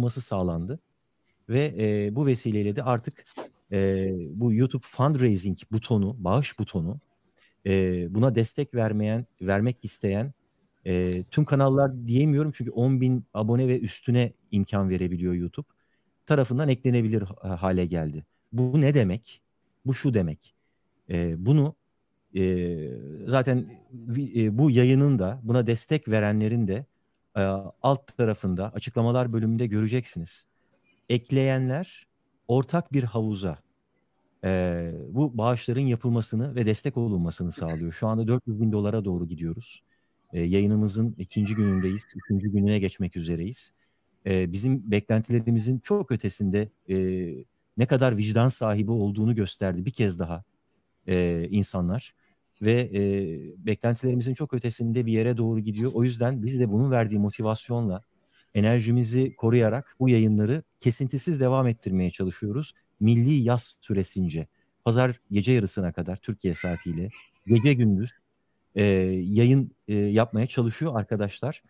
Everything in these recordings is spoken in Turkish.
yapılması sağlandı. Ve e, bu vesileyle de artık e, bu YouTube fundraising butonu, bağış butonu e, buna destek vermeyen, vermek isteyen e, tüm kanallar diyemiyorum çünkü 10 bin abone ve üstüne imkan verebiliyor YouTube tarafından eklenebilir hale geldi. Bu ne demek? Bu şu demek. E, bunu e, zaten e, bu yayının da buna destek verenlerin de e, alt tarafında açıklamalar bölümünde göreceksiniz. Ekleyenler ortak bir havuza e, bu bağışların yapılmasını ve destek olunmasını sağlıyor. Şu anda 400 bin dolara doğru gidiyoruz. E, yayınımızın ikinci günündeyiz, üçüncü gününe geçmek üzereyiz. E, bizim beklentilerimizin çok ötesinde e, ne kadar vicdan sahibi olduğunu gösterdi bir kez daha e, insanlar ve e, beklentilerimizin çok ötesinde bir yere doğru gidiyor. O yüzden biz de bunun verdiği motivasyonla enerjimizi koruyarak bu yayınları kesintisiz devam ettirmeye çalışıyoruz. Milli yaz süresince pazar gece yarısına kadar Türkiye saatiyle gece gündüz e, yayın e, yapmaya çalışıyor arkadaşlar.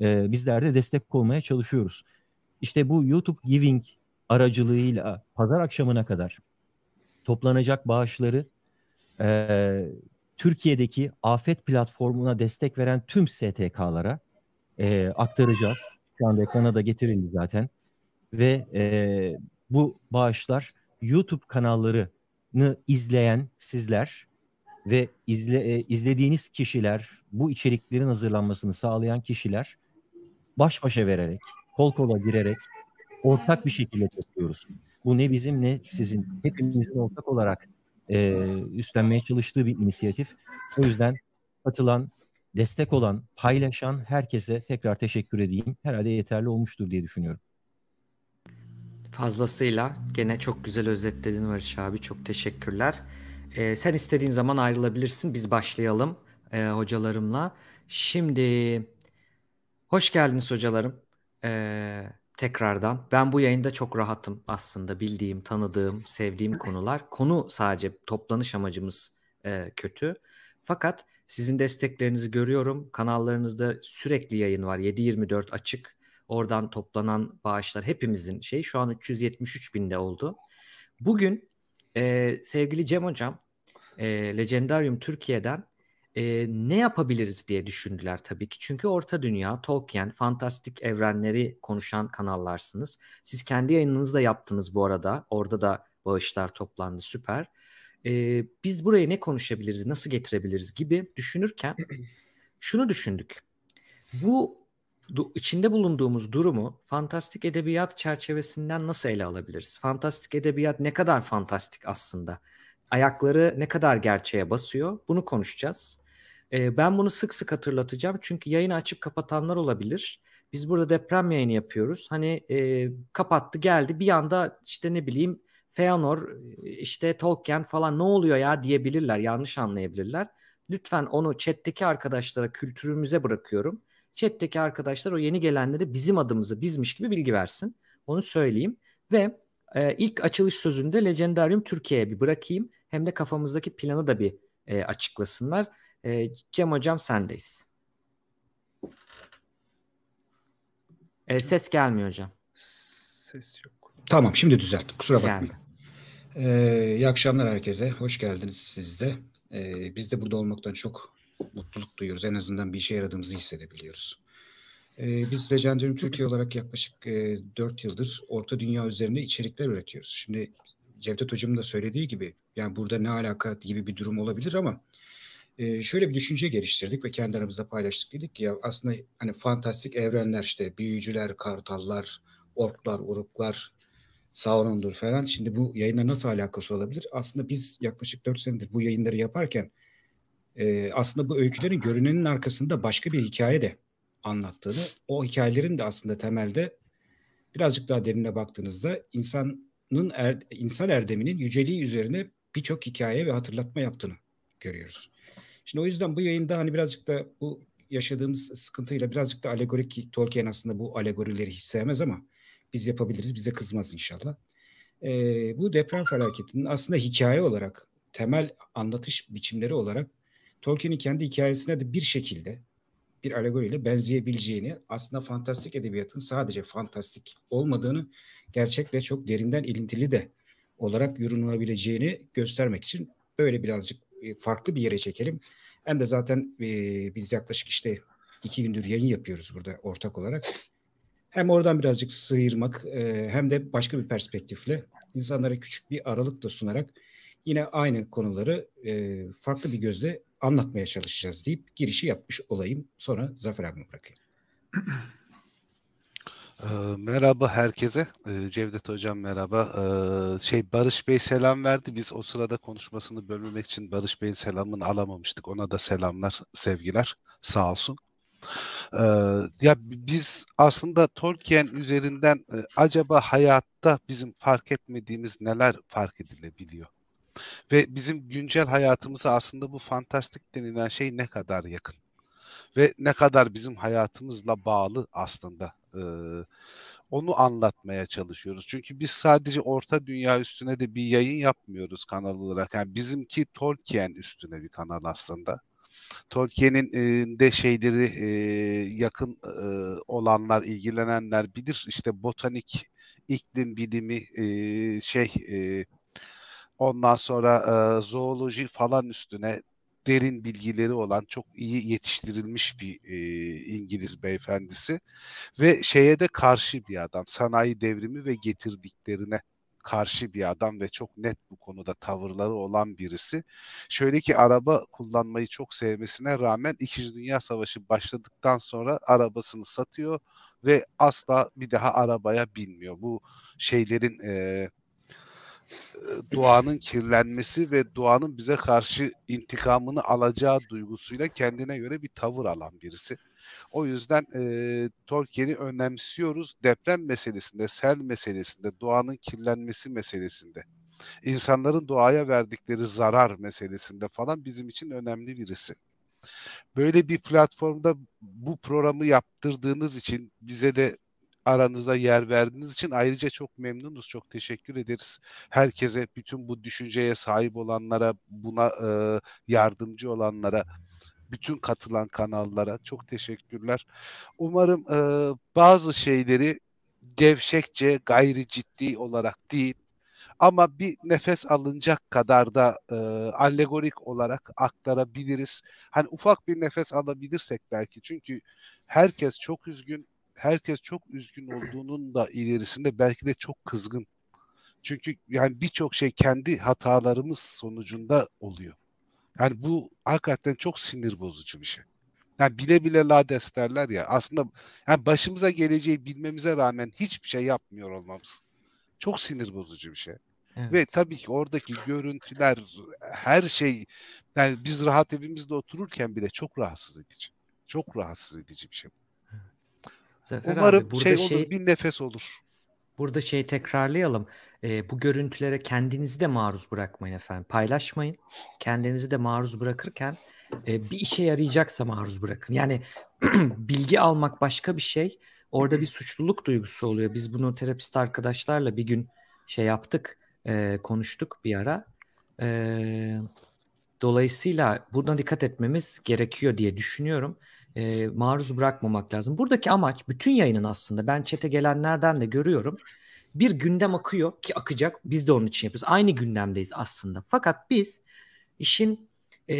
E, bizler de destek olmaya çalışıyoruz. İşte bu YouTube Giving aracılığıyla pazar akşamına kadar toplanacak bağışları e, Türkiye'deki afet platformuna destek veren tüm STK'lara e, aktaracağız. Şu anda ekrana da getirildi zaten. Ve e, bu bağışlar YouTube kanallarını izleyen sizler ve izle, e, izlediğiniz kişiler, bu içeriklerin hazırlanmasını sağlayan kişiler baş başa vererek, kol kola girerek ortak bir şekilde topluyoruz. Bu ne bizim ne sizin hepimizin ortak olarak e, üstlenmeye çalıştığı bir inisiyatif. O yüzden katılan, destek olan, paylaşan herkese tekrar teşekkür edeyim. Herhalde yeterli olmuştur diye düşünüyorum. Fazlasıyla gene çok güzel özetledin Barış abi. Çok teşekkürler. Ee, sen istediğin zaman ayrılabilirsin. Biz başlayalım e, hocalarımla. Şimdi hoş geldiniz hocalarım. Ee, tekrardan. Ben bu yayında çok rahatım aslında bildiğim, tanıdığım, sevdiğim konular. Konu sadece toplanış amacımız e, kötü. Fakat sizin desteklerinizi görüyorum. Kanallarınızda sürekli yayın var. 7-24 açık. Oradan toplanan bağışlar hepimizin şey. Şu an 373 binde oldu. Bugün e, sevgili Cem Hocam e, Legendarium Türkiye'den e, ne yapabiliriz diye düşündüler tabii ki. Çünkü Orta Dünya, Tolkien, fantastik evrenleri konuşan kanallarsınız. Siz kendi yayınınızı da yaptınız bu arada. Orada da bağışlar toplandı süper. E, biz buraya ne konuşabiliriz, nasıl getirebiliriz gibi düşünürken şunu düşündük. Bu içinde bulunduğumuz durumu fantastik edebiyat çerçevesinden nasıl ele alabiliriz? Fantastik edebiyat ne kadar fantastik aslında? Ayakları ne kadar gerçeğe basıyor? Bunu konuşacağız. E, ben bunu sık sık hatırlatacağım çünkü yayını açıp kapatanlar olabilir. Biz burada deprem yayını yapıyoruz. Hani e, kapattı geldi bir anda işte ne bileyim Feanor işte Tolkien falan ne oluyor ya diyebilirler yanlış anlayabilirler. Lütfen onu chat'teki arkadaşlara kültürümüze bırakıyorum. Chat'teki arkadaşlar o yeni gelenleri bizim adımızı bizmiş gibi bilgi versin. Onu söyleyeyim. Ve e, ilk açılış sözünde Legendarium Türkiye'ye bir bırakayım. Hem de kafamızdaki planı da bir e, açıklasınlar. E, Cem Hocam sendeyiz. E, ses gelmiyor hocam. Ses yok. Tamam şimdi düzelttim. Kusura bakmayın. Geldi. Ee, iyi akşamlar herkese. Hoş geldiniz siz de. Ee, biz de burada olmaktan çok mutluluk duyuyoruz. En azından bir işe yaradığımızı hissedebiliyoruz. Ee, biz Legendarium Türkiye olarak yaklaşık e, 4 yıldır Orta Dünya üzerinde içerikler üretiyoruz. Şimdi Cevdet Hocam'ın da söylediği gibi yani burada ne alaka gibi bir durum olabilir ama e, şöyle bir düşünce geliştirdik ve kendi aramızda paylaştık. Dedik ki ya aslında hani fantastik evrenler işte büyücüler, kartallar, orklar, uruklar, Sauron'dur falan. Şimdi bu yayınla nasıl alakası olabilir? Aslında biz yaklaşık 4 senedir bu yayınları yaparken e, aslında bu öykülerin görünenin arkasında başka bir hikaye de anlattığını, o hikayelerin de aslında temelde birazcık daha derine baktığınızda insanın er, insan erdeminin yüceliği üzerine birçok hikaye ve hatırlatma yaptığını görüyoruz. Şimdi o yüzden bu yayında hani birazcık da bu yaşadığımız sıkıntıyla birazcık da alegorik Tolkien aslında bu alegorileri hiç sevmez ama biz yapabiliriz. Bize kızmaz inşallah. Ee, bu deprem felaketinin aslında hikaye olarak temel anlatış biçimleri olarak Tolkien'in kendi hikayesine de bir şekilde bir alegoriyle benzeyebileceğini, aslında fantastik edebiyatın sadece fantastik olmadığını, gerçekle çok derinden ilintili de olarak yorumlanabileceğini göstermek için böyle birazcık e, farklı bir yere çekelim. Hem de zaten e, biz yaklaşık işte iki gündür yayın yapıyoruz burada ortak olarak. Hem oradan birazcık sıyırmak e, hem de başka bir perspektifle insanlara küçük bir aralık da sunarak yine aynı konuları e, farklı bir gözle anlatmaya çalışacağız deyip girişi yapmış olayım. Sonra Zafer abime bırakayım. merhaba herkese. Cevdet Hocam merhaba. şey Barış Bey selam verdi. Biz o sırada konuşmasını bölmemek için Barış Bey'in selamını alamamıştık. Ona da selamlar, sevgiler. Sağ olsun. ya biz aslında Tolkien üzerinden acaba hayatta bizim fark etmediğimiz neler fark edilebiliyor? Ve bizim güncel hayatımıza aslında bu fantastik denilen şey ne kadar yakın? Ve ne kadar bizim hayatımızla bağlı aslında e, onu anlatmaya çalışıyoruz. Çünkü biz sadece Orta Dünya üstüne de bir yayın yapmıyoruz kanal olarak. Yani bizimki Tolkien üstüne bir kanal aslında. Tolkien'in e, de şeyleri e, yakın e, olanlar, ilgilenenler bilir. İşte botanik, iklim bilimi, e, şey, e, ondan sonra e, zooloji falan üstüne derin bilgileri olan çok iyi yetiştirilmiş bir e, İngiliz beyefendisi ve şeye de karşı bir adam sanayi devrimi ve getirdiklerine karşı bir adam ve çok net bu konuda tavırları olan birisi. Şöyle ki araba kullanmayı çok sevmesine rağmen İkinci Dünya Savaşı başladıktan sonra arabasını satıyor ve asla bir daha arabaya binmiyor. Bu şeylerin e, doğanın kirlenmesi ve doğanın bize karşı intikamını alacağı duygusuyla kendine göre bir tavır alan birisi. O yüzden e, Tolkien'i önemsiyoruz. Deprem meselesinde, sel meselesinde, doğanın kirlenmesi meselesinde, insanların doğaya verdikleri zarar meselesinde falan bizim için önemli birisi. Böyle bir platformda bu programı yaptırdığınız için bize de aranızda yer verdiğiniz için ayrıca çok memnunuz. Çok teşekkür ederiz. Herkese, bütün bu düşünceye sahip olanlara, buna e, yardımcı olanlara, bütün katılan kanallara çok teşekkürler. Umarım e, bazı şeyleri gevşekçe, gayri ciddi olarak değil, ama bir nefes alınacak kadar da e, alegorik olarak aktarabiliriz. Hani ufak bir nefes alabilirsek belki çünkü herkes çok üzgün, herkes çok üzgün olduğunun da ilerisinde belki de çok kızgın. Çünkü yani birçok şey kendi hatalarımız sonucunda oluyor. Yani bu hakikaten çok sinir bozucu bir şey. Yani bile bile lades derler ya aslında yani başımıza geleceği bilmemize rağmen hiçbir şey yapmıyor olmamız. Çok sinir bozucu bir şey. Evet. Ve tabii ki oradaki görüntüler her şey yani biz rahat evimizde otururken bile çok rahatsız edici. Çok rahatsız edici bir şey. Zafer Umarım abi, burada şey olur, şey, bir nefes olur. Burada şey tekrarlayalım. E, bu görüntülere kendinizi de maruz bırakmayın efendim. Paylaşmayın. Kendinizi de maruz bırakırken e, bir işe yarayacaksa maruz bırakın. Yani bilgi almak başka bir şey. Orada bir suçluluk duygusu oluyor. Biz bunu terapist arkadaşlarla bir gün şey yaptık, e, konuştuk bir ara. E, dolayısıyla buna dikkat etmemiz gerekiyor diye düşünüyorum e, maruz bırakmamak lazım. Buradaki amaç bütün yayının aslında ben çete gelenlerden de görüyorum. Bir gündem akıyor ki akacak. Biz de onun için yapıyoruz. Aynı gündemdeyiz aslında. Fakat biz işin e,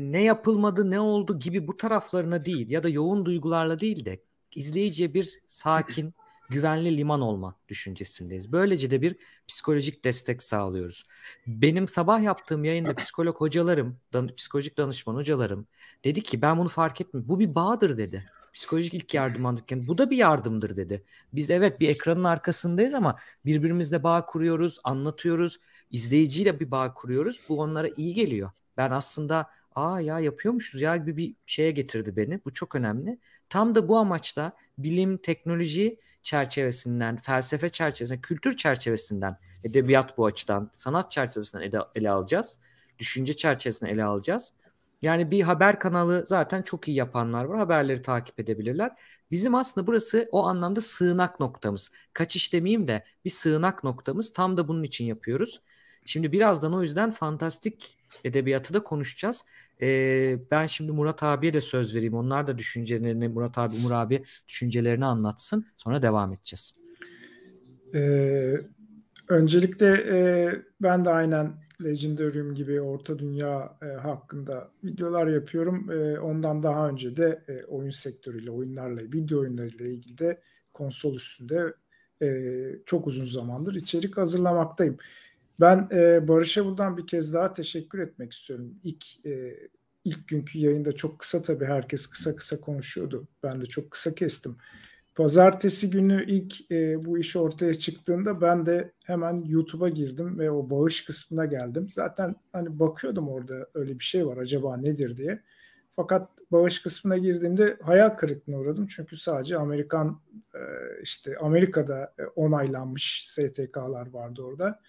ne yapılmadı, ne oldu gibi bu taraflarına değil ya da yoğun duygularla değil de izleyiciye bir sakin, güvenli liman olma düşüncesindeyiz. Böylece de bir psikolojik destek sağlıyoruz. Benim sabah yaptığım yayında psikolog hocalarım, dan psikolojik danışman hocalarım dedi ki ben bunu fark ettim. Bu bir bağdır dedi. Psikolojik ilk yardım alırken bu da bir yardımdır dedi. Biz evet bir ekranın arkasındayız ama birbirimizle bağ kuruyoruz, anlatıyoruz, izleyiciyle bir bağ kuruyoruz. Bu onlara iyi geliyor. Ben aslında aa ya yapıyormuşuz ya gibi bir şeye getirdi beni. Bu çok önemli. Tam da bu amaçla bilim, teknoloji çerçevesinden, felsefe çerçevesinden, kültür çerçevesinden, edebiyat bu açıdan, sanat çerçevesinden ele, ele alacağız. Düşünce çerçevesinden ele alacağız. Yani bir haber kanalı zaten çok iyi yapanlar var. Haberleri takip edebilirler. Bizim aslında burası o anlamda sığınak noktamız. Kaçış demeyeyim de bir sığınak noktamız. Tam da bunun için yapıyoruz. Şimdi birazdan o yüzden fantastik edebiyatı da konuşacağız. Ee, ben şimdi Murat abiye de söz vereyim. Onlar da düşüncelerini, Murat abi, Umur abi düşüncelerini anlatsın. Sonra devam edeceğiz. Ee, öncelikle e, ben de aynen Legendarium gibi Orta Dünya e, hakkında videolar yapıyorum. E, ondan daha önce de e, oyun sektörüyle, oyunlarla, video oyunlarıyla ilgili de konsol üstünde e, çok uzun zamandır içerik hazırlamaktayım. Ben e, Barış'a buradan bir kez daha teşekkür etmek istiyorum. İlk e, ilk günkü yayında çok kısa tabii herkes kısa kısa konuşuyordu. Ben de çok kısa kestim. Pazartesi günü ilk e, bu iş ortaya çıktığında ben de hemen YouTube'a girdim ve o bağış kısmına geldim. Zaten hani bakıyordum orada öyle bir şey var acaba nedir diye. Fakat bağış kısmına girdiğimde hayal kırıklığına uğradım. Çünkü sadece Amerikan e, işte Amerika'da e, onaylanmış STK'lar vardı orada.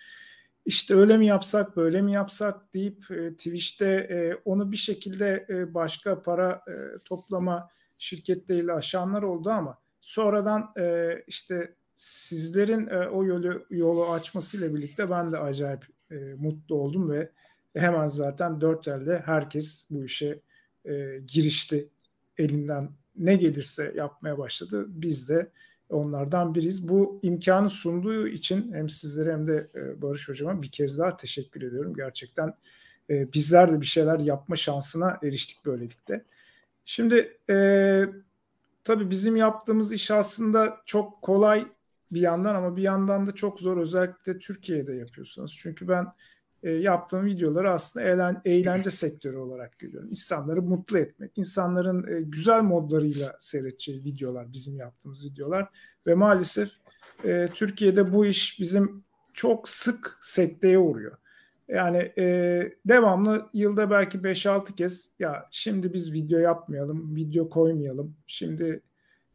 İşte öyle mi yapsak böyle mi yapsak deyip e, Twitch'te e, onu bir şekilde e, başka para e, toplama şirketleriyle aşanlar oldu ama sonradan e, işte sizlerin e, o yolu yolu açmasıyla birlikte ben de acayip e, mutlu oldum ve hemen zaten dört elde herkes bu işe e, girişti. Elinden ne gelirse yapmaya başladı. Biz de onlardan biriyiz. Bu imkanı sunduğu için hem sizlere hem de e, Barış Hocama bir kez daha teşekkür ediyorum. Gerçekten e, bizler de bir şeyler yapma şansına eriştik böylelikle. Şimdi e, tabii bizim yaptığımız iş aslında çok kolay bir yandan ama bir yandan da çok zor. Özellikle Türkiye'de yapıyorsunuz. Çünkü ben e, yaptığım videoları aslında eğlen, eğlence sektörü olarak görüyorum. İnsanları mutlu etmek, insanların e, güzel modlarıyla seyredeceği videolar bizim yaptığımız videolar ve maalesef e, Türkiye'de bu iş bizim çok sık sekteye uğruyor. Yani e, devamlı yılda belki 5-6 kez ya şimdi biz video yapmayalım, video koymayalım, şimdi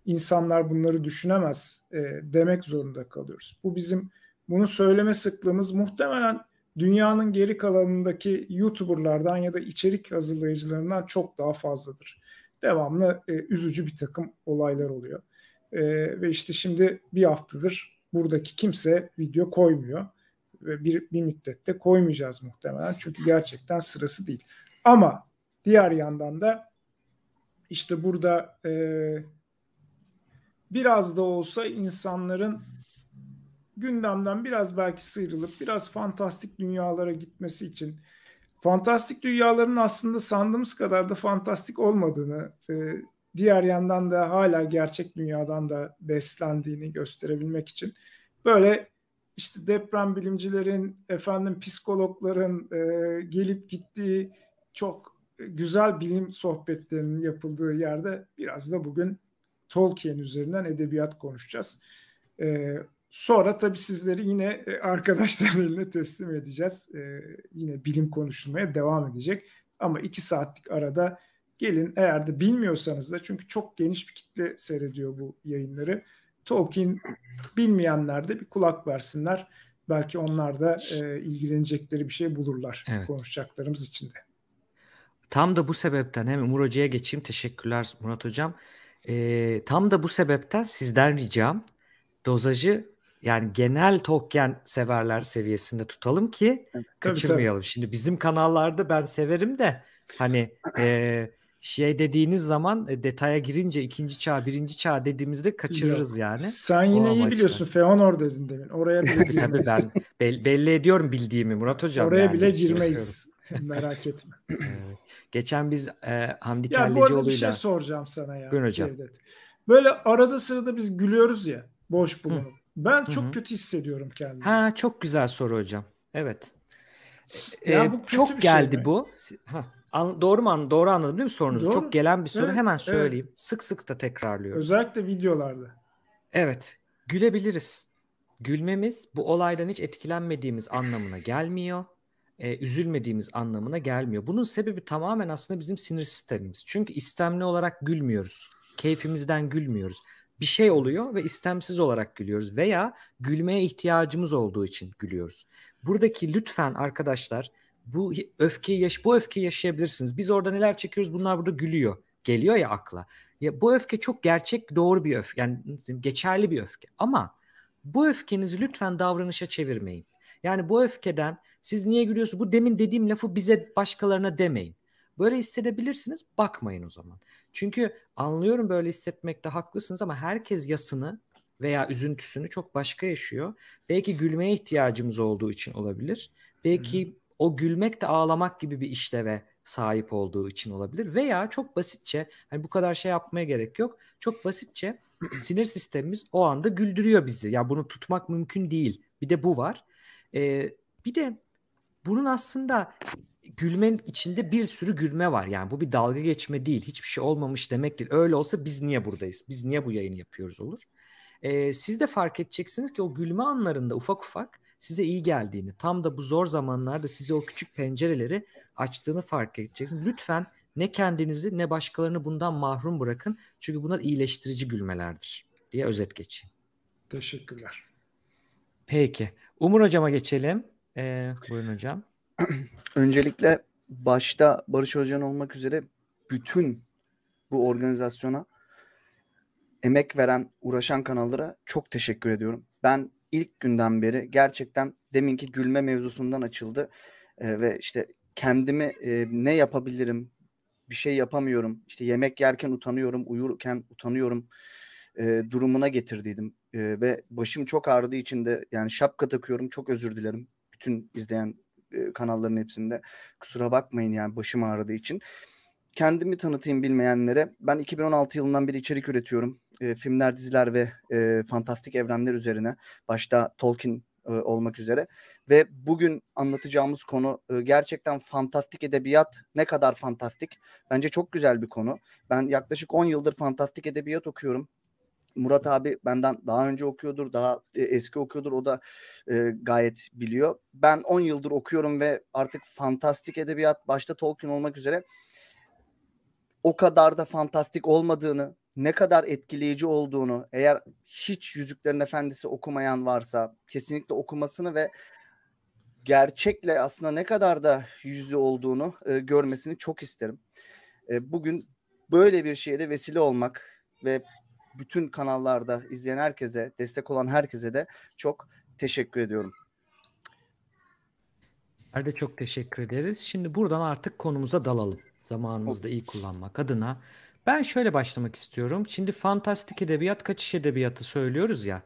insanlar bunları düşünemez e, demek zorunda kalıyoruz. Bu bizim bunu söyleme sıklığımız muhtemelen dünyanın geri kalanındaki YouTuber'lardan ya da içerik hazırlayıcılarından çok daha fazladır. Devamlı e, üzücü bir takım olaylar oluyor. E, ve işte şimdi bir haftadır buradaki kimse video koymuyor. Ve bir, bir müddette koymayacağız muhtemelen. Çünkü gerçekten sırası değil. Ama diğer yandan da işte burada e, biraz da olsa insanların gündemden biraz belki sıyrılıp biraz fantastik dünyalara gitmesi için fantastik dünyaların aslında sandığımız kadar da fantastik olmadığını e, diğer yandan da hala gerçek dünyadan da beslendiğini gösterebilmek için böyle işte deprem bilimcilerin efendim psikologların e, gelip gittiği çok güzel bilim sohbetlerinin yapıldığı yerde biraz da bugün Tolkien üzerinden edebiyat konuşacağız. E, Sonra tabii sizleri yine e, arkadaşların eline teslim edeceğiz. Ee, yine bilim konuşulmaya devam edecek. Ama iki saatlik arada gelin eğer de bilmiyorsanız da çünkü çok geniş bir kitle seyrediyor bu yayınları. Tolkien bilmeyenler de bir kulak versinler. Belki onlar da e, ilgilenecekleri bir şey bulurlar evet. konuşacaklarımız içinde. Tam da bu sebepten hem Umur Hoca'ya geçeyim. Teşekkürler Murat Hocam. E, tam da bu sebepten sizden ricam dozajı yani genel Tolkien severler seviyesinde tutalım ki evet, kaçırmayalım. Tabii. Şimdi bizim kanallarda ben severim de hani e, şey dediğiniz zaman e, detaya girince ikinci çağ, birinci çağ dediğimizde kaçırırız Yok. yani. Sen yine o iyi biliyorsun. Feanor dedin demin. Oraya bile girmeyiz. tabii ben be- belli ediyorum bildiğimi Murat Hocam. Oraya yani. bile girmeyiz. Merak etme. Geçen biz e, Hamdi Kellecioğlu'yla... Ya bu arada bir şey soracağım sana ya. Buyurun hocam. Cevdet. Böyle arada sırada biz gülüyoruz ya. Boş bulunup. Ben çok Hı-hı. kötü hissediyorum kendimi. Ha çok güzel soru hocam. Evet. Ya ee, bu çok şey geldi şey bu. Ha, an, doğru mu an, doğru anladım değil mi sorunuzu? Doğru. Çok gelen bir soru. Evet, Hemen söyleyeyim. Evet. Sık sık da tekrarlıyorum. Özellikle videolarda. Evet. Gülebiliriz. Gülmemiz bu olaydan hiç etkilenmediğimiz anlamına gelmiyor. E, üzülmediğimiz anlamına gelmiyor. Bunun sebebi tamamen aslında bizim sinir sistemimiz. Çünkü istemli olarak gülmüyoruz. Keyfimizden gülmüyoruz bir şey oluyor ve istemsiz olarak gülüyoruz veya gülmeye ihtiyacımız olduğu için gülüyoruz. Buradaki lütfen arkadaşlar bu öfkeyi yaş bu öfkeyi yaşayabilirsiniz. Biz orada neler çekiyoruz bunlar burada gülüyor. Geliyor ya akla. Ya bu öfke çok gerçek doğru bir öfke. Yani geçerli bir öfke. Ama bu öfkenizi lütfen davranışa çevirmeyin. Yani bu öfkeden siz niye gülüyorsunuz? Bu demin dediğim lafı bize başkalarına demeyin. Böyle hissedebilirsiniz. Bakmayın o zaman. Çünkü anlıyorum böyle hissetmekte haklısınız ama herkes yasını veya üzüntüsünü çok başka yaşıyor. Belki gülmeye ihtiyacımız olduğu için olabilir. Belki hmm. o gülmek de ağlamak gibi bir işleve sahip olduğu için olabilir veya çok basitçe hani bu kadar şey yapmaya gerek yok. Çok basitçe sinir sistemimiz o anda güldürüyor bizi. Ya bunu tutmak mümkün değil. Bir de bu var. Ee, bir de bunun aslında gülmenin içinde bir sürü gülme var. Yani bu bir dalga geçme değil. Hiçbir şey olmamış demek değil. Öyle olsa biz niye buradayız? Biz niye bu yayını yapıyoruz olur. Ee, siz de fark edeceksiniz ki o gülme anlarında ufak ufak size iyi geldiğini, tam da bu zor zamanlarda size o küçük pencereleri açtığını fark edeceksiniz. Lütfen ne kendinizi ne başkalarını bundan mahrum bırakın. Çünkü bunlar iyileştirici gülmelerdir diye özet geçeyim. Teşekkürler. Peki. Umur hocama geçelim. Ee, buyurun hocam. Öncelikle başta Barış Özcan olmak üzere bütün bu organizasyona emek veren, uğraşan kanallara çok teşekkür ediyorum. Ben ilk günden beri gerçekten deminki gülme mevzusundan açıldı. E, ve işte kendimi e, ne yapabilirim, bir şey yapamıyorum, işte yemek yerken utanıyorum, uyurken utanıyorum e, durumuna getirdiydim. E, ve başım çok ağrıdığı için de yani şapka takıyorum, çok özür dilerim bütün izleyen e, kanalların hepsinde. Kusura bakmayın yani başım ağrıdığı için. Kendimi tanıtayım bilmeyenlere. Ben 2016 yılından beri içerik üretiyorum. E, filmler, diziler ve e, fantastik evrenler üzerine. Başta Tolkien e, olmak üzere. Ve bugün anlatacağımız konu e, gerçekten fantastik edebiyat ne kadar fantastik? Bence çok güzel bir konu. Ben yaklaşık 10 yıldır fantastik edebiyat okuyorum. Murat abi benden daha önce okuyordur, daha e, eski okuyordur. O da e, gayet biliyor. Ben 10 yıldır okuyorum ve artık fantastik edebiyat başta Tolkien olmak üzere o kadar da fantastik olmadığını, ne kadar etkileyici olduğunu, eğer hiç Yüzüklerin Efendisi okumayan varsa kesinlikle okumasını ve gerçekle aslında ne kadar da yüzü olduğunu e, görmesini çok isterim. E, bugün böyle bir şeye de vesile olmak ve bütün kanallarda izleyen herkese, destek olan herkese de çok teşekkür ediyorum. Bizler de çok teşekkür ederiz. Şimdi buradan artık konumuza dalalım. Zamanımızı da iyi kullanmak adına. Ben şöyle başlamak istiyorum. Şimdi fantastik edebiyat, kaçış edebiyatı söylüyoruz ya.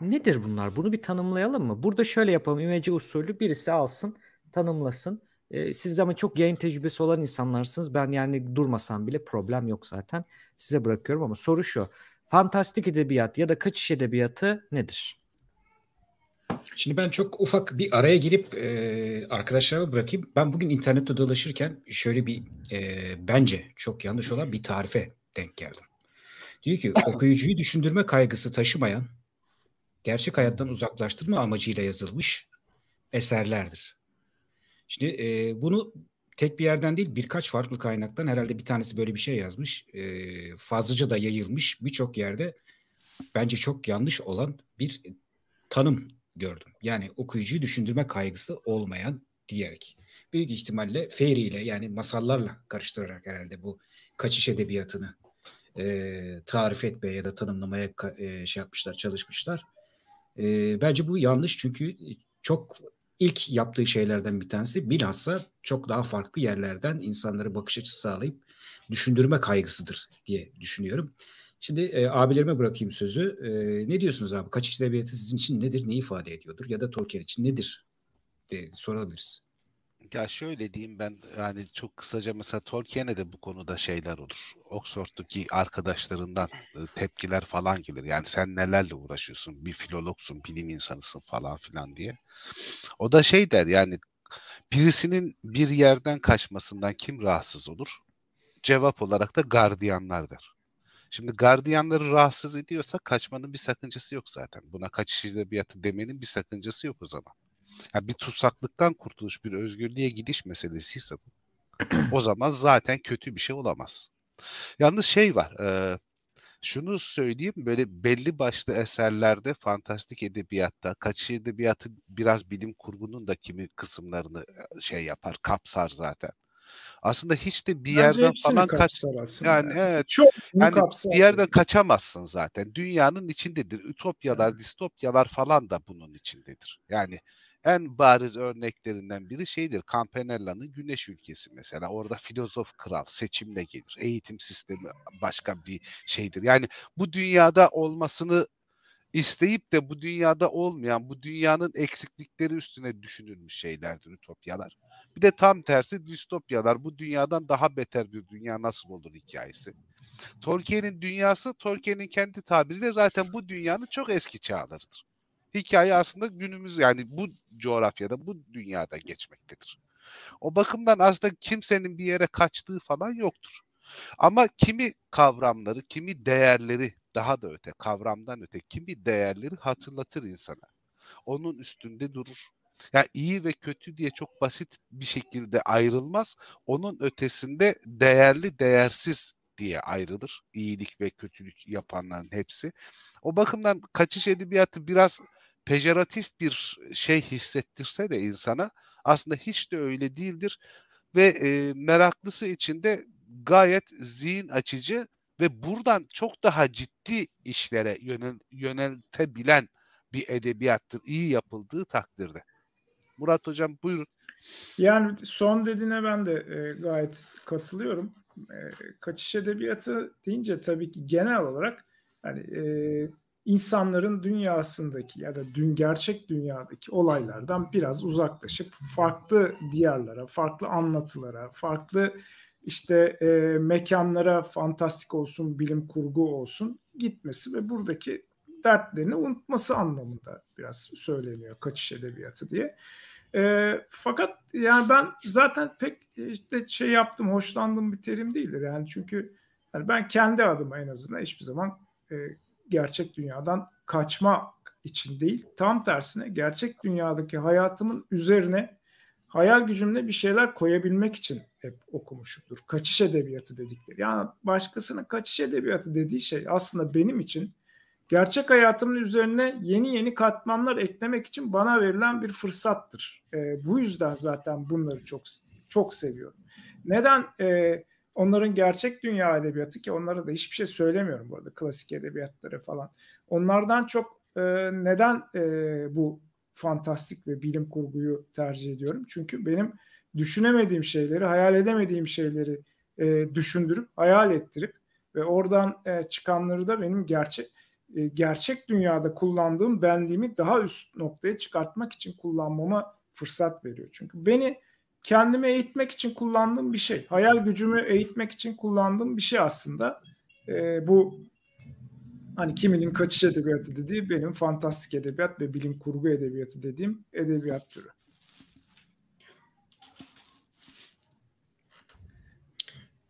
Nedir bunlar? Bunu bir tanımlayalım mı? Burada şöyle yapalım. İmece usulü birisi alsın, tanımlasın. Ee, siz ama çok yayın tecrübesi olan insanlarsınız. Ben yani durmasam bile problem yok zaten. Size bırakıyorum ama soru şu. Fantastik edebiyat ya da kaçış edebiyatı nedir? Şimdi ben çok ufak bir araya girip e, arkadaşlarıma bırakayım. Ben bugün internette dolaşırken şöyle bir e, bence çok yanlış olan bir tarife denk geldim. Diyor ki okuyucuyu düşündürme kaygısı taşımayan, gerçek hayattan uzaklaştırma amacıyla yazılmış eserlerdir. Şimdi e, bunu tek bir yerden değil birkaç farklı kaynaktan herhalde bir tanesi böyle bir şey yazmış. E, fazlaca da yayılmış birçok yerde bence çok yanlış olan bir tanım gördüm. Yani okuyucuyu düşündürme kaygısı olmayan diyerek. Büyük ihtimalle fairy ile yani masallarla karıştırarak herhalde bu kaçış edebiyatını e, tarif etmeye ya da tanımlamaya e, şey yapmışlar, çalışmışlar. E, bence bu yanlış çünkü çok ilk yaptığı şeylerden bir tanesi bilhassa çok daha farklı yerlerden insanlara bakış açısı sağlayıp düşündürme kaygısıdır diye düşünüyorum. Şimdi e, abilerime bırakayım sözü. E, ne diyorsunuz abi? Kaçış edebiyatı sizin için nedir? Ne ifade ediyordur? Ya da Tolkien için nedir? diye sorabiliriz. Ya şöyle diyeyim ben yani çok kısaca mesela Tolkien'e de bu konuda şeyler olur. Oxford'daki arkadaşlarından e, tepkiler falan gelir. Yani sen nelerle uğraşıyorsun? Bir filologsun, bilim insanısın falan filan diye. O da şey der yani birisinin bir yerden kaçmasından kim rahatsız olur? Cevap olarak da gardiyanlar der. Şimdi gardiyanları rahatsız ediyorsa kaçmanın bir sakıncası yok zaten. Buna kaçış edebiyatı demenin bir sakıncası yok o zaman. Yani bir tutsaklıktan kurtuluş, bir özgürlüğe gidiş meselesiyse bu. o zaman zaten kötü bir şey olamaz. Yalnız şey var. E, şunu söyleyeyim böyle belli başlı eserlerde fantastik edebiyatta kaçış edebiyatı biraz bilim kurgunun da kimi kısımlarını şey yapar kapsar zaten aslında hiç de bir Bence yerden falan kaç yani evet çok yani kapsar. bir yerden kaçamazsın zaten. Dünyanın içindedir. Ütopyalar, evet. distopyalar falan da bunun içindedir. Yani en bariz örneklerinden biri şeydir. Campanella'nın Güneş ülkesi mesela. Orada filozof kral seçimle gelir. Eğitim sistemi başka bir şeydir. Yani bu dünyada olmasını isteyip de bu dünyada olmayan, bu dünyanın eksiklikleri üstüne düşünülmüş şeylerdir ütopyalar. Bir de tam tersi distopyalar. Bu dünyadan daha beter bir dünya nasıl olur hikayesi. Tolkien'in dünyası, Tolkien'in kendi tabiriyle zaten bu dünyanın çok eski çağlarıdır. Hikaye aslında günümüz yani bu coğrafyada, bu dünyada geçmektedir. O bakımdan aslında kimsenin bir yere kaçtığı falan yoktur. Ama kimi kavramları, kimi değerleri daha da öte, kavramdan öte kimi değerleri hatırlatır insana. Onun üstünde durur. Yani iyi ve kötü diye çok basit bir şekilde ayrılmaz. Onun ötesinde değerli, değersiz diye ayrılır. İyilik ve kötülük yapanların hepsi. O bakımdan kaçış edebiyatı biraz pejoratif bir şey hissettirse de insana aslında hiç de öyle değildir ve e, meraklısı için de gayet zihin açıcı ve buradan çok daha ciddi işlere yönel, yöneltebilen bir edebiyattır iyi yapıldığı takdirde. Murat Hocam buyurun. Yani son dediğine ben de e, gayet katılıyorum. E, kaçış edebiyatı deyince tabii ki genel olarak hani e, insanların dünyasındaki ya da dün gerçek dünyadaki olaylardan biraz uzaklaşıp farklı diyarlara, farklı anlatılara, farklı işte e, mekanlara fantastik olsun, bilim kurgu olsun gitmesi ve buradaki dertlerini unutması anlamında biraz söyleniyor kaçış edebiyatı diye. E, fakat yani ben zaten pek işte şey yaptım, hoşlandığım bir terim değildir. Yani çünkü yani ben kendi adıma en azından hiçbir zaman e, gerçek dünyadan kaçma için değil, tam tersine gerçek dünyadaki hayatımın üzerine hayal gücümle bir şeyler koyabilmek için hep okumuşumdur. Kaçış edebiyatı dedikleri. Yani başkasının kaçış edebiyatı dediği şey aslında benim için gerçek hayatımın üzerine yeni yeni katmanlar eklemek için bana verilen bir fırsattır. E, bu yüzden zaten bunları çok çok seviyorum. Neden e, onların gerçek dünya edebiyatı ki onlara da hiçbir şey söylemiyorum bu arada klasik edebiyatları falan. Onlardan çok e, neden e, bu fantastik ve bilim kurguyu tercih ediyorum? Çünkü benim düşünemediğim şeyleri, hayal edemediğim şeyleri e, düşündürüp, hayal ettirip ve oradan e, çıkanları da benim gerçek e, gerçek dünyada kullandığım benliğimi daha üst noktaya çıkartmak için kullanmama fırsat veriyor. Çünkü beni kendimi eğitmek için kullandığım bir şey. Hayal gücümü eğitmek için kullandığım bir şey aslında. E, bu hani kiminin kaçış edebiyatı dediği benim fantastik edebiyat ve bilim kurgu edebiyatı dediğim edebiyat türü.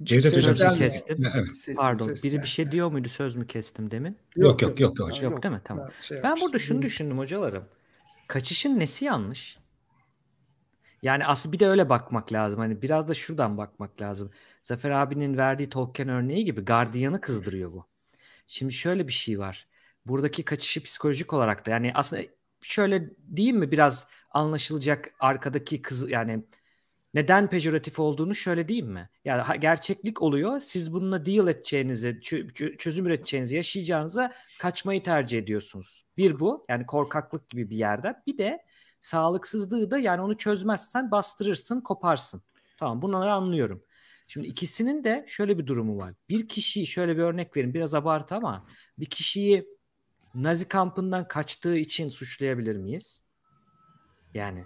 Cevdet Hocam söz kestim. Evet. Pardon. Biri bir şey diyor muydu? Söz mü kestim demin? Yok yok yok, yok hocam. Yok, yok değil mi? Tamam. Ben, şey ben burada şunu düşündüm hocalarım. Kaçışın nesi yanlış? Yani aslında bir de öyle bakmak lazım. Hani biraz da şuradan bakmak lazım. Zafer abinin verdiği Tolkien örneği gibi gardiyanı kızdırıyor bu. Şimdi şöyle bir şey var. Buradaki kaçışı psikolojik olarak da yani aslında şöyle değil mi biraz anlaşılacak arkadaki kız yani neden pejoratif olduğunu şöyle diyeyim mi? Yani gerçeklik oluyor. Siz bununla deal edeceğinizi, çözüm üreteceğinizi, yaşayacağınıza kaçmayı tercih ediyorsunuz. Bir bu. Yani korkaklık gibi bir yerden. Bir de sağlıksızlığı da yani onu çözmezsen bastırırsın, koparsın. Tamam bunları anlıyorum. Şimdi ikisinin de şöyle bir durumu var. Bir kişiyi şöyle bir örnek verin biraz abartı ama bir kişiyi Nazi kampından kaçtığı için suçlayabilir miyiz? Yani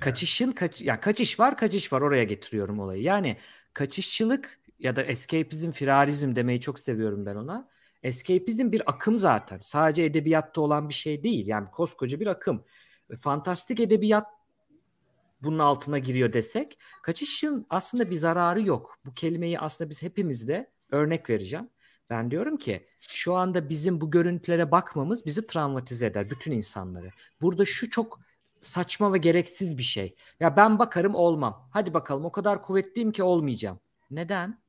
kaçışın kaç yani kaçış var kaçış var oraya getiriyorum olayı. Yani kaçışçılık ya da escapism, firarizm demeyi çok seviyorum ben ona. Escapism bir akım zaten. Sadece edebiyatta olan bir şey değil. Yani koskoca bir akım. Fantastik edebiyat bunun altına giriyor desek kaçışın aslında bir zararı yok. Bu kelimeyi aslında biz hepimizde örnek vereceğim. Ben diyorum ki şu anda bizim bu görüntülere bakmamız bizi travmatize eder bütün insanları. Burada şu çok saçma ve gereksiz bir şey. Ya ben bakarım olmam. Hadi bakalım o kadar kuvvetliyim ki olmayacağım. Neden?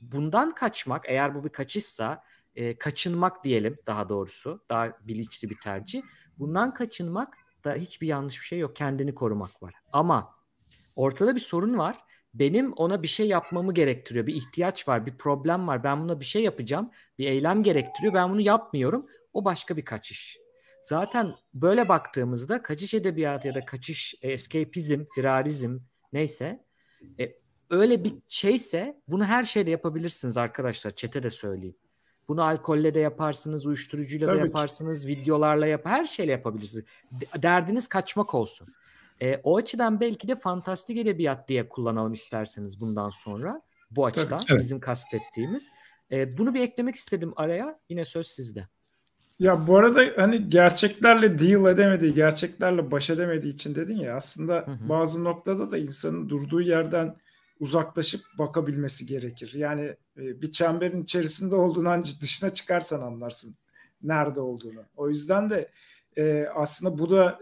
Bundan kaçmak eğer bu bir kaçışsa e, kaçınmak diyelim daha doğrusu daha bilinçli bir tercih. Bundan kaçınmak da hiçbir yanlış bir şey yok. Kendini korumak var. Ama ortada bir sorun var. Benim ona bir şey yapmamı gerektiriyor. Bir ihtiyaç var, bir problem var. Ben buna bir şey yapacağım. Bir eylem gerektiriyor. Ben bunu yapmıyorum. O başka bir kaçış. Zaten böyle baktığımızda kaçış edebiyatı ya da kaçış, escapizm, firarizm neyse e, öyle bir şeyse bunu her şeyle yapabilirsiniz arkadaşlar. Çete de söyleyeyim. Bunu alkolle de yaparsınız, uyuşturucuyla Tabii da yaparsınız, ki. videolarla yap, her şeyle yapabilirsiniz. Derdiniz kaçmak olsun. E, o açıdan belki de fantastik edebiyat diye kullanalım isterseniz bundan sonra. Bu açıdan Tabii, evet. bizim kastettiğimiz. E, bunu bir eklemek istedim araya. Yine söz sizde. Ya bu arada hani gerçeklerle deal edemediği, gerçeklerle baş edemediği için dedin ya aslında hı hı. bazı noktada da insanın durduğu yerden uzaklaşıp bakabilmesi gerekir. Yani e, bir çemberin içerisinde olduğunu ancak dışına çıkarsan anlarsın nerede olduğunu. O yüzden de e, aslında bu da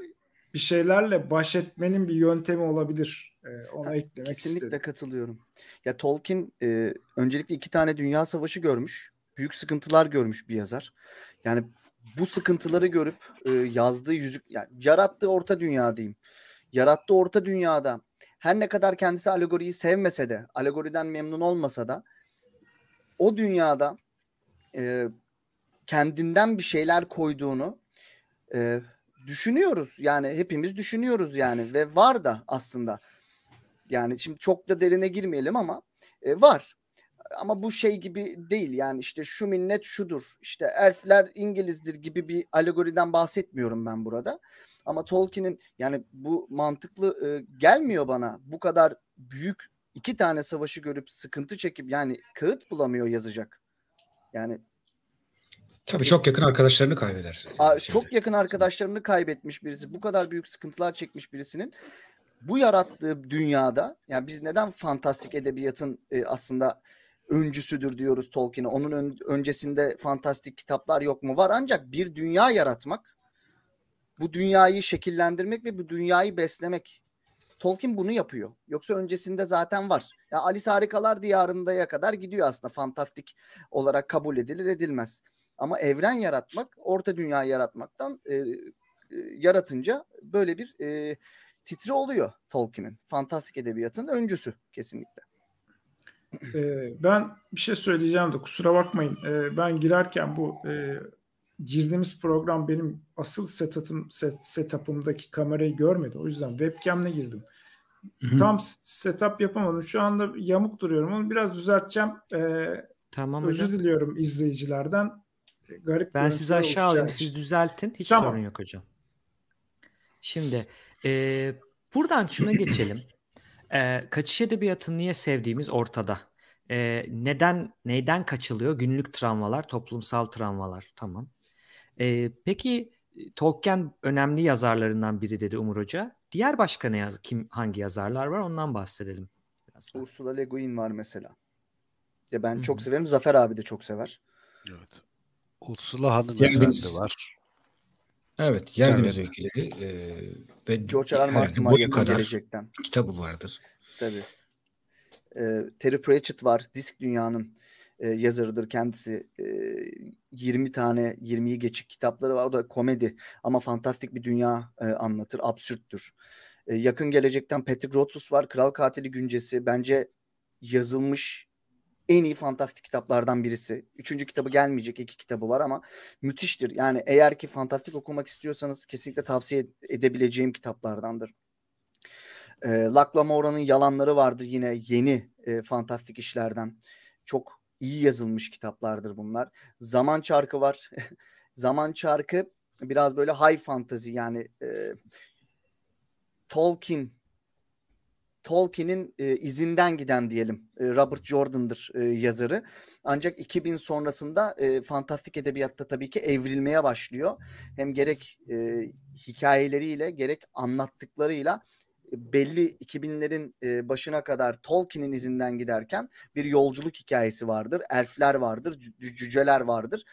bir şeylerle baş etmenin bir yöntemi olabilir. E, ona ha, eklemek kesinlikle istedim. katılıyorum. Ya Tolkien e, öncelikle iki tane dünya savaşı görmüş. Büyük sıkıntılar görmüş bir yazar. Yani bu sıkıntıları görüp e, yazdığı yüzük yani yarattığı orta dünya diyeyim. Yarattığı orta dünyada her ne kadar kendisi alegoriyi sevmese de, alegoriden memnun olmasa da o dünyada e, kendinden bir şeyler koyduğunu e, düşünüyoruz. Yani hepimiz düşünüyoruz yani ve var da aslında. Yani şimdi çok da derine girmeyelim ama e, var. Ama bu şey gibi değil yani işte şu minnet şudur işte elfler İngilizdir gibi bir alegoriden bahsetmiyorum ben burada. Ama Tolkien'in yani bu mantıklı e, gelmiyor bana. Bu kadar büyük iki tane savaşı görüp sıkıntı çekip yani kağıt bulamıyor yazacak. Yani Tabii çok yakın arkadaşlarını kaybeder. A, çok yakın arkadaşlarını kaybetmiş birisi. Bu kadar büyük sıkıntılar çekmiş birisinin bu yarattığı dünyada yani biz neden fantastik edebiyatın e, aslında öncüsüdür diyoruz Tolkien'e. Onun ön, öncesinde fantastik kitaplar yok mu? Var ancak bir dünya yaratmak bu dünyayı şekillendirmek ve bu dünyayı beslemek. Tolkien bunu yapıyor. Yoksa öncesinde zaten var. Ya Alice Harikalar Diyarında'ya kadar gidiyor aslında fantastik olarak kabul edilir edilmez. Ama evren yaratmak, orta dünya yaratmaktan e, e, yaratınca böyle bir e, titri oluyor Tolkien'in. Fantastik edebiyatın öncüsü kesinlikle. Ee, ben bir şey söyleyeceğim de kusura bakmayın. Ee, ben girerken bu e, girdiğimiz program benim asıl setup'ım set, setup'ımdaki kamerayı görmedi. O yüzden webcam'le girdim. Hı-hı. Tam setup yapamadım. Şu anda yamuk duruyorum. Onu biraz düzelteceğim. Ee, tamam özür hocam. diliyorum izleyicilerden. Garip ben sizi aşağı alayım. Siz düzeltin. Hiç tamam. sorun yok hocam. Şimdi e, buradan şuna geçelim. E, kaçış edebiyatını niye sevdiğimiz ortada. E, neden neyden kaçılıyor? Günlük travmalar, toplumsal travmalar. Tamam. E, peki Tolkien önemli yazarlarından biri dedi Umur Hoca. Diğer başka ne yaz kim hangi yazarlar var ondan bahsedelim. Biraz Ursula Le Guin var mesela. Ya ben Hı-hı. çok severim. Zafer abi de çok sever. Evet. Ursula Hanımefendi var. Evet, Yelginiz evet. öyküleri e, ve George R. R. Martin kadar gelecekten. kitabı vardır. Tabii. E, Terry Pratchett var. Disk Dünya'nın e, yazarıdır kendisi. E, 20 tane, 20'yi geçik kitapları var. O da komedi ama fantastik bir dünya e, anlatır. Absürttür. E, yakın gelecekten Patrick Rothfuss var. Kral Katili Güncesi. Bence yazılmış en iyi fantastik kitaplardan birisi. Üçüncü kitabı gelmeyecek. iki kitabı var ama müthiştir. Yani eğer ki fantastik okumak istiyorsanız kesinlikle tavsiye edebileceğim kitaplardandır. E, Laclamora'nın yalanları vardır yine yeni e, fantastik işlerden. Çok iyi yazılmış kitaplardır bunlar. Zaman Çarkı var. Zaman Çarkı biraz böyle high fantasy yani e, Tolkien Tolkien'in e, izinden giden diyelim. E, Robert Jordan'dır e, yazarı. Ancak 2000 sonrasında e, fantastik edebiyatta tabii ki evrilmeye başlıyor. Hem gerek e, hikayeleriyle gerek anlattıklarıyla belli 2000'lerin e, başına kadar Tolkien'in izinden giderken bir yolculuk hikayesi vardır. Elfler vardır, cüceler vardır.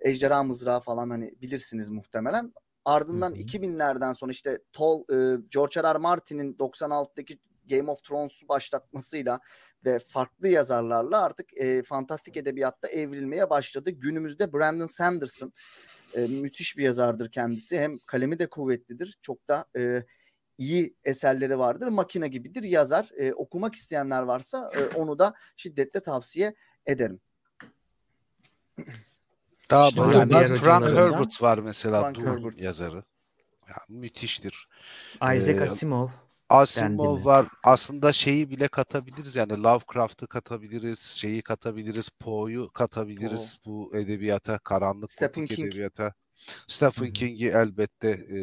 Ejderha mızrağı falan hani bilirsiniz muhtemelen. Ardından hı hı. 2000'lerden sonra işte Tol, e, George R. R. Martin'in 96'daki Game of Thrones başlatmasıyla ve farklı yazarlarla artık e, fantastik edebiyatta evrilmeye başladı. Günümüzde Brandon Sanderson e, müthiş bir yazardır kendisi. Hem kalemi de kuvvetlidir. Çok da e, iyi eserleri vardır. Makine gibidir yazar. E, okumak isteyenler varsa e, onu da şiddetle tavsiye ederim. Daha İşte yani diğer Frank Herbert var mesela Frank Dune Herbert. yazarı. Ya, müthiştir. Isaac Ee, Asimov. Dendi Asimov mi? var. Aslında şeyi bile katabiliriz yani Lovecraft'ı katabiliriz, şeyi katabiliriz, Poe'yu katabiliriz bu edebiyata, karanlık Stephen King. edebiyata. Stephen. King'i elbette e,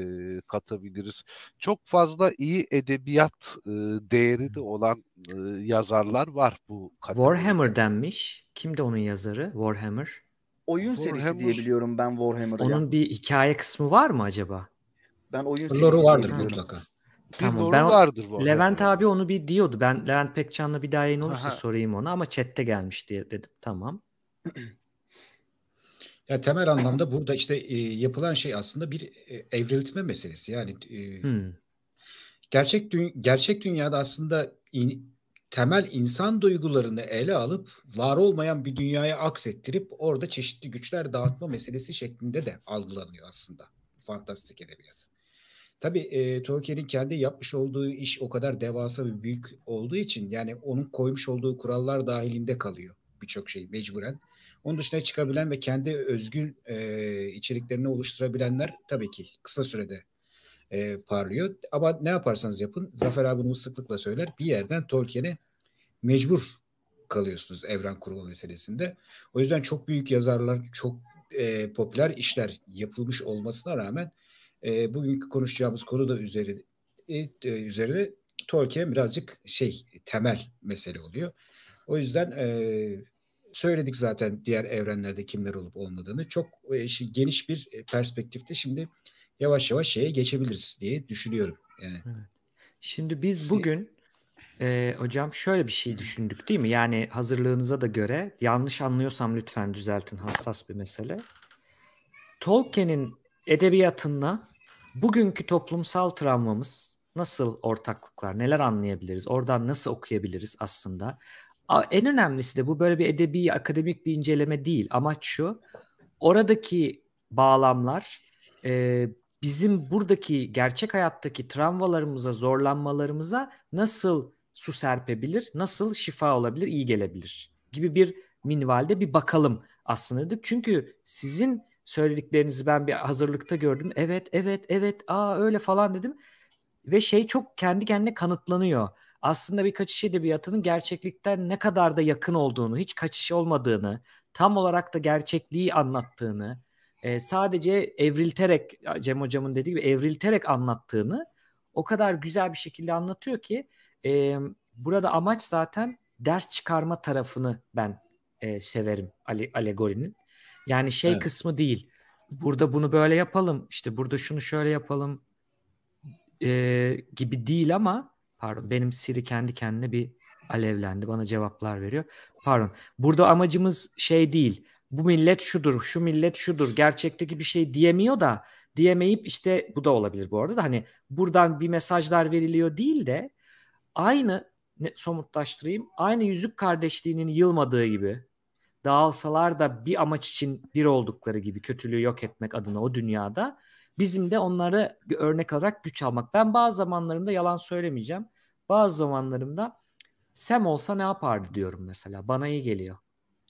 katabiliriz. Çok fazla iyi edebiyat e, değeri de olan e, yazarlar var bu kategoride. Warhammer denmiş. Kimdi onun yazarı? Warhammer. Oyun serisi Warhammer- diye biliyorum ben Warhammer'ı ya. Onun bir hikaye kısmı var mı acaba? Ben oyun serisi diye vardır biliyorum. mutlaka. Bir Tamam, ben o- vardır Warhammer'ın. Levent abi onu bir diyordu. Ben Levent Pekcan'la bir daha yayın olursa Aha. sorayım ona ama chatte gelmiş diye dedim. Tamam. Ya temel anlamda burada işte e, yapılan şey aslında bir e, evriltme meselesi. Yani e, Hmm. gerçek dü- gerçek dünyada aslında in- temel insan duygularını ele alıp var olmayan bir dünyaya aksettirip orada çeşitli güçler dağıtma meselesi şeklinde de algılanıyor aslında fantastik edebiyat. Tabii e, Tolkien'in kendi yapmış olduğu iş o kadar devasa ve büyük olduğu için yani onun koymuş olduğu kurallar dahilinde kalıyor birçok şey mecburen. Onun dışına çıkabilen ve kendi özgür e, içeriklerini oluşturabilenler tabii ki kısa sürede e, parlıyor. Ama ne yaparsanız yapın, Zafer abi bunu sıklıkla söyler, bir yerden Tolkien'e mecbur kalıyorsunuz evren kurma meselesinde. O yüzden çok büyük yazarlar, çok e, popüler işler yapılmış olmasına rağmen e, bugünkü konuşacağımız konu da üzeri, e, üzerine Tolkien birazcık şey temel mesele oluyor. O yüzden e, söyledik zaten diğer evrenlerde kimler olup olmadığını. Çok e, geniş bir perspektifte şimdi yavaş yavaş şeye geçebiliriz diye düşünüyorum. Yani Şimdi biz bugün e, hocam şöyle bir şey düşündük değil mi? Yani hazırlığınıza da göre yanlış anlıyorsam lütfen düzeltin hassas bir mesele. Tolkien'in edebiyatında bugünkü toplumsal travmamız nasıl ortaklıklar, neler anlayabiliriz, oradan nasıl okuyabiliriz aslında. En önemlisi de bu böyle bir edebi, akademik bir inceleme değil. Amaç şu, oradaki bağlamlar e, bizim buradaki gerçek hayattaki travmalarımıza, zorlanmalarımıza nasıl su serpebilir, nasıl şifa olabilir, iyi gelebilir gibi bir minvalde bir bakalım aslında dedik. Çünkü sizin söylediklerinizi ben bir hazırlıkta gördüm. Evet, evet, evet, aa öyle falan dedim. Ve şey çok kendi kendine kanıtlanıyor. Aslında bir kaçış edebiyatının gerçeklikten ne kadar da yakın olduğunu, hiç kaçış olmadığını, tam olarak da gerçekliği anlattığını, e, sadece evrilterek Cem hocamın dediği gibi evrilterek anlattığını o kadar güzel bir şekilde anlatıyor ki e, burada amaç zaten ders çıkarma tarafını ben e, severim ale- alegorinin. Yani şey Evet. kısmı değil. Burada bunu böyle yapalım, işte burada şunu şöyle yapalım e, gibi değil ama pardon benim Siri kendi kendine bir alevlendi. Bana cevaplar veriyor. Pardon. Burada amacımız şey değil. Bu millet şudur, şu millet şudur. Gerçekteki bir şey diyemiyor da diyemeyip işte bu da olabilir bu arada da hani buradan bir mesajlar veriliyor değil de aynı ne, somutlaştırayım. Aynı yüzük kardeşliğinin yılmadığı gibi dağılsalar da bir amaç için bir oldukları gibi kötülüğü yok etmek adına o dünyada bizim de onları örnek alarak güç almak. Ben bazı zamanlarımda yalan söylemeyeceğim. Bazı zamanlarımda Sam olsa ne yapardı diyorum mesela. Bana iyi geliyor.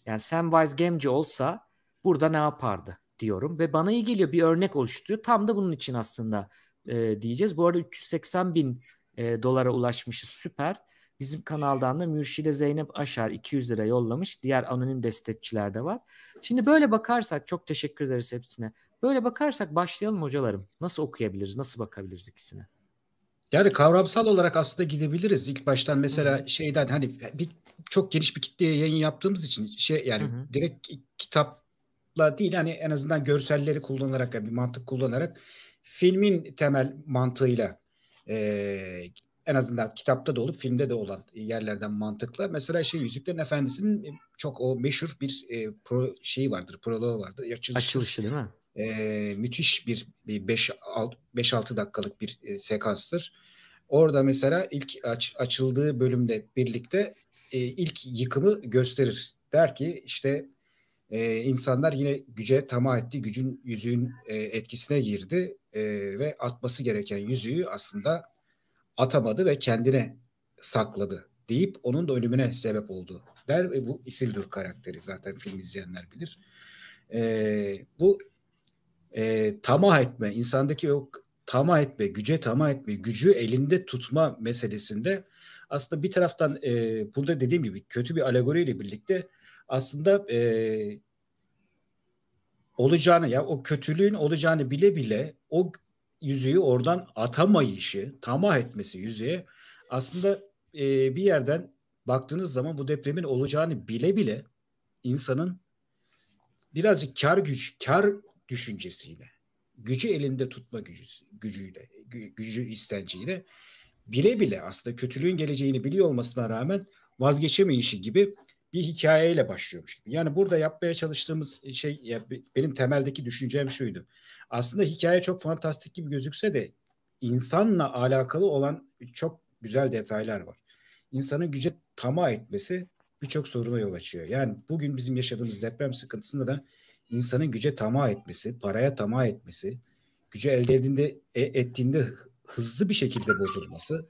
Yani Samwise Gamgee olsa burada ne yapardı diyorum ve bana iyi geliyor bir örnek oluşturuyor. Tam da bunun için aslında e, diyeceğiz. Bu arada 380 bin e, dolara ulaşmışız süper. Bizim kanaldan da Mürşide Zeynep Aşar 200 lira yollamış. Diğer anonim destekçiler de var. Şimdi böyle bakarsak çok teşekkür ederiz hepsine. Böyle bakarsak başlayalım hocalarım. Nasıl okuyabiliriz? Nasıl bakabiliriz ikisine? Yani kavramsal olarak aslında gidebiliriz. İlk baştan mesela şeyden hani bir çok geniş bir kitleye yayın yaptığımız için şey yani Hı hı. direkt kitapla değil hani en azından görselleri kullanarak yani bir mantık kullanarak filmin temel mantığıyla eee, en azından kitapta da olup filmde de olan yerlerden mantıkla mesela şey Yüzüklerin Efendisi'nin çok o meşhur bir e, pro şeyi vardır, proloğu vardır. Açılışı, Açılışı değil mi? E, müthiş bir 5-6 dakikalık bir e, sekanstır. Orada mesela ilk aç, açıldığı bölümde birlikte e, ilk yıkımı gösterir. Der ki işte e, insanlar yine güce tamah etti, gücün yüzüğün e, etkisine girdi e, ve atması gereken yüzüğü aslında atamadı ve kendine sakladı deyip onun da ölümüne sebep oldu der ve bu Isildur karakteri zaten film izleyenler bilir. e, bu e, tamah etme, insandaki o tamah etme, güce tamah etme, gücü elinde tutma meselesinde aslında bir taraftan e, burada dediğim gibi kötü bir alegoriyle birlikte aslında e, olacağını ya o kötülüğün olacağını bile bile o yüzüğü oradan atamayışı, tamah etmesi yüzüğe aslında e, bir yerden baktığınız zaman bu depremin olacağını bile bile insanın birazcık kar güç, kar düşüncesiyle, gücü elinde tutma gücü, gücüyle, gücü istenciyle bile bile aslında kötülüğün geleceğini biliyor olmasına rağmen vazgeçemeyişi gibi bir hikayeyle başlıyormuş gibi. Yani burada yapmaya çalıştığımız şey ya benim temeldeki düşüncem şuydu. Aslında hikaye çok fantastik gibi gözükse de insanla alakalı olan çok güzel detaylar var. İnsanın güce tamah etmesi birçok soruna yol açıyor. Yani bugün bizim yaşadığımız deprem sıkıntısında da insanın güce tamah etmesi, paraya tamah etmesi, gücü elde ettiğinde, e, ettiğinde hızlı bir şekilde bozulması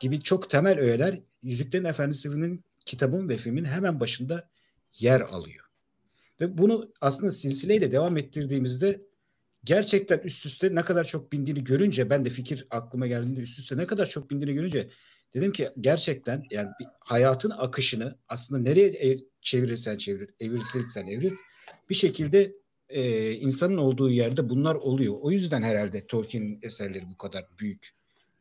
gibi çok temel öğeler Yüzüklerin Efendisi filminin kitabın ve filmin hemen başında yer alıyor. Ve bunu aslında silsileyle devam ettirdiğimizde gerçekten üst üste ne kadar çok bindiğini görünce ben de fikir aklıma geldiğinde üst üste ne kadar çok bindiğini görünce dedim ki gerçekten yani bir hayatın akışını aslında nereye çevirirsen çevir, evrilirsen evrit bir şekilde e, insanın olduğu yerde bunlar oluyor. O yüzden herhalde Tolkien'in eserleri bu kadar büyük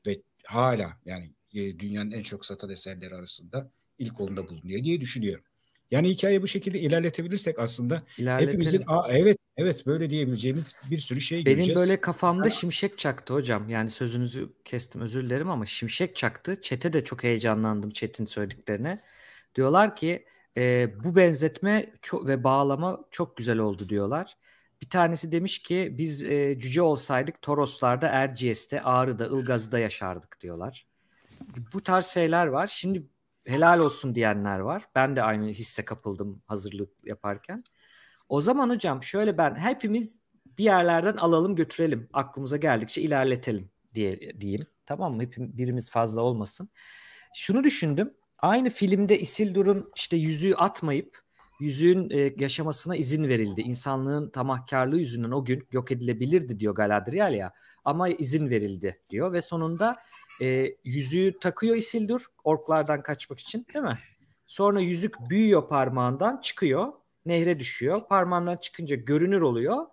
ve hala yani e, dünyanın en çok satan eserleri arasında ilk onda bulunuyor diye düşünüyorum. Yani hikaye bu şekilde ilerletebilirsek aslında hepimizin Aa, evet evet böyle diyebileceğimiz bir sürü şey Benim göreceğiz. böyle kafamda şimşek çaktı hocam. Yani sözünüzü kestim özür dilerim ama şimşek çaktı. Çete de çok heyecanlandım Çetin söylediklerine. Diyorlar ki e, bu benzetme çok, ve bağlama çok güzel oldu diyorlar. Bir tanesi demiş ki biz e, cüce olsaydık Toroslarda, Erciyes'te, Ağrı'da, Ilgaz'da yaşardık diyorlar. Bu tarz şeyler var. Şimdi helal olsun diyenler var. Ben de aynı hisse kapıldım hazırlık yaparken. O zaman hocam şöyle ben hepimiz bir yerlerden alalım götürelim. Aklımıza geldikçe ilerletelim diye diyeyim. Tamam mı? Hepim, birimiz fazla olmasın. Şunu düşündüm. Aynı filmde Isildur'un işte yüzüğü atmayıp yüzüğün e, yaşamasına izin verildi. İnsanlığın tamahkarlığı yüzünden o gün yok edilebilirdi diyor Galadriel ya. Ama izin verildi diyor ve sonunda e, yüzüğü takıyor Isildur orklardan kaçmak için değil mi? Sonra yüzük büyüyor parmağından çıkıyor. Nehre düşüyor. Parmağından çıkınca görünür oluyor.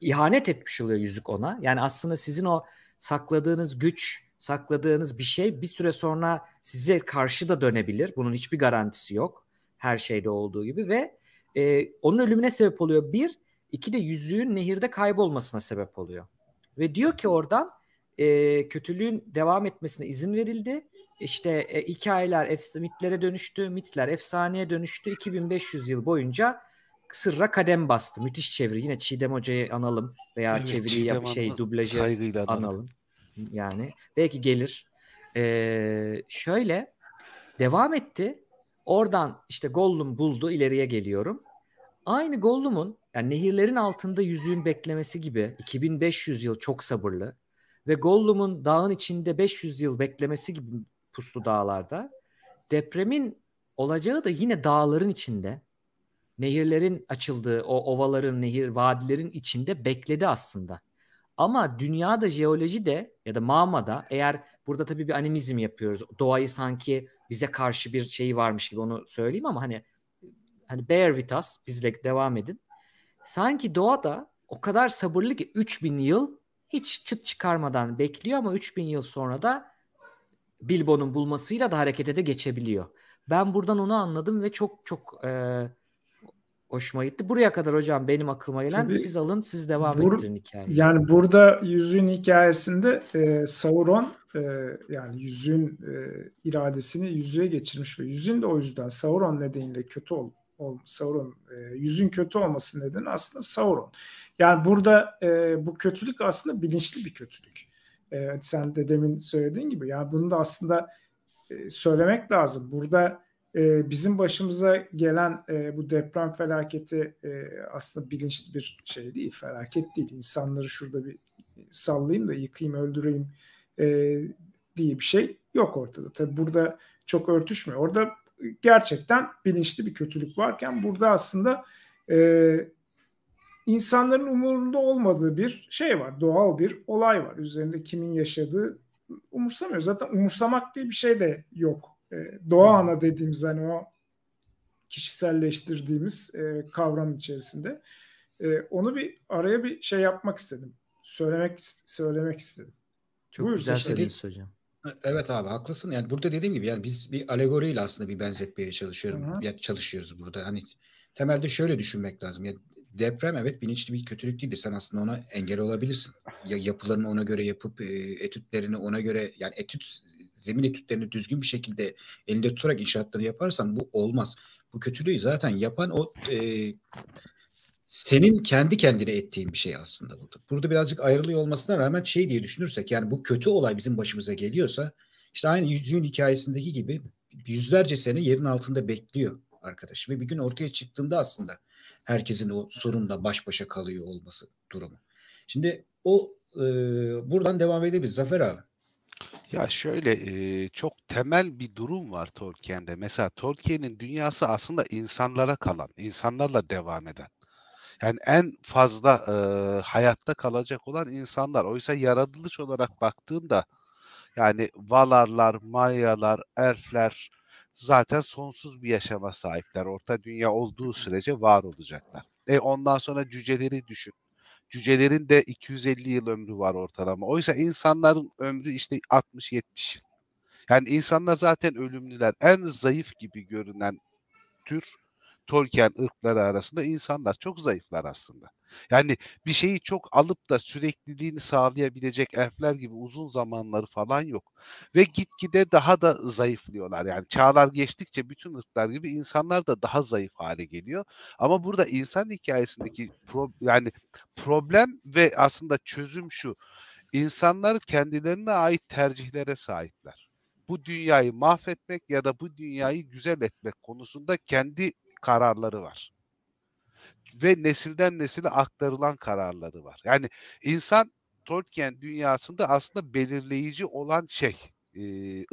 İhanet etmiş oluyor yüzük ona. Yani aslında sizin o sakladığınız güç, sakladığınız bir şey bir süre sonra size karşı da dönebilir. Bunun hiçbir garantisi yok. Her şeyde olduğu gibi ve e, onun ölümüne sebep oluyor. Bir, iki de yüzüğün nehirde kaybolmasına sebep oluyor. Ve diyor ki oradan e, kötülüğün devam etmesine izin verildi. İşte e, hikayeler mitlere dönüştü, mitler efsaneye dönüştü. 2500 yıl boyunca sırra kadem bastı. Müthiş çeviri. Yine Çiğdem Hoca'yı analım veya evet, çeviriyi yap şey dublajı analım. analım. Yani belki gelir. Ee, şöyle devam etti. Oradan işte Gollum buldu ileriye geliyorum. Aynı Gollum'un yani nehirlerin altında yüzüğün beklemesi gibi 2500 yıl çok sabırlı ve Gollum'un dağın içinde 500 yıl beklemesi gibi puslu dağlarda depremin olacağı da yine dağların içinde nehirlerin açıldığı o ovaların, nehir, vadilerin içinde bekledi aslında. Ama dünyada jeoloji de ya da mağmada eğer burada tabii bir animizm yapıyoruz. Doğayı sanki bize karşı bir şeyi varmış gibi onu söyleyeyim ama hani hani bear with us bizle devam edin. Sanki doğada o kadar sabırlı ki 3000 yıl hiç çıt çıkarmadan bekliyor ama 3000 yıl sonra da Bilbo'nun bulmasıyla da harekete de geçebiliyor. Ben buradan onu anladım ve çok çok e, hoşuma gitti. Buraya kadar hocam benim aklıma gelen Tabii, siz alın siz devam bur- ettirin hikayeyi. Yani burada yüzüğün hikayesinde e, Sauron e, yani yüzüğün e, iradesini yüzüğe geçirmiş ve yüzüğün de o yüzden Sauron nedeniyle kötü ol, ol Sauron e, yüzün kötü olması nedeni aslında Sauron. Yani burada e, bu kötülük aslında bilinçli bir kötülük. E, sen de demin söylediğin gibi yani bunu da aslında e, söylemek lazım. Burada e, bizim başımıza gelen e, bu deprem felaketi e, aslında bilinçli bir şey değil, felaket değil. İnsanları şurada bir sallayayım da yıkayım, öldüreyim e, diye bir şey yok ortada. Tabi burada çok örtüşmüyor. Orada gerçekten bilinçli bir kötülük varken burada aslında e, insanların umurunda olmadığı bir şey var. Doğal bir olay var. Üzerinde kimin yaşadığı umursamıyor. Zaten umursamak diye bir şey de yok. E, doğa ana dediğimiz hani o kişiselleştirdiğimiz e, kavram içerisinde. E, onu bir araya bir şey yapmak istedim. Söylemek söylemek istedim. Çok Buyur güzel söylediniz hocam. Evet abi haklısın. Yani burada dediğim gibi yani biz bir alegoriyle aslında bir benzetmeye çalışıyorum. Hı hı. Ya çalışıyoruz burada. Hani temelde şöyle düşünmek lazım. Yani deprem evet bilinçli bir kötülük değildir. Sen aslında ona engel olabilirsin. Ya yapılarını ona göre yapıp e, etütlerini ona göre yani etüt zemin etütlerini düzgün bir şekilde elinde tutarak inşaatları yaparsan bu olmaz. Bu kötülüğü zaten yapan o e, senin kendi kendine ettiğin bir şey aslında burada. Burada birazcık ayrılıyor olmasına rağmen şey diye düşünürsek yani bu kötü olay bizim başımıza geliyorsa işte aynı yüzüğün hikayesindeki gibi yüzlerce sene yerin altında bekliyor arkadaş ve bir gün ortaya çıktığında aslında herkesin o sorunla baş başa kalıyor olması durumu. Şimdi o e, buradan devam edebiliriz Zafer abi. Ya şöyle e, çok temel bir durum var Tolkien'de. Mesela Tolkien'in dünyası aslında insanlara kalan, insanlarla devam eden. Yani en fazla e, hayatta kalacak olan insanlar. Oysa yaratılış olarak baktığında yani Valarlar, Mayalar, Elfler zaten sonsuz bir yaşama sahipler. Orta dünya olduğu sürece var olacaklar. E ondan sonra cüceleri düşün. Cücelerin de 250 yıl ömrü var ortalama. Oysa insanların ömrü işte 60-70 yıl. Yani insanlar zaten ölümlüler. En zayıf gibi görünen tür Tolkien ırkları arasında insanlar çok zayıflar aslında. Yani bir şeyi çok alıp da sürekliliğini sağlayabilecek elfler gibi uzun zamanları falan yok. Ve gitgide daha da zayıflıyorlar. Yani çağlar geçtikçe bütün ırklar gibi insanlar da daha zayıf hale geliyor. Ama burada insan hikayesindeki pro, yani problem ve aslında çözüm şu. İnsanlar kendilerine ait tercihlere sahipler. Bu dünyayı mahvetmek ya da bu dünyayı güzel etmek konusunda kendi kararları var. Ve nesilden nesile aktarılan kararları var. Yani insan Tolkien dünyasında aslında belirleyici olan şey, e,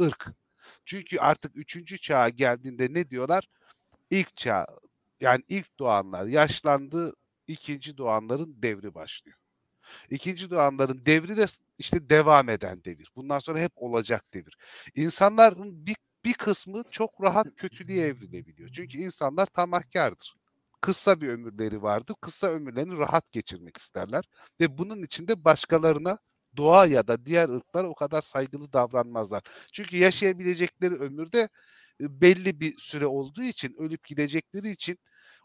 ırk. Çünkü artık üçüncü çağa geldiğinde ne diyorlar? İlk çağ, yani ilk doğanlar yaşlandı, ikinci doğanların devri başlıyor. İkinci doğanların devri de işte devam eden devir. Bundan sonra hep olacak devir. İnsanların bir bir kısmı çok rahat kötülüğe evrilebiliyor. Çünkü insanlar tamahkardır. Kısa bir ömürleri vardır. Kısa ömürlerini rahat geçirmek isterler. Ve bunun içinde başkalarına doğa ya da diğer ırklar o kadar saygılı davranmazlar. Çünkü yaşayabilecekleri ömürde e, belli bir süre olduğu için, ölüp gidecekleri için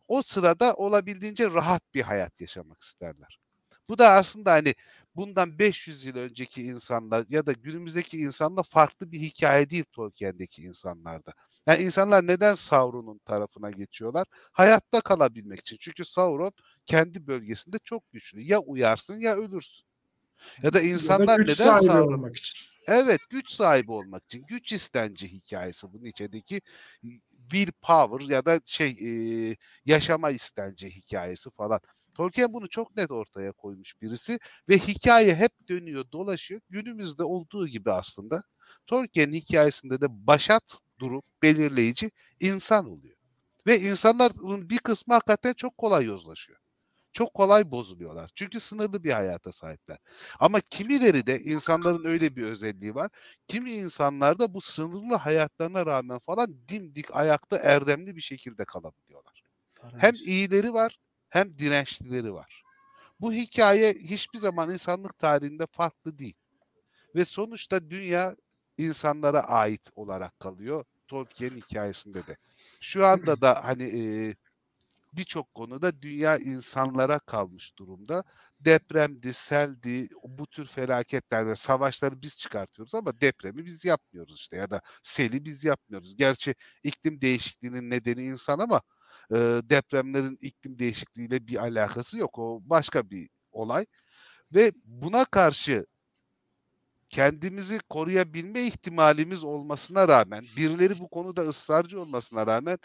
o sırada olabildiğince rahat bir hayat yaşamak isterler. Bu da aslında hani bundan 500 yıl önceki insanlar ya da günümüzdeki insanla farklı bir hikaye değil Tolkien'deki insanlarda. Yani insanlar neden Sauron'un tarafına geçiyorlar? Hayatta kalabilmek için. Çünkü Sauron kendi bölgesinde çok güçlü. Ya uyarsın ya ölürsün. Ya da insanlar ya da neden Sauron olmak için. Evet, güç sahibi olmak için. Güç istenci hikayesi bunun içindeki will power ya da şey e, yaşama istence hikayesi falan. Tolkien bunu çok net ortaya koymuş birisi ve hikaye hep dönüyor, dolaşıyor. Günümüzde olduğu gibi aslında Tolkien'in hikayesinde de başat durum belirleyici insan oluyor. Ve insanların bir kısmı hakikaten çok kolay yozlaşıyor. Çok kolay bozuluyorlar. Çünkü sınırlı bir hayata sahipler. Ama kimileri de insanların öyle bir özelliği var. Kimi insanlar da bu sınırlı hayatlarına rağmen falan dimdik ayakta erdemli bir şekilde kalabiliyorlar. Hem iyileri var hem dirençlileri var. Bu hikaye hiçbir zaman insanlık tarihinde farklı değil. Ve sonuçta dünya insanlara ait olarak kalıyor. Tolkien hikayesinde de. Şu anda da hani e, birçok konuda dünya insanlara kalmış durumda. Depremdi, seldi, bu tür felaketlerde savaşları biz çıkartıyoruz ama depremi biz yapmıyoruz işte ya da seli biz yapmıyoruz. Gerçi iklim değişikliğinin nedeni insan ama e, depremlerin iklim değişikliğiyle bir alakası yok. O başka bir olay. Ve buna karşı kendimizi koruyabilme ihtimalimiz olmasına rağmen, birileri bu konuda ısrarcı olmasına rağmen,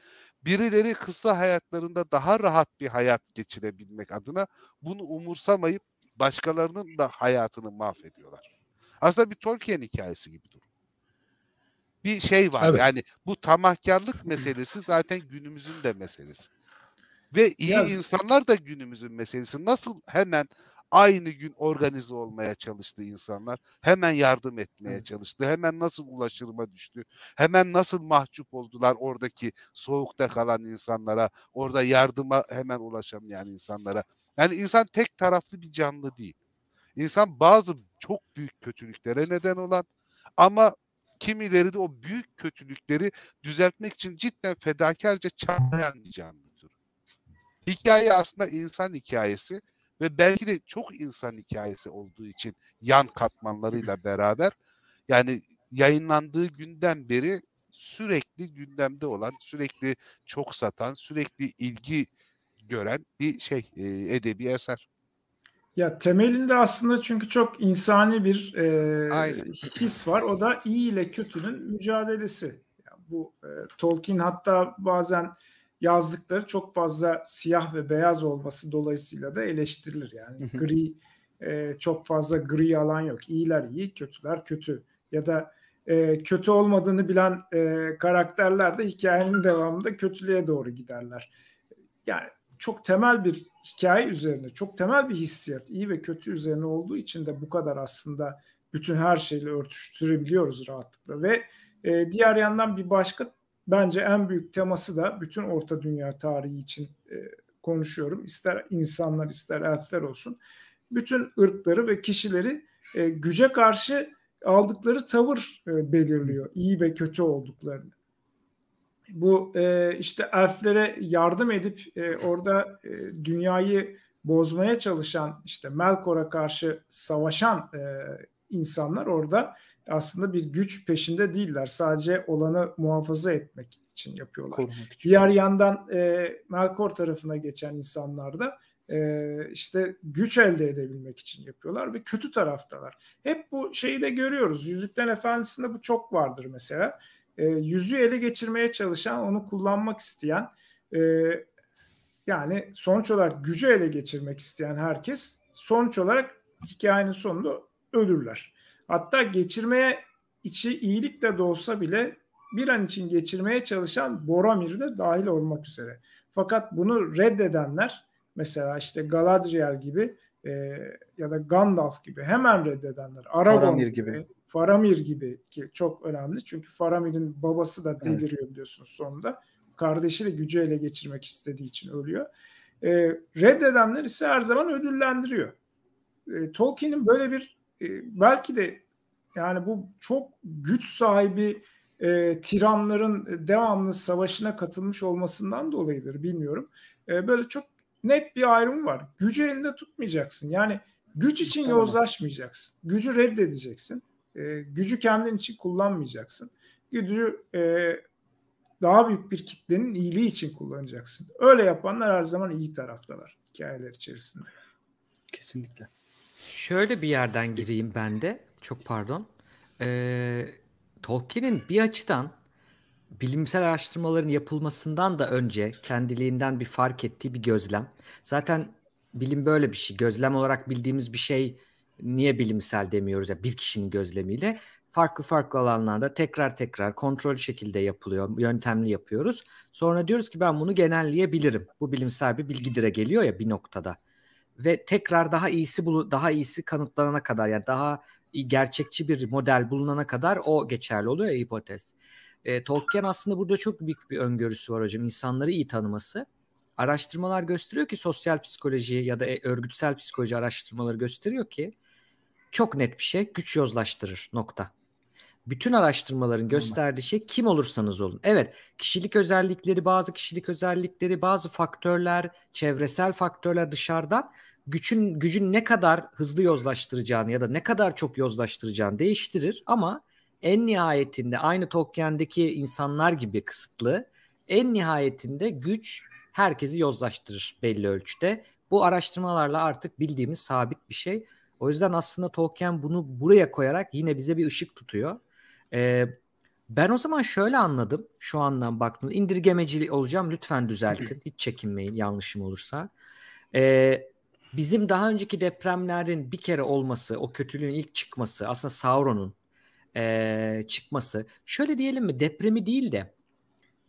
birileri kısa hayatlarında daha rahat bir hayat geçirebilmek adına bunu umursamayıp başkalarının da hayatını mahvediyorlar. Aslında bir Tolkien hikayesi gibi durum. Bir şey var evet. yani bu tamahkarlık meselesi zaten günümüzün de meselesi. Ve iyi Biraz... insanlar da günümüzün meselesi. Nasıl hemen aynı gün organize olmaya çalıştı insanlar. Hemen yardım etmeye çalıştı. Hemen nasıl ulaşırma düştü. Hemen nasıl mahcup oldular oradaki soğukta kalan insanlara. Orada yardıma hemen ulaşamayan insanlara. Yani insan tek taraflı bir canlı değil. İnsan bazı çok büyük kötülüklere neden olan ama kimileri de o büyük kötülükleri düzeltmek için cidden fedakarca çabalayan bir canlıdır. Hikaye aslında insan hikayesi ve belki de çok insan hikayesi olduğu için yan katmanlarıyla beraber yani yayınlandığı günden beri sürekli gündemde olan, sürekli çok satan, sürekli ilgi gören bir şey, e, edebi eser. Ya temelinde aslında çünkü çok insani bir e, his var. O da iyi ile kötünün mücadelesi. Yani bu e, Tolkien hatta bazen yazdıkları çok fazla siyah ve beyaz olması dolayısıyla da eleştirilir. Yani gri e, çok fazla gri alan yok. İyiler iyi, kötüler kötü. Ya da e, kötü olmadığını bilen e, karakterler de hikayenin devamında kötülüğe doğru giderler. Yani çok temel bir hikaye üzerine, çok temel bir hissiyat, iyi ve kötü üzerine olduğu için de bu kadar aslında bütün her şeyle örtüştürebiliyoruz rahatlıkla ve e, diğer yandan bir başka bence en büyük teması da bütün Orta Dünya tarihi için e, konuşuyorum. İster insanlar ister elfler olsun. Bütün ırkları ve kişileri e, güce karşı aldıkları tavır e, belirliyor. iyi ve kötü olduklarını. Bu e, işte elflere yardım edip e, orada e, dünyayı bozmaya çalışan işte Melkor'a karşı savaşan e, insanlar orada aslında bir güç peşinde değiller. Sadece olanı muhafaza etmek için yapıyorlar. Için. Diğer yandan e, Melkor tarafına geçen insanlar da e, işte güç elde edebilmek için yapıyorlar ve kötü taraftalar. Hep bu şeyi de görüyoruz. Yüzükten Efendisi'nde bu çok vardır mesela. E, yüzüğü ele geçirmeye çalışan, onu kullanmak isteyen e, yani sonuç olarak gücü ele geçirmek isteyen herkes sonuç olarak hikayenin sonunda ölürler. Hatta geçirmeye içi iyilikle de olsa bile bir an için geçirmeye çalışan Boromir de dahil olmak üzere. Fakat bunu reddedenler mesela işte Galadriel gibi e, ya da Gandalf gibi hemen reddedenler. Aragorn Faramir gibi, gibi. Faramir gibi ki çok önemli. Çünkü Faramir'in babası da deliriyor evet. biliyorsunuz sonunda. Kardeşi de gücü ele geçirmek istediği için ölüyor. E, reddedenler ise her zaman ödüllendiriyor. E, Tolkien'in böyle bir e, belki de yani bu çok güç sahibi e, tiranların devamlı savaşına katılmış olmasından dolayıdır bilmiyorum. E, böyle çok net bir ayrım var. Gücü elinde tutmayacaksın. Yani güç için tamam. yozlaşmayacaksın. Gücü reddedeceksin. E, gücü kendin için kullanmayacaksın. Gücü e, daha büyük bir kitlenin iyiliği için kullanacaksın. Öyle yapanlar her zaman iyi taraftalar hikayeler içerisinde. Kesinlikle. Şöyle bir yerden gireyim ben de. Çok pardon. Ee, Tolkien'in bir açıdan bilimsel araştırmaların yapılmasından da önce kendiliğinden bir fark ettiği bir gözlem. Zaten bilim böyle bir şey. Gözlem olarak bildiğimiz bir şey niye bilimsel demiyoruz ya bir kişinin gözlemiyle farklı farklı alanlarda tekrar tekrar kontrol şekilde yapılıyor. Yöntemli yapıyoruz. Sonra diyoruz ki ben bunu genelleyebilirim. Bu bilimsel bir bilgidire geliyor ya bir noktada ve tekrar daha iyisi daha iyisi kanıtlanana kadar yani daha gerçekçi bir model bulunana kadar o geçerli oluyor ya hipotez. E, Tolkien aslında burada çok büyük bir öngörüsü var hocam. İnsanları iyi tanıması. Araştırmalar gösteriyor ki sosyal psikoloji ya da e, örgütsel psikoloji araştırmaları gösteriyor ki çok net bir şey güç yozlaştırır nokta bütün araştırmaların gösterdiği şey kim olursanız olun. Evet, kişilik özellikleri, bazı kişilik özellikleri, bazı faktörler, çevresel faktörler dışarıdan gücün gücün ne kadar hızlı yozlaştıracağını ya da ne kadar çok yozlaştıracağını değiştirir ama en nihayetinde aynı Tolkien'deki insanlar gibi kısıtlı, en nihayetinde güç herkesi yozlaştırır belli ölçüde. Bu araştırmalarla artık bildiğimiz sabit bir şey. O yüzden aslında Tolkien bunu buraya koyarak yine bize bir ışık tutuyor. Ee, ben o zaman şöyle anladım şu andan baktığımda indirgemeci olacağım lütfen düzeltin hiç çekinmeyin yanlışım olursa. Ee, bizim daha önceki depremlerin bir kere olması o kötülüğün ilk çıkması aslında Sauron'un e, çıkması şöyle diyelim mi depremi değil de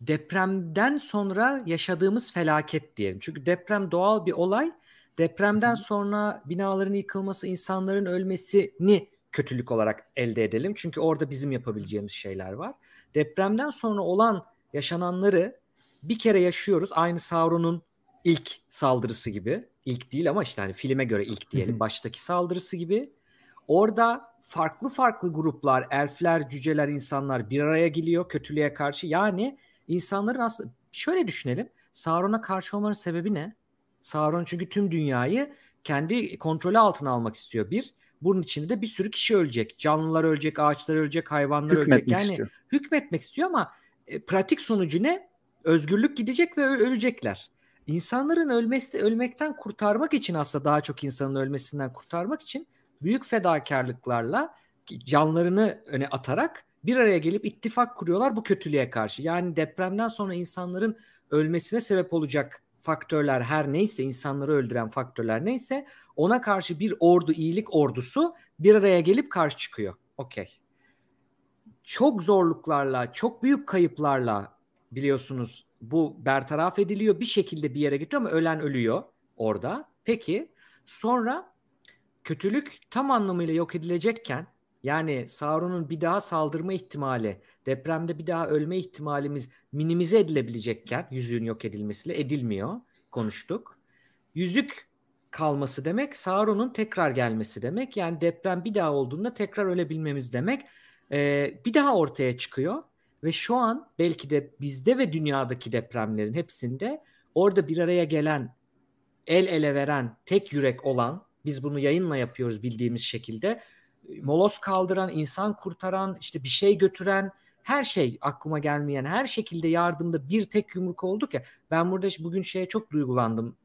depremden sonra yaşadığımız felaket diyelim. Çünkü deprem doğal bir olay. Depremden sonra binaların yıkılması, insanların ölmesini kötülük olarak elde edelim. Çünkü orada bizim yapabileceğimiz şeyler var. Depremden sonra olan yaşananları bir kere yaşıyoruz. Aynı Sauron'un ilk saldırısı gibi. İlk değil ama işte hani filme göre ilk diyelim. Baştaki saldırısı gibi. Orada farklı farklı gruplar, elfler, cüceler, insanlar bir araya geliyor kötülüğe karşı. Yani insanların aslında şöyle düşünelim. Sauron'a karşı olmanın sebebi ne? Sauron çünkü tüm dünyayı kendi kontrolü altına almak istiyor. Bir, bunun içinde de bir sürü kişi ölecek. Canlılar ölecek, ağaçlar ölecek, hayvanlar hükmetmek ölecek. Yani istiyor. hükmetmek istiyor ama e, pratik sonucu ne? Özgürlük gidecek ve ölecekler. İnsanların ölmesi ölmekten kurtarmak için aslında daha çok insanın ölmesinden kurtarmak için büyük fedakarlıklarla canlarını öne atarak bir araya gelip ittifak kuruyorlar bu kötülüğe karşı. Yani depremden sonra insanların ölmesine sebep olacak faktörler her neyse insanları öldüren faktörler neyse ona karşı bir ordu iyilik ordusu bir araya gelip karşı çıkıyor. Okey. Çok zorluklarla, çok büyük kayıplarla biliyorsunuz bu bertaraf ediliyor. Bir şekilde bir yere gidiyor ama ölen ölüyor orada. Peki sonra kötülük tam anlamıyla yok edilecekken yani Sauron'un bir daha saldırma ihtimali, depremde bir daha ölme ihtimalimiz minimize edilebilecekken yüzüğün yok edilmesiyle edilmiyor. Konuştuk. Yüzük kalması demek Sauron'un tekrar gelmesi demek. Yani deprem bir daha olduğunda tekrar ölebilmemiz demek. Ee, bir daha ortaya çıkıyor ve şu an belki de bizde ve dünyadaki depremlerin hepsinde orada bir araya gelen, el ele veren, tek yürek olan, biz bunu yayınla yapıyoruz bildiğimiz şekilde moloz kaldıran, insan kurtaran, işte bir şey götüren, her şey aklıma gelmeyen, her şekilde yardımda bir tek yumruk olduk ya. Ben burada bugün şeye çok duygulandım.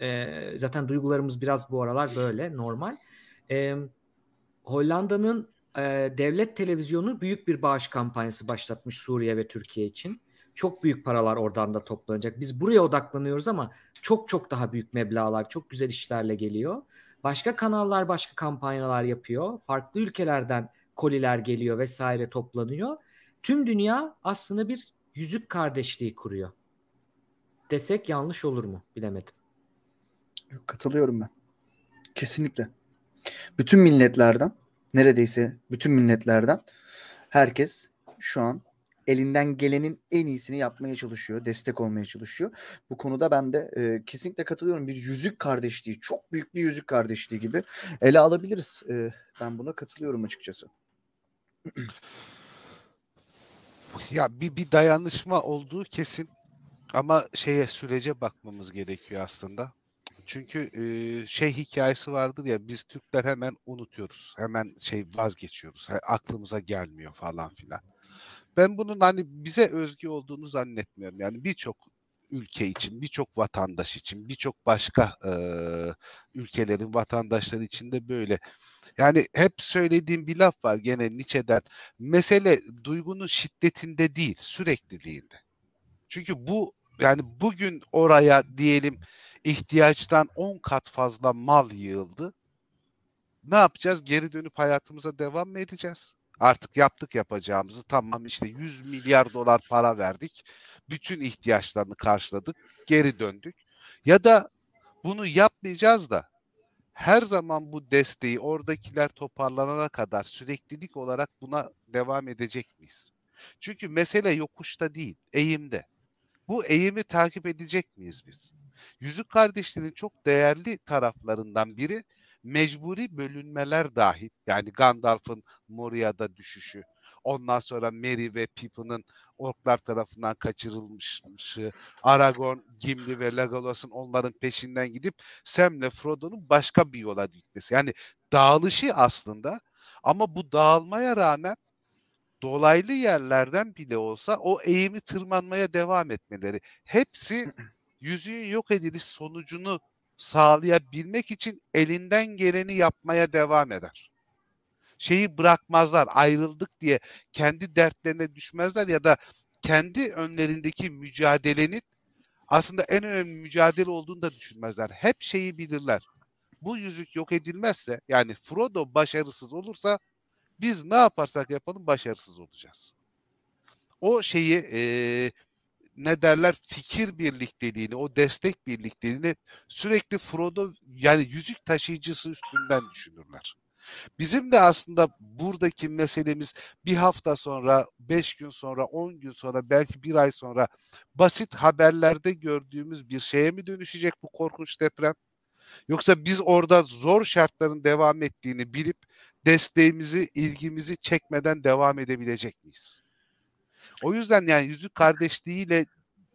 Ee, zaten duygularımız biraz bu aralar böyle normal. Ee, Hollanda'nın e, devlet televizyonu büyük bir bağış kampanyası başlatmış Suriye ve Türkiye için. Çok büyük paralar oradan da toplanacak. Biz buraya odaklanıyoruz ama çok çok daha büyük meblağlar, çok güzel işlerle geliyor. Başka kanallar başka kampanyalar yapıyor. Farklı ülkelerden koliler geliyor vesaire toplanıyor. Tüm dünya aslında bir yüzük kardeşliği kuruyor. Desek yanlış olur mu? Bilemedim. Katılıyorum ben. Kesinlikle. Bütün milletlerden, neredeyse bütün milletlerden herkes şu an elinden gelenin en iyisini yapmaya çalışıyor, destek olmaya çalışıyor. Bu konuda ben de e, kesinlikle katılıyorum. Bir yüzük kardeşliği, çok büyük bir yüzük kardeşliği gibi ele alabiliriz. E, ben buna katılıyorum açıkçası. Ya bir bir dayanışma olduğu kesin ama şeye sürece bakmamız gerekiyor aslında. Çünkü e, şey hikayesi vardır ya biz Türkler hemen unutuyoruz. Hemen şey vazgeçiyoruz. Aklımıza gelmiyor falan filan. Ben bunun hani bize özgü olduğunu zannetmiyorum. Yani birçok ülke için, birçok vatandaş için, birçok başka e, ülkelerin vatandaşları için de böyle. Yani hep söylediğim bir laf var gene Nietzsche'den. Mesele duygunun şiddetinde değil, sürekliliğinde. Çünkü bu yani bugün oraya diyelim ihtiyaçtan 10 kat fazla mal yığıldı. Ne yapacağız? Geri dönüp hayatımıza devam mı edeceğiz? Artık yaptık yapacağımızı. Tamam işte 100 milyar dolar para verdik. Bütün ihtiyaçlarını karşıladık. Geri döndük. Ya da bunu yapmayacağız da her zaman bu desteği oradakiler toparlanana kadar süreklilik olarak buna devam edecek miyiz? Çünkü mesele yokuşta değil, eğimde. Bu eğimi takip edecek miyiz biz? Yüzük kardeşliğinin çok değerli taraflarından biri mecburi bölünmeler dahil. Yani Gandalf'ın Moria'da düşüşü, ondan sonra Merry ve Pippin'in orklar tarafından kaçırılmışı, Aragorn, Gimli ve Legolas'ın onların peşinden gidip Sam'le Frodo'nun başka bir yola gitmesi. Yani dağılışı aslında ama bu dağılmaya rağmen dolaylı yerlerden bile olsa o eğimi tırmanmaya devam etmeleri. Hepsi yüzüğün yok ediliş sonucunu sağlayabilmek için elinden geleni yapmaya devam eder. Şeyi bırakmazlar, ayrıldık diye kendi dertlerine düşmezler ya da kendi önlerindeki mücadelenin aslında en önemli mücadele olduğunu da düşünmezler. Hep şeyi bilirler. Bu yüzük yok edilmezse yani Frodo başarısız olursa biz ne yaparsak yapalım başarısız olacağız. O şeyi e, ne derler fikir birlikteliğini, o destek birlikteliğini sürekli Frodo yani yüzük taşıyıcısı üstünden düşünürler. Bizim de aslında buradaki meselemiz bir hafta sonra, beş gün sonra, on gün sonra, belki bir ay sonra basit haberlerde gördüğümüz bir şeye mi dönüşecek bu korkunç deprem? Yoksa biz orada zor şartların devam ettiğini bilip desteğimizi, ilgimizi çekmeden devam edebilecek miyiz? O yüzden yani yüzük kardeşliğiyle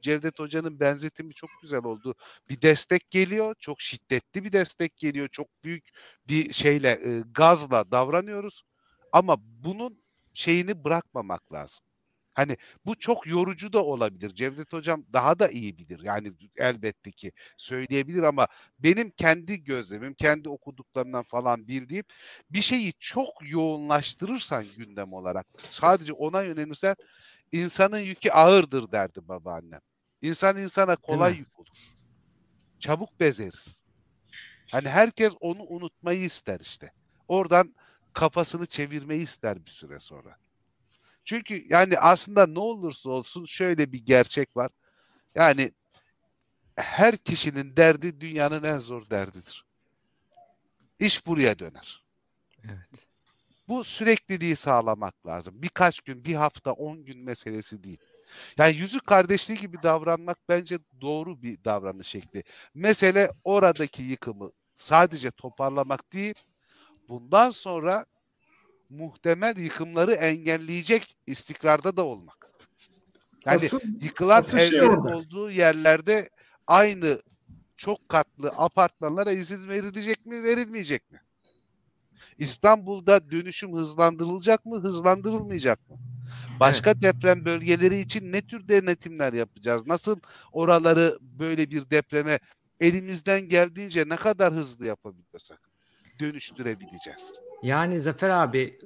Cevdet Hoca'nın benzetimi çok güzel oldu. Bir destek geliyor, çok şiddetli bir destek geliyor, çok büyük bir şeyle e, gazla davranıyoruz. Ama bunun şeyini bırakmamak lazım. Hani bu çok yorucu da olabilir. Cevdet Hocam daha da iyi bilir. Yani elbette ki söyleyebilir ama benim kendi gözlemim, kendi okuduklarımdan falan bildiğim bir şeyi çok yoğunlaştırırsan gündem olarak sadece ona yönelirsen insanın yükü ağırdır derdi babaannem. İnsan insana kolay yük olur. Çabuk bezeriz. Hani herkes onu unutmayı ister işte. Oradan kafasını çevirmeyi ister bir süre sonra. Çünkü yani aslında ne olursa olsun şöyle bir gerçek var. Yani her kişinin derdi dünyanın en zor derdidir. İş buraya döner. Evet. Bu sürekliliği sağlamak lazım. Birkaç gün, bir hafta, on gün meselesi değil. Yani yüzük kardeşliği gibi davranmak bence doğru bir davranış şekli. Mesele oradaki yıkımı sadece toparlamak değil, bundan sonra muhtemel yıkımları engelleyecek istikrarda da olmak. Yani Asıl- yıkılan asıl şey evlerin orada. olduğu yerlerde aynı çok katlı apartmanlara izin verilecek mi, verilmeyecek mi? İstanbul'da dönüşüm hızlandırılacak mı, hızlandırılmayacak mı? Başka deprem bölgeleri için ne tür denetimler yapacağız? Nasıl oraları böyle bir depreme elimizden geldiğince ne kadar hızlı yapabiliyorsak dönüştürebileceğiz? Yani Zafer abi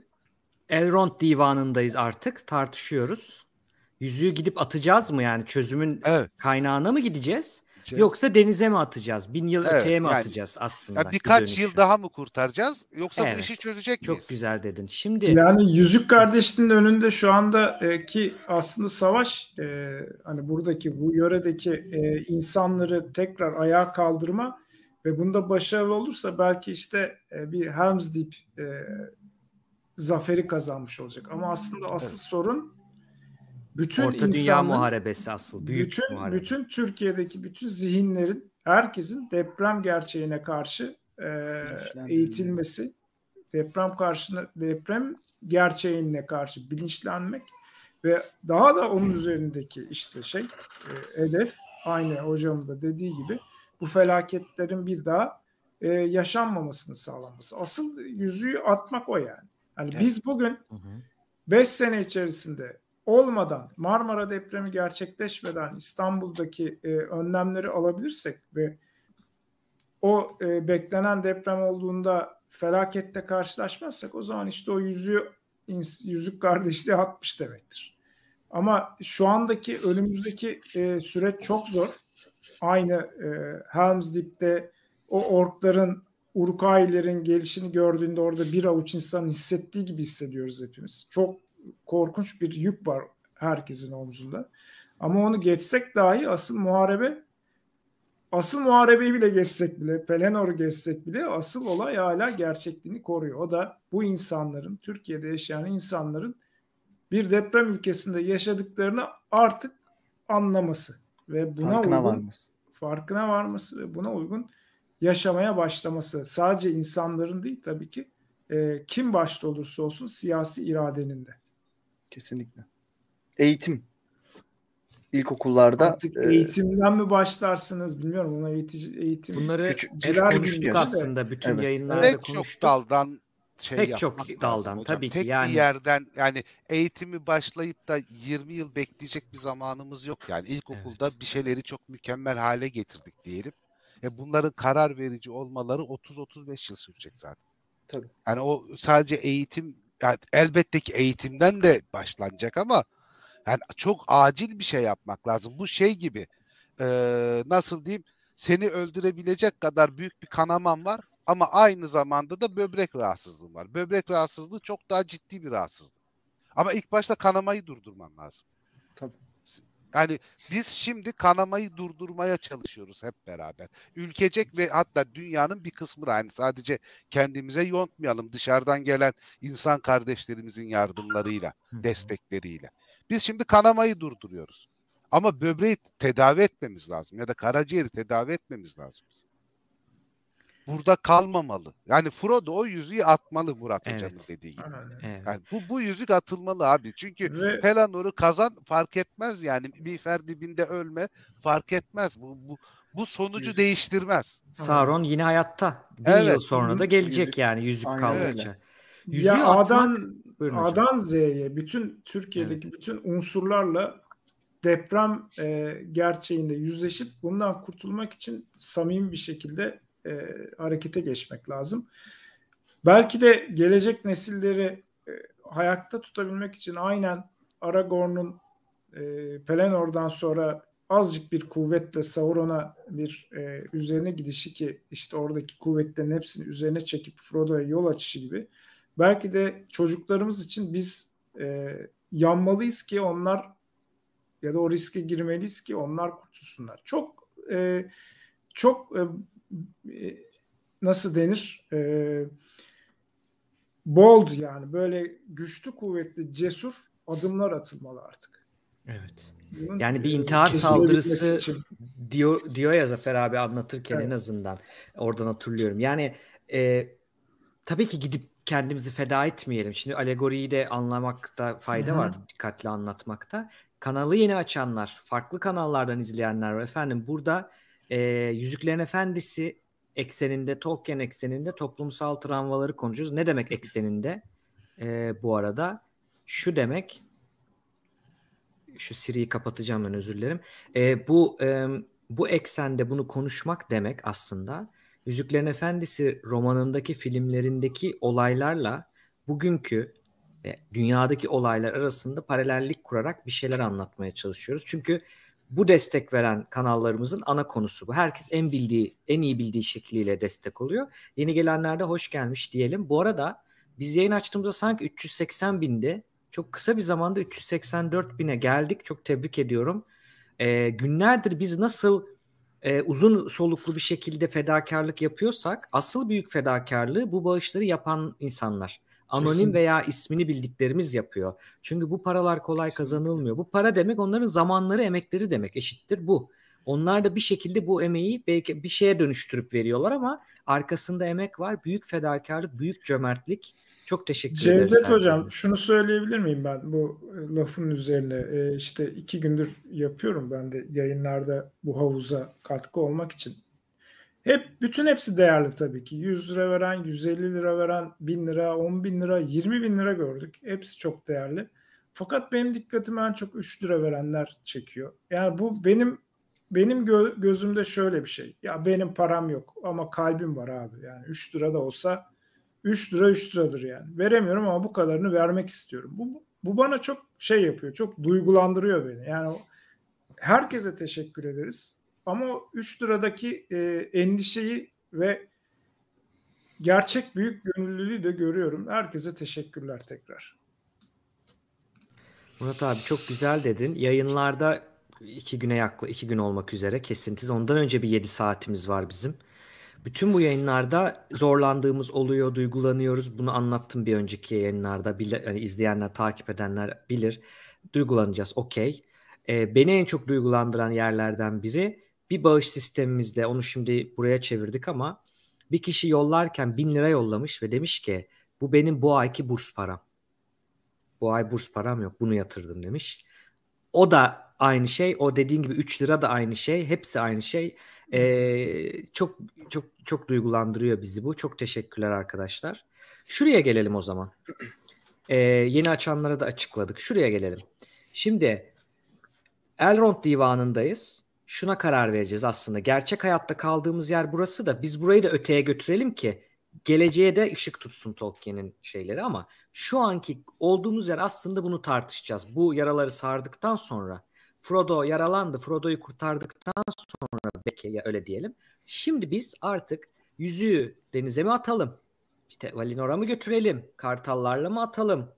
Elrond divanındayız artık tartışıyoruz. Yüzüğü gidip atacağız mı yani çözümün Evet. kaynağına mı gideceğiz? Gideceğiz. Yoksa denize mi atacağız? Bin yıl Evet, öteye mi yani- atacağız aslında? Ya bu birkaç yıl dönüşü? daha mı kurtaracağız yoksa bu Evet. işi çözecek miyiz? Çok güzel dedin. Şimdi Yani Yüzük Kardeşliği'nin önünde şu anda e, ki aslında savaş e, hani buradaki bu yöredeki e, insanları tekrar ayağa kaldırma ve bunda başarılı olursa belki işte e, bir Helm's Deep e, zaferi kazanmış olacak. Ama aslında asıl sorun bütün Orta Dünya Muharebesi asıl. Büyük bütün muharebe. bütün Türkiye'deki bütün zihinlerin herkesin deprem gerçeğine karşı e, eğitilmesi, deprem karşına deprem gerçeğine karşı bilinçlenmek ve daha da onun üzerindeki işte şey e, hedef aynı hocamın da dediği gibi bu felaketlerin bir daha e, yaşanmamasını sağlanması. Asıl yüzüğü atmak o yani. Yani Evet. biz bugün Hı hı. 5 sene içerisinde olmadan Marmara depremi gerçekleşmeden İstanbul'daki e, önlemleri alabilirsek ve o e, beklenen deprem olduğunda felakette karşılaşmazsak o zaman işte o ins- yüzük kardeşliği atmış demektir. Ama şu andaki önümüzdeki e, süreç çok zor. Aynı e, Helm's Deep'te o orkların Urukailerin gelişini gördüğünde orada bir avuç insanın hissettiği gibi hissediyoruz hepimiz. Çok korkunç bir yük var herkesin omzunda. Ama onu geçsek dahi asıl muharebe asıl muharebeyi bile geçsek bile, Pelenor'u geçsek bile asıl olay hala gerçekliğini koruyor. O da bu insanların, Türkiye'de yaşayan insanların bir deprem ülkesinde yaşadıklarını artık anlaması ve buna Farkına uygun varması. farkına varması ve buna uygun yaşamaya başlaması. Sadece insanların değil tabii ki e, kim başta olursa olsun siyasi iradenin de. Kesinlikle. Eğitim. İlkokullarda Artık e, eğitimden mi başlarsınız bilmiyorum ona eğitici, eğitim. Bunları Küçük- konuştuk aslında. Bütün Evet. yayınlarda Pek konuştuk. çok daldan şey Pek çok yapmak daldan, hocam. tabii ki. Tek Yani- bir yerden yani eğitimi başlayıp da 20 yıl bekleyecek bir zamanımız yok yani. İlkokulda Evet. bir şeyleri çok mükemmel hale getirdik diyelim. E bunların karar verici olmaları 30-35 yıl sürecek zaten. Tabii. Yani o sadece eğitim yani elbette ki eğitimden de başlanacak ama yani çok acil bir şey yapmak lazım. Bu şey gibi e, nasıl diyeyim seni öldürebilecek kadar büyük bir kanaman var ama aynı zamanda da böbrek rahatsızlığı var. Böbrek rahatsızlığı çok daha ciddi bir rahatsızlık. Ama ilk başta kanamayı durdurman lazım. Tabii. Yani biz şimdi kanamayı durdurmaya çalışıyoruz hep beraber. Ülkecek ve hatta dünyanın bir kısmı da yani sadece kendimize yontmayalım dışarıdan gelen insan kardeşlerimizin yardımlarıyla, destekleriyle. Biz şimdi kanamayı durduruyoruz. Ama böbreği tedavi etmemiz lazım ya da karaciğeri tedavi etmemiz lazım. Burada kalmamalı. Yani Frodo o yüzüğü atmalı Murat evet. Hocam'ın dediği gibi. Evet. Yani bu, bu yüzük atılmalı abi. Çünkü Ve... Pelanor'u kazan fark etmez yani. Miğfer dibinde ölme fark etmez. Bu, bu, bu sonucu yüzük. değiştirmez. Sauron yine hayatta. Bir evet. yıl sonra da gelecek yüzük. yani yüzük Aynen kaldıkça. Öyle. Yüzüğü ya atmak... A'dan, A'dan Z'ye bütün Türkiye'deki evet. bütün unsurlarla deprem e, gerçeğinde yüzleşip bundan kurtulmak için samimi bir şekilde e, harekete geçmek lazım. Belki de gelecek nesilleri e, hayatta tutabilmek için aynen Aragorn'un e, Pelenor'dan sonra azıcık bir kuvvetle Sauron'a bir e, üzerine gidişi ki işte oradaki kuvvetlerin hepsini üzerine çekip Frodo'ya yol açışı gibi belki de çocuklarımız için biz e, yanmalıyız ki onlar ya da o riske girmeliyiz ki onlar kurtulsunlar. Çok e, çok e, e nasıl denir? E, bold yani böyle güçlü, kuvvetli, cesur adımlar atılmalı artık. Evet. Bunun yani bir intihar saldırısı diyor diyor ya Zafer abi anlatırken evet. en azından oradan hatırlıyorum. Yani e, tabii ki gidip kendimizi feda etmeyelim. Şimdi alegoriyi de anlamakta fayda Hı-hı. var dikkatli anlatmakta. Kanalı yeni açanlar, farklı kanallardan izleyenler. Efendim burada e, Yüzüklerin Efendisi ekseninde, Tolkien ekseninde toplumsal travmaları konuşuyoruz. Ne demek ekseninde e, bu arada? Şu demek, şu Siri'yi kapatacağım ben özür dilerim. E, bu e, bu eksende bunu konuşmak demek aslında Yüzüklerin Efendisi romanındaki filmlerindeki olaylarla bugünkü ve dünyadaki olaylar arasında paralellik kurarak bir şeyler anlatmaya çalışıyoruz. Çünkü bu destek veren kanallarımızın ana konusu bu. Herkes en bildiği, en iyi bildiği şekliyle destek oluyor. Yeni gelenler de hoş gelmiş diyelim. Bu arada biz yayın açtığımızda sanki 380 bindi. Çok kısa bir zamanda 384 bine geldik. Çok tebrik ediyorum. Ee, günlerdir biz nasıl e, uzun soluklu bir şekilde fedakarlık yapıyorsak asıl büyük fedakarlığı bu bağışları yapan insanlar. Anonim Kesin. veya ismini bildiklerimiz yapıyor. Çünkü bu paralar kolay kazanılmıyor. Bu para demek onların zamanları, emekleri demek. Eşittir bu. Onlar da bir şekilde bu emeği belki bir şeye dönüştürüp veriyorlar ama arkasında emek var. Büyük fedakarlık, büyük cömertlik. Çok teşekkür Cevdet ederiz. Cevdet Hocam herkese. şunu söyleyebilir miyim ben bu e, lafın üzerine? Ee, işte iki gündür yapıyorum ben de yayınlarda bu havuza katkı olmak için. Hep bütün hepsi değerli tabii ki. 100 lira veren, 150 lira veren, 1000 lira, 10 bin lira, 20 bin lira gördük. Hepsi çok değerli. Fakat benim dikkatimi en çok 3 lira verenler çekiyor. Yani bu benim benim gö- gözümde şöyle bir şey. Ya benim param yok ama kalbim var abi. Yani 3 lira da olsa 3 lira 3 liradır yani. Veremiyorum ama bu kadarını vermek istiyorum. Bu, bu bana çok şey yapıyor. Çok duygulandırıyor beni. Yani herkese teşekkür ederiz. Ama o 3 liradaki e, endişeyi ve gerçek büyük gönüllülüğü de görüyorum. Herkese teşekkürler tekrar. Murat abi çok güzel dedin. Yayınlarda iki güne yakla iki gün olmak üzere kesintisiz. Ondan önce bir 7 saatimiz var bizim. Bütün bu yayınlarda zorlandığımız oluyor, duygulanıyoruz. Bunu anlattım bir önceki yayınlarda. Bile, yani izleyenler, takip edenler bilir. Duygulanacağız, okey. Ee, beni en çok duygulandıran yerlerden biri bir bağış sistemimizde onu şimdi buraya çevirdik ama bir kişi yollarken bin lira yollamış ve demiş ki bu benim bu ayki burs param. Bu ay burs param yok bunu yatırdım demiş. O da aynı şey. O dediğin gibi 3 lira da aynı şey. Hepsi aynı şey. Ee, çok çok çok duygulandırıyor bizi bu. Çok teşekkürler arkadaşlar. Şuraya gelelim o zaman. Ee, yeni açanlara da açıkladık. Şuraya gelelim. Şimdi Elrond Divanı'ndayız şuna karar vereceğiz aslında. Gerçek hayatta kaldığımız yer burası da biz burayı da öteye götürelim ki geleceğe de ışık tutsun Tolkien'in şeyleri ama şu anki olduğumuz yer aslında bunu tartışacağız. Bu yaraları sardıktan sonra Frodo yaralandı. Frodo'yu kurtardıktan sonra belki ya öyle diyelim. Şimdi biz artık yüzüğü denize mi atalım? İşte Valinor'a mı götürelim? Kartallarla mı atalım?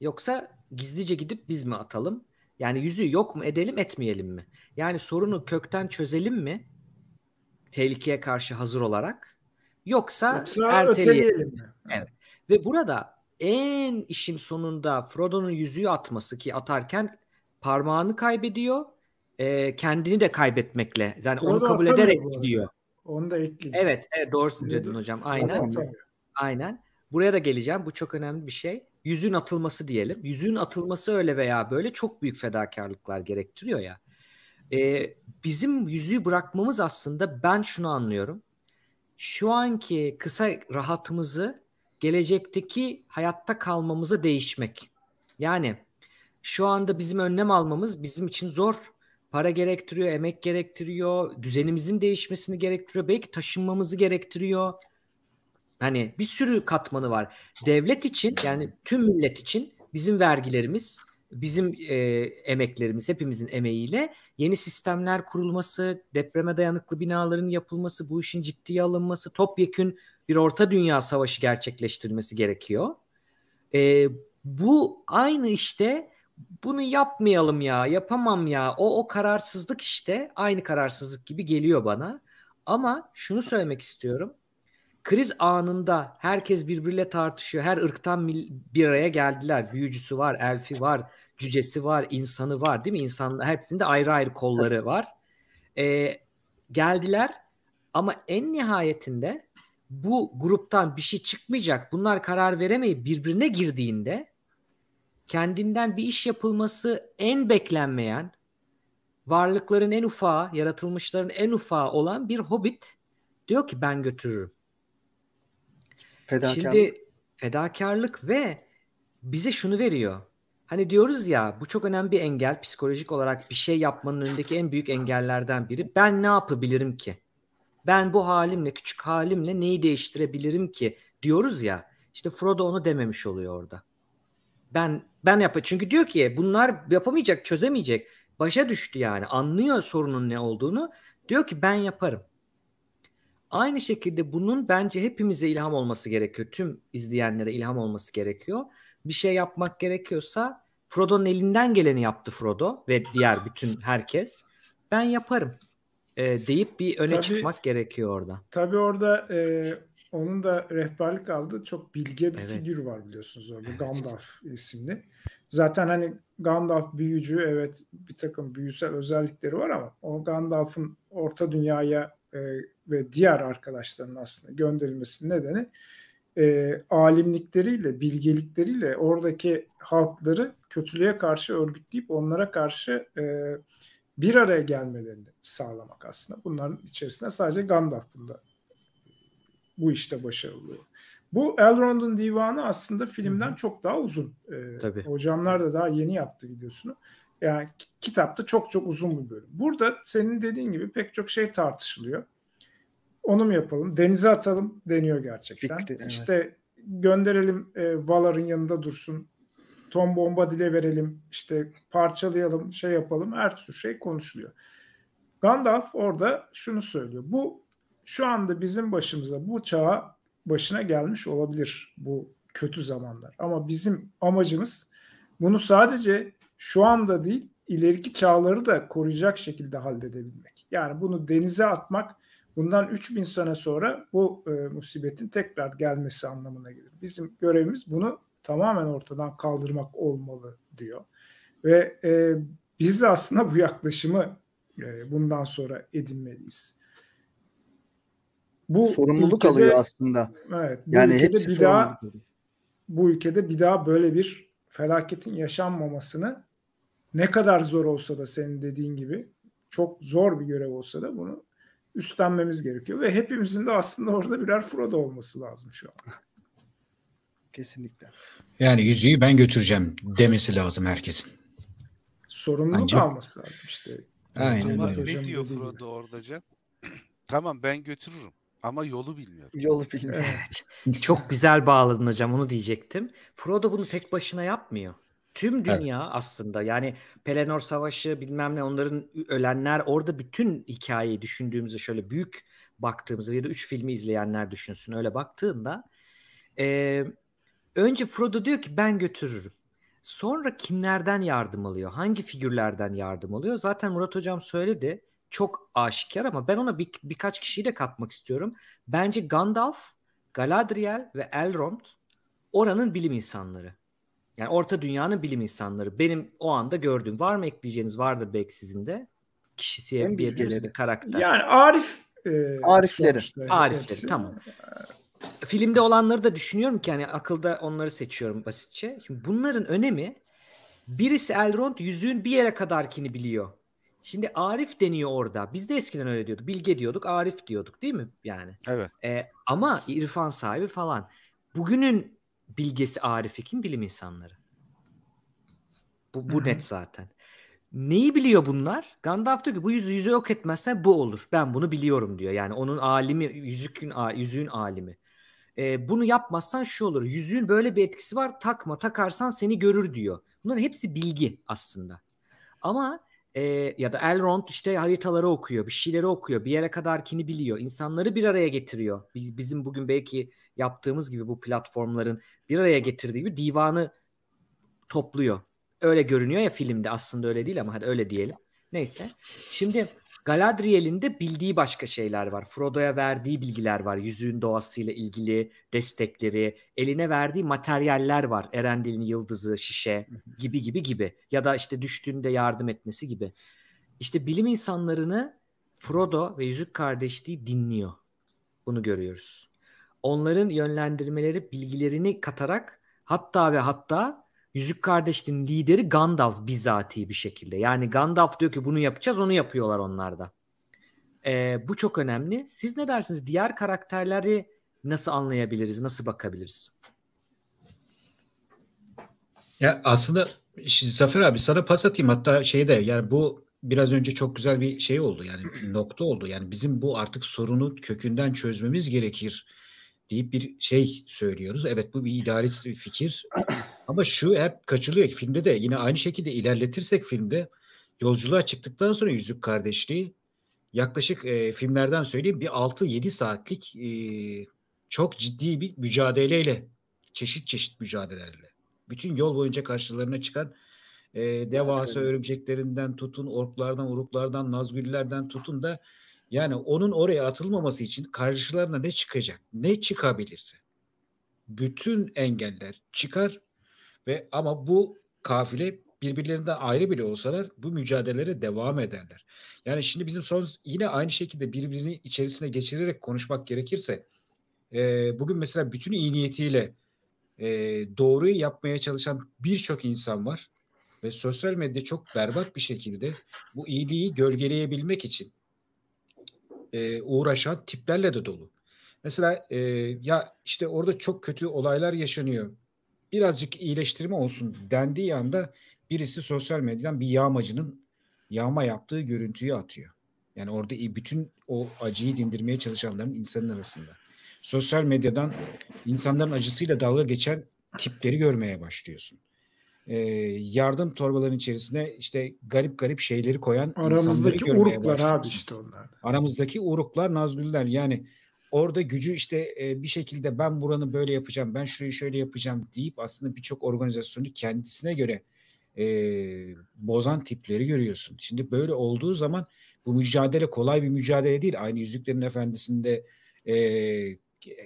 Yoksa gizlice gidip biz mi atalım? Yani yüzüğü yok mu edelim etmeyelim mi? Yani sorunu kökten çözelim mi? Tehlikeye karşı hazır olarak. Yoksa, Yoksa erteleyelim öteleyelim mi? Evet. Ve burada en işin sonunda Frodo'nun yüzüğü atması ki atarken parmağını kaybediyor. e, kendini de kaybetmekle. Yani onu Frodo kabul atamıyor ederek gidiyor. Onu da ekleyeyim. Evet, evet doğru dedin hocam. Aynen. atamıyor. Aynen. Buraya da geleceğim. Bu çok önemli bir şey. Yüzüğün atılması diyelim. Yüzüğün atılması öyle veya böyle çok büyük fedakarlıklar gerektiriyor ya. Ee, bizim yüzüğü bırakmamız aslında ben şunu anlıyorum. Şu anki kısa rahatımızı gelecekteki hayatta kalmamıza değişmek. Yani şu anda bizim önlem almamız bizim için zor. Para gerektiriyor, emek gerektiriyor, düzenimizin değişmesini gerektiriyor, belki taşınmamızı gerektiriyor. Hani bir sürü katmanı var. Devlet için yani tüm millet için bizim vergilerimiz, bizim e, emeklerimiz, hepimizin emeğiyle yeni sistemler kurulması, depreme dayanıklı binaların yapılması, bu işin ciddiye alınması, topyekün bir orta dünya savaşı gerçekleştirilmesi gerekiyor. E, bu aynı işte bunu yapmayalım ya, yapamam ya. O o kararsızlık işte aynı kararsızlık gibi geliyor bana. Ama şunu söylemek istiyorum kriz anında herkes birbiriyle tartışıyor. Her ırktan bir araya geldiler. Büyücüsü var, elfi var, cücesi var, insanı var değil mi? İnsan hepsinin de ayrı ayrı kolları var. Ee, geldiler ama en nihayetinde bu gruptan bir şey çıkmayacak. Bunlar karar veremeyip birbirine girdiğinde kendinden bir iş yapılması en beklenmeyen varlıkların en ufağı, yaratılmışların en ufağı olan bir hobbit diyor ki ben götürürüm. Fedakarlık. Şimdi fedakarlık ve bize şunu veriyor. Hani diyoruz ya bu çok önemli bir engel psikolojik olarak bir şey yapmanın önündeki en büyük engellerden biri. Ben ne yapabilirim ki? Ben bu halimle, küçük halimle neyi değiştirebilirim ki diyoruz ya. İşte Frodo onu dememiş oluyor orada. Ben ben yap çünkü diyor ki bunlar yapamayacak, çözemeyecek. Başa düştü yani. Anlıyor sorunun ne olduğunu. Diyor ki ben yaparım. Aynı şekilde bunun bence hepimize ilham olması gerekiyor. Tüm izleyenlere ilham olması gerekiyor. Bir şey yapmak gerekiyorsa Frodo'nun elinden geleni yaptı Frodo ve diğer bütün herkes. Ben yaparım e, deyip bir öne Tabii- çıkmak gerekiyor orada. Tabii orada e, onun da rehberlik aldığı çok bilge bir Evet. figür var biliyorsunuz orada. Gandalf isimli. Zaten hani Gandalf büyücü evet bir takım büyüsel özellikleri var ama o Gandalf'ın orta dünyaya e, ve diğer arkadaşlarının aslında gönderilmesinin nedeni e, alimlikleriyle, bilgelikleriyle oradaki halkları kötülüğe karşı örgütleyip onlara karşı e, bir araya gelmelerini sağlamak aslında. Bunların içerisinde sadece Gandalf bunda bu işte başarılı. Bu Elrond'un divanı aslında filmden çok daha uzun. Ee, Tabii. Hocamlar da daha yeni yaptı videosunu. Yani ki- kitapta çok çok uzun bir bölüm. Burada senin dediğin gibi pek çok şey tartışılıyor. Onu mu yapalım? Denize atalım deniyor gerçekten. Fikri, evet. İşte gönderelim e, Valar'ın yanında dursun. Tom Bombadil'e verelim. işte parçalayalım, şey yapalım. Her tür şey konuşuluyor. Gandalf orada şunu söylüyor. Bu şu anda bizim başımıza bu çağa başına gelmiş olabilir bu kötü zamanlar. Ama bizim amacımız bunu sadece şu anda değil ileriki çağları da koruyacak şekilde halledebilmek. Yani bunu denize atmak bundan 3000 sene sonra bu e, musibetin tekrar gelmesi anlamına gelir. Bizim görevimiz bunu tamamen ortadan kaldırmak olmalı diyor. Ve e, biz de aslında bu yaklaşımı e, bundan sonra edinmeliyiz. Bu Sorumluluk ülkede- alıyor aslında. Evet. Bu Yani ülkede hepsi bir daha bu ülkede bir daha böyle bir felaketin yaşanmamasını ne kadar zor olsa da senin dediğin gibi çok zor bir görev olsa da bunu üstlenmemiz gerekiyor ve hepimizin de aslında orada birer Frodo olması lazım şu an. Kesinlikle. Yani yüzüğü ben götüreceğim demesi lazım herkesin. Sorumluluk Ancak- alması lazım işte. Aynen Ama öyle. Hocam ne diyor. Frodo orada Can? tamam ben götürürüm ama yolu bilmiyorum. Yolu bilmiyor. Evet. Çok güzel bağladın hocam onu diyecektim. Frodo bunu tek başına yapmıyor. Tüm dünya aslında yani Pelennor Savaşı bilmem ne onların ölenler orada bütün hikayeyi düşündüğümüzde şöyle büyük baktığımızda ya da üç filmi izleyenler düşünsün öyle baktığında e, önce Frodo diyor ki ben götürürüm. Sonra kimlerden yardım alıyor? Hangi figürlerden yardım alıyor? Zaten Murat Hocam söyledi. Çok aşikar ama ben ona bir, birkaç kişiyi de katmak istiyorum. Bence Gandalf, Galadriel ve Elrond oranın bilim insanları. Yani orta dünyanın bilim insanları. Benim o anda gördüğüm. Var mı ekleyeceğiniz? Vardır belki sizin de. Kişisiye bir karakter. Yani Arif e, Arifleri. sonuçta Arifleri hepsi. tamam. Filmde olanları da düşünüyorum ki hani akılda onları seçiyorum basitçe. Şimdi bunların önemi birisi Elrond yüzüğün bir yere kadarkini biliyor. Şimdi Arif deniyor orada. Biz de eskiden öyle diyorduk. Bilge diyorduk, Arif diyorduk değil mi yani? Evet. Ee, ama irfan sahibi falan. Bugünün bilgesi Arif'i kim? Bilim insanları. Bu, bu net zaten. Neyi biliyor bunlar? Gandalf diyor ki bu yüzü yüzü yok etmezsen bu olur. Ben bunu biliyorum diyor. Yani onun alimi, yüzükün, yüzüğün alimi. Ee, bunu yapmazsan şu olur. Yüzüğün böyle bir etkisi var. Takma, takarsan seni görür diyor. Bunların hepsi bilgi aslında. Ama e, ya da Elrond işte haritaları okuyor, bir şeyleri okuyor, bir yere kadarkini biliyor. İnsanları bir araya getiriyor. Bi- Bizim bugün belki yaptığımız gibi bu platformların bir araya getirdiği gibi divanı topluyor. Öyle görünüyor ya filmde aslında öyle değil ama hadi öyle diyelim. Neyse. Şimdi Galadriel'in de bildiği başka şeyler var. Frodo'ya verdiği bilgiler var. Yüzüğün doğasıyla ilgili destekleri, eline verdiği materyaller var. Erendil'in yıldızı, şişe gibi gibi gibi. Ya da işte düştüğünde yardım etmesi gibi. İşte bilim insanlarını Frodo ve Yüzük Kardeşliği dinliyor. Bunu görüyoruz. Onların yönlendirmeleri, bilgilerini katarak hatta ve hatta Yüzük Kardeşliği'nin lideri Gandalf bizatihi bir şekilde. Yani Gandalf diyor ki bunu yapacağız, onu yapıyorlar onlar da. Ee, bu çok önemli. Siz ne dersiniz? Diğer karakterleri nasıl anlayabiliriz, nasıl bakabiliriz? Ya aslında şimdi Zafer abi sana pas atayım hatta şeyde yani bu biraz önce çok güzel bir şey oldu yani nokta oldu. Yani bizim bu artık sorunu kökünden çözmemiz gerekir deyip bir şey söylüyoruz. Evet bu bir idealist bir fikir ama şu hep kaçılıyor ki filmde de yine aynı şekilde ilerletirsek filmde yolculuğa çıktıktan sonra Yüzük Kardeşliği yaklaşık e, filmlerden söyleyeyim bir 6-7 saatlik e, çok ciddi bir mücadeleyle çeşit çeşit mücadelelerle bütün yol boyunca karşılarına çıkan e, devasa evet. örümceklerinden tutun, orklardan, uruklardan, nazgüllerden tutun da yani onun oraya atılmaması için karşılarına ne çıkacak? Ne çıkabilirse. Bütün engeller çıkar ve ama bu kafile birbirlerinden ayrı bile olsalar bu mücadelelere devam ederler. Yani şimdi bizim son yine aynı şekilde birbirini içerisine geçirerek konuşmak gerekirse e, bugün mesela bütün iyi niyetiyle e, doğruyu yapmaya çalışan birçok insan var ve sosyal medya çok berbat bir şekilde bu iyiliği gölgeleyebilmek için e, uğraşan tiplerle de dolu. Mesela e, ya işte orada çok kötü olaylar yaşanıyor. Birazcık iyileştirme olsun dendiği anda birisi sosyal medyadan bir yağmacının yağma yaptığı görüntüyü atıyor. Yani orada bütün o acıyı dindirmeye çalışanların insanın arasında. Sosyal medyadan insanların acısıyla dalga geçen tipleri görmeye başlıyorsun. Ee, yardım torbalarının içerisine işte garip garip şeyleri koyan Aramızdaki uruklar abi işte onlar. Aramızdaki uruklar, nazgüller yani orada gücü işte e, bir şekilde ben buranı böyle yapacağım, ben şurayı şöyle yapacağım deyip aslında birçok organizasyonu kendisine göre e, bozan tipleri görüyorsun. Şimdi böyle olduğu zaman bu mücadele kolay bir mücadele değil. Aynı Yüzüklerin Efendisi'nde e,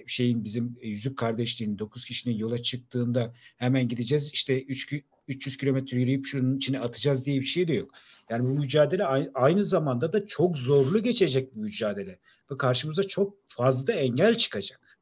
şeyin bizim Yüzük Kardeşliğinin 9 kişinin yola çıktığında hemen gideceğiz işte 3 300 kilometre yürüyüp şunun içine atacağız diye bir şey de yok. Yani bu mücadele ay- aynı zamanda da çok zorlu geçecek bir mücadele. Ve karşımıza çok fazla engel çıkacak.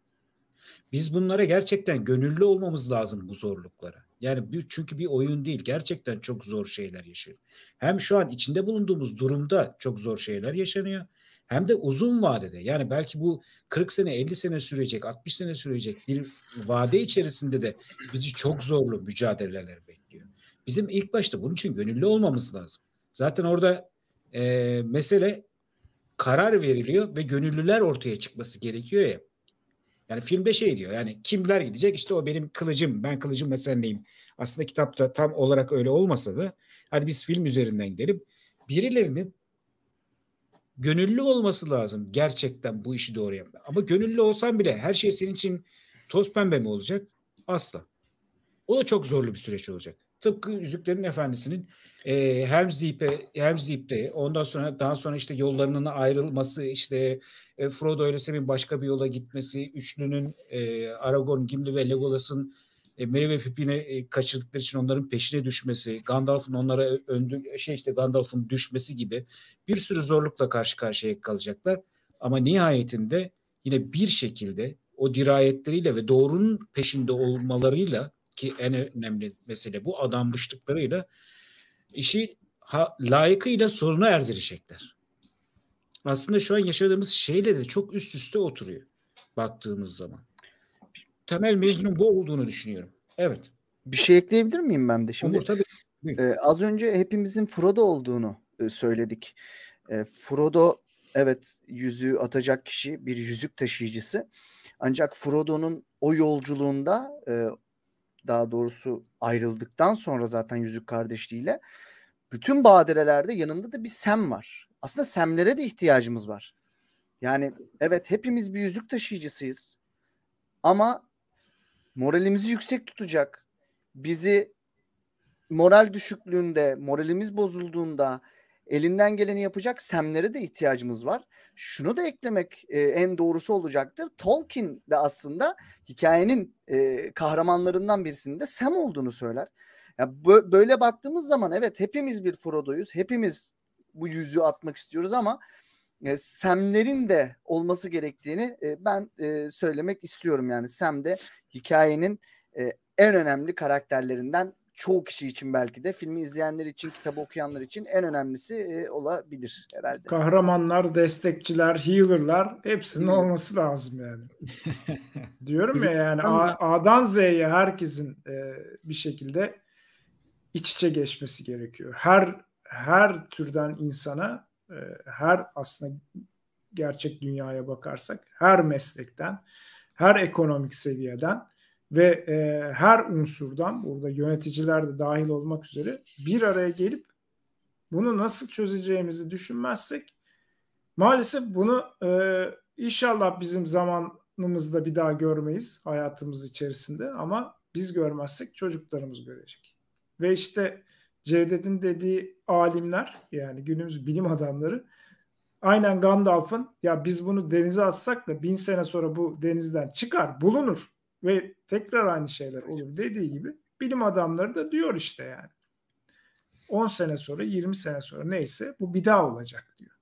Biz bunlara gerçekten gönüllü olmamız lazım bu zorluklara. Yani bir, çünkü bir oyun değil. Gerçekten çok zor şeyler yaşıyor. Hem şu an içinde bulunduğumuz durumda çok zor şeyler yaşanıyor. Hem de uzun vadede. Yani belki bu 40 sene, 50 sene sürecek, 60 sene sürecek bir vade içerisinde de bizi çok zorlu mücadeleler bekliyor. Bizim ilk başta bunun için gönüllü olmamız lazım. Zaten orada e, mesele karar veriliyor ve gönüllüler ortaya çıkması gerekiyor ya. Yani filmde şey diyor yani kimler gidecek işte o benim kılıcım ben kılıcım ve senleyim. Aslında kitapta tam olarak öyle olmasa da hadi biz film üzerinden gidelim. Birilerinin gönüllü olması lazım gerçekten bu işi doğru yapmak. Ama gönüllü olsan bile her şey senin için toz pembe mi olacak? Asla. O da çok zorlu bir süreç olacak. Tıpkı Yüzüklerin Efendisi'nin e, Helm's Deep'e Helm's Deep'te ondan sonra daha sonra işte yollarının ayrılması işte e, Frodo ile Sam'in başka bir yola gitmesi üçlünün e, Aragorn, Gimli ve Legolas'ın e, Merry ve Pippin'i e, kaçırdıkları için onların peşine düşmesi, Gandalf'ın onlara öndü şey işte Gandalf'ın düşmesi gibi bir sürü zorlukla karşı karşıya kalacaklar. Ama nihayetinde yine bir şekilde o dirayetleriyle ve doğrunun peşinde olmalarıyla ki en önemli mesele bu adanmışlıklarıyla işi ha, layıkıyla soruna erdirecekler. Aslında şu an yaşadığımız şeyle de çok üst üste oturuyor baktığımız zaman. Temel mezunun bu olduğunu düşünüyorum. Evet. Bir şey ekleyebilir miyim ben de şimdi? Olur tabii. Ee, az önce hepimizin Frodo olduğunu e, söyledik. E, Frodo evet yüzüğü atacak kişi bir yüzük taşıyıcısı. Ancak Frodo'nun o yolculuğunda e, daha doğrusu ayrıldıktan sonra zaten yüzük kardeşliğiyle bütün badirelerde yanında da bir Sem var. Aslında Semlere de ihtiyacımız var. Yani evet hepimiz bir yüzük taşıyıcısıyız. Ama moralimizi yüksek tutacak, bizi moral düşüklüğünde, moralimiz bozulduğunda elinden geleni yapacak semlere de ihtiyacımız var. Şunu da eklemek e, en doğrusu olacaktır. Tolkien de aslında hikayenin e, kahramanlarından birisinin de Sam olduğunu söyler. Ya yani böyle baktığımız zaman evet hepimiz bir Frodo'yuz. Hepimiz bu yüzüğü atmak istiyoruz ama e, Sam'lerin de olması gerektiğini e, ben e, söylemek istiyorum. Yani Sam de hikayenin e, en önemli karakterlerinden çoğu kişi için belki de filmi izleyenler için, kitabı okuyanlar için en önemlisi e, olabilir herhalde. Kahramanlar, destekçiler, healer'lar hepsinin olması lazım yani. Diyorum ya yani A, A'dan Z'ye herkesin e, bir şekilde iç içe geçmesi gerekiyor. Her her türden insana, e, her aslında gerçek dünyaya bakarsak, her meslekten, her ekonomik seviyeden ve e, her unsurdan burada yöneticiler de dahil olmak üzere bir araya gelip bunu nasıl çözeceğimizi düşünmezsek maalesef bunu e, inşallah bizim zamanımızda bir daha görmeyiz hayatımız içerisinde ama biz görmezsek çocuklarımız görecek. Ve işte Cevdet'in dediği alimler yani günümüz bilim adamları aynen Gandalf'ın ya biz bunu denize atsak da bin sene sonra bu denizden çıkar bulunur ve tekrar aynı şeyler olur dediği gibi bilim adamları da diyor işte yani. 10 sene sonra 20 sene sonra neyse bu bir daha olacak diyor.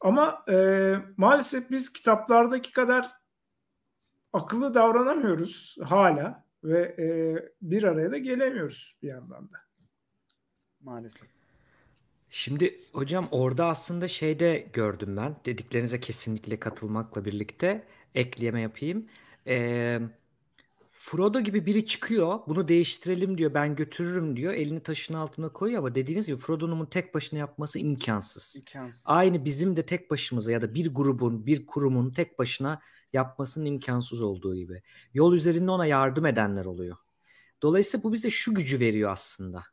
Ama e, maalesef biz kitaplardaki kadar akıllı davranamıyoruz hala ve e, bir araya da gelemiyoruz bir yandan da. Maalesef. Şimdi hocam orada aslında şeyde gördüm ben dediklerinize kesinlikle katılmakla birlikte ekleme yapayım. Ee, Frodo gibi biri çıkıyor. Bunu değiştirelim diyor. Ben götürürüm diyor. Elini taşın altına koyuyor ama dediğiniz gibi Frodo'nun tek başına yapması imkansız. İmkansız. Aynı bizim de tek başımıza ya da bir grubun, bir kurumun tek başına yapmasının imkansız olduğu gibi. Yol üzerinde ona yardım edenler oluyor. Dolayısıyla bu bize şu gücü veriyor aslında.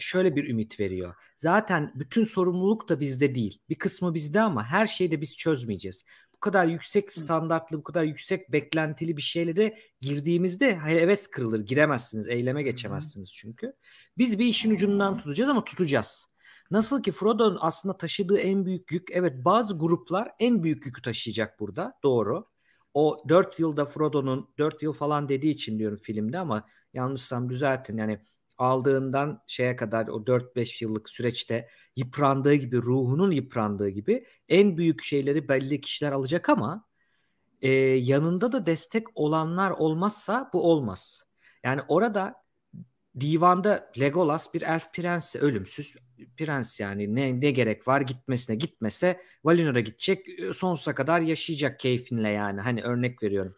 Şöyle bir ümit veriyor. Zaten bütün sorumluluk da bizde değil. Bir kısmı bizde ama her şeyi de biz çözmeyeceğiz bu kadar yüksek standartlı, bu kadar yüksek beklentili bir şeyle de girdiğimizde heves kırılır. Giremezsiniz, eyleme geçemezsiniz çünkü. Biz bir işin ucundan tutacağız ama tutacağız. Nasıl ki Frodo'nun aslında taşıdığı en büyük yük, evet bazı gruplar en büyük yükü taşıyacak burada. Doğru. O 4 yılda Frodo'nun 4 yıl falan dediği için diyorum filmde ama yanlışsam düzeltin. Yani aldığından şeye kadar o 4-5 yıllık süreçte yıprandığı gibi ruhunun yıprandığı gibi en büyük şeyleri belli kişiler alacak ama e, yanında da destek olanlar olmazsa bu olmaz. Yani orada divanda Legolas bir elf prensi ölümsüz prens yani ne ne gerek var gitmesine gitmese Valinor'a gidecek sonsuza kadar yaşayacak keyfinle yani hani örnek veriyorum.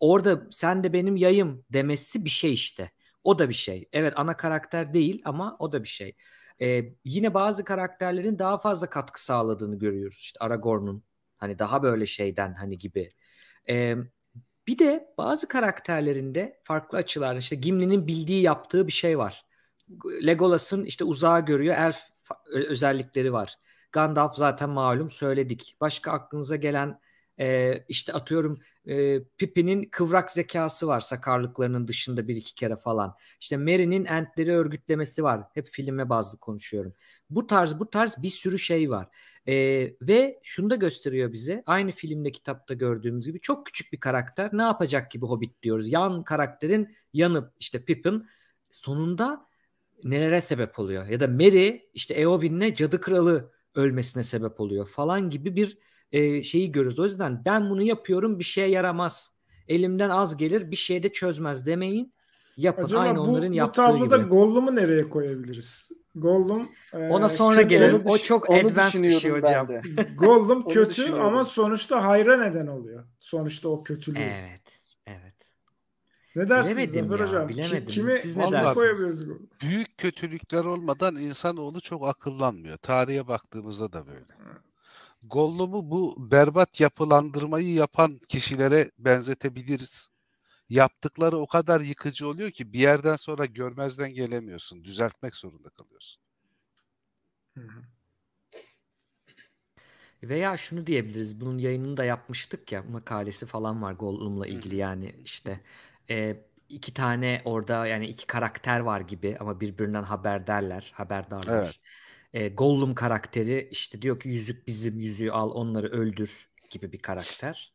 Orada sen de benim yayım demesi bir şey işte. O da bir şey. Evet ana karakter değil ama o da bir şey. Ee, yine bazı karakterlerin daha fazla katkı sağladığını görüyoruz. İşte Aragorn'un hani daha böyle şeyden hani gibi. Ee, bir de bazı karakterlerinde farklı açılar işte Gimli'nin bildiği yaptığı bir şey var. Legolas'ın işte uzağa görüyor elf özellikleri var. Gandalf zaten malum söyledik. Başka aklınıza gelen E, işte atıyorum e, Pippin'in kıvrak zekası var sakarlıklarının dışında bir iki kere falan. İşte Merry'nin entleri örgütlemesi var. Hep filme bazlı konuşuyorum. Bu tarz bu tarz bir sürü şey var. E, ve şunu da gösteriyor bize. Aynı filmde kitapta gördüğümüz gibi çok küçük bir karakter. Ne yapacak gibi Hobbit diyoruz. Yan karakterin yanı işte Pippin sonunda nelere sebep oluyor. Ya da Merry işte Eowyn'le Cadı Kralı ölmesine sebep oluyor falan gibi bir e, şeyi görürüz. O yüzden ben bunu yapıyorum bir şeye yaramaz. Elimden az gelir bir şey de çözmez demeyin. Yapın Acaba aynı bu, onların bu yaptığı tabloda gibi. Gollum'u nereye koyabiliriz? Gollum e, Ona sonra gelelim. O çok advanced bir şey hocam. Gollum kötü ama sonuçta hayra neden oluyor. Sonuçta o kötülüğü. Evet. Evet. Ne dersiniz Bilemedim Zafer ya, Hocam? Bilemedim. Kimi, Siz ne dersiniz? koyabiliriz? Büyük kötülükler olmadan insanoğlu çok akıllanmıyor. Tarihe baktığımızda da böyle. Gollum'u bu berbat yapılandırmayı yapan kişilere benzetebiliriz. Yaptıkları o kadar yıkıcı oluyor ki bir yerden sonra görmezden gelemiyorsun. Düzeltmek zorunda kalıyorsun. Hı hı. Veya şunu diyebiliriz. Bunun yayınını da yapmıştık ya. Makalesi falan var Gollum'la ilgili yani işte e, iki tane orada yani iki karakter var gibi ama birbirinden haberdarlar, haberdarlar. Evet. E, Gollum karakteri işte diyor ki yüzük bizim yüzüğü al onları öldür gibi bir karakter.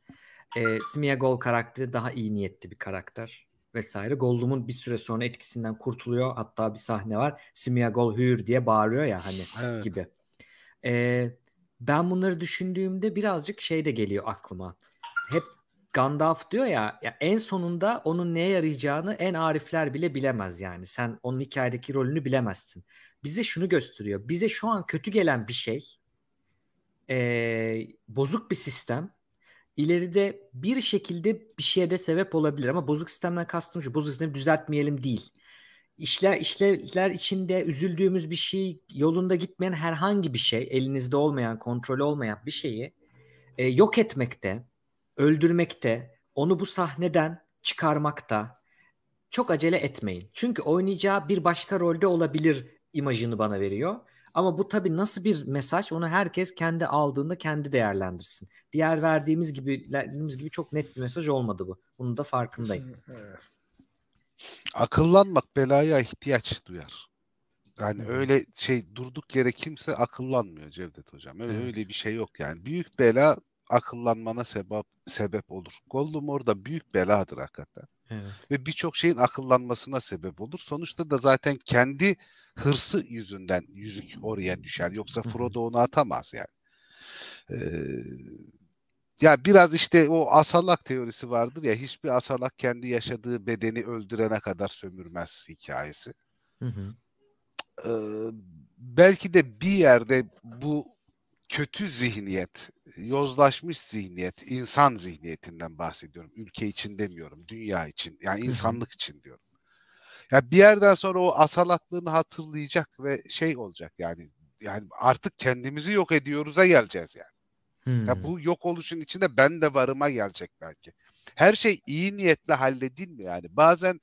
E, Smeagol karakteri daha iyi niyetli bir karakter vesaire. Gollum'un bir süre sonra etkisinden kurtuluyor. Hatta bir sahne var. Smeagol hür diye bağırıyor ya hani Evet. gibi. E, ben bunları düşündüğümde birazcık şey de geliyor aklıma. Hep Gandalf diyor ya, ya en sonunda onun neye yarayacağını en arifler bile bilemez yani. Sen onun hikayedeki rolünü bilemezsin. Bize şunu gösteriyor. Bize şu an kötü gelen bir şey, eee, bozuk bir sistem, ileride bir şekilde bir şeye de sebep olabilir. Ama bozuk sistemden kastım şu, bozuk sistemi düzeltmeyelim değil. İşler, işlevler içinde üzüldüğümüz bir şey, yolunda gitmeyen herhangi bir şey, elinizde olmayan, kontrolü olmayan bir şeyi e, yok etmekte, öldürmekte, onu bu sahneden çıkarmakta çok acele etmeyin. Çünkü oynayacağı bir başka rolde olabilir imajını bana veriyor. Ama bu tabii nasıl bir mesaj onu herkes kendi aldığında kendi değerlendirsin. Diğer verdiğimiz gibi verdiğimiz gibi çok net bir mesaj olmadı bu. Bunun da farkındayım. Akıllanmak belaya ihtiyaç duyar. Yani Evet. öyle şey durduk yere kimse akıllanmıyor Cevdet Hocam. Öyle, Evet. öyle bir şey yok yani. Büyük bela akıllanmana sebep sebep olur. Gollum orada büyük beladır hakikaten. Evet. Ve birçok şeyin akıllanmasına sebep olur. Sonuçta da zaten kendi hırsı yüzünden yüzük oraya düşer. Yoksa. Frodo onu atamaz yani. Ee, ya biraz işte o asalak teorisi vardır ya hiçbir asalak kendi yaşadığı bedeni öldürene kadar sömürmez hikayesi. Hı hı. Ee, belki de bir yerde bu kötü zihniyet, yozlaşmış zihniyet, insan zihniyetinden bahsediyorum. Ülke için demiyorum, dünya için, yani insanlık için diyorum. Ya bir yerden sonra o asalaklığını hatırlayacak ve şey olacak yani yani artık kendimizi yok ediyoruz'a geleceğiz yani. Hmm. Ya bu yok oluşun içinde ben de varıma gelecek belki. Her şey iyi niyetle halledilmiyor yani. Bazen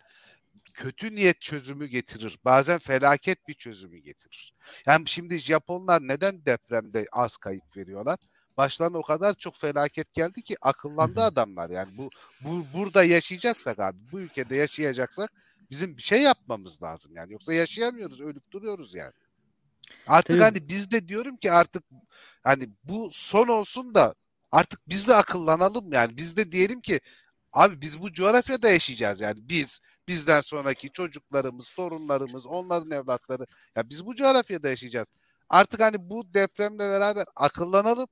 kötü niyet çözümü getirir. Bazen felaket bir çözümü getirir. Yani şimdi Japonlar neden depremde az kayıp veriyorlar? Başlarına o kadar çok felaket geldi ki akıllandı adamlar. Yani bu, bu burada yaşayacaksak abi, bu ülkede yaşayacaksak bizim bir şey yapmamız lazım yani. Yoksa yaşayamıyoruz, ölüp duruyoruz yani. Artık Tabii- hani biz de diyorum ki artık hani bu son olsun da artık biz de akıllanalım yani. Biz de diyelim ki abi biz bu coğrafyada yaşayacağız yani. Biz, bizden sonraki çocuklarımız, torunlarımız, onların evlatları. Ya biz bu coğrafyada yaşayacağız. Artık hani bu depremle beraber akıllanalım.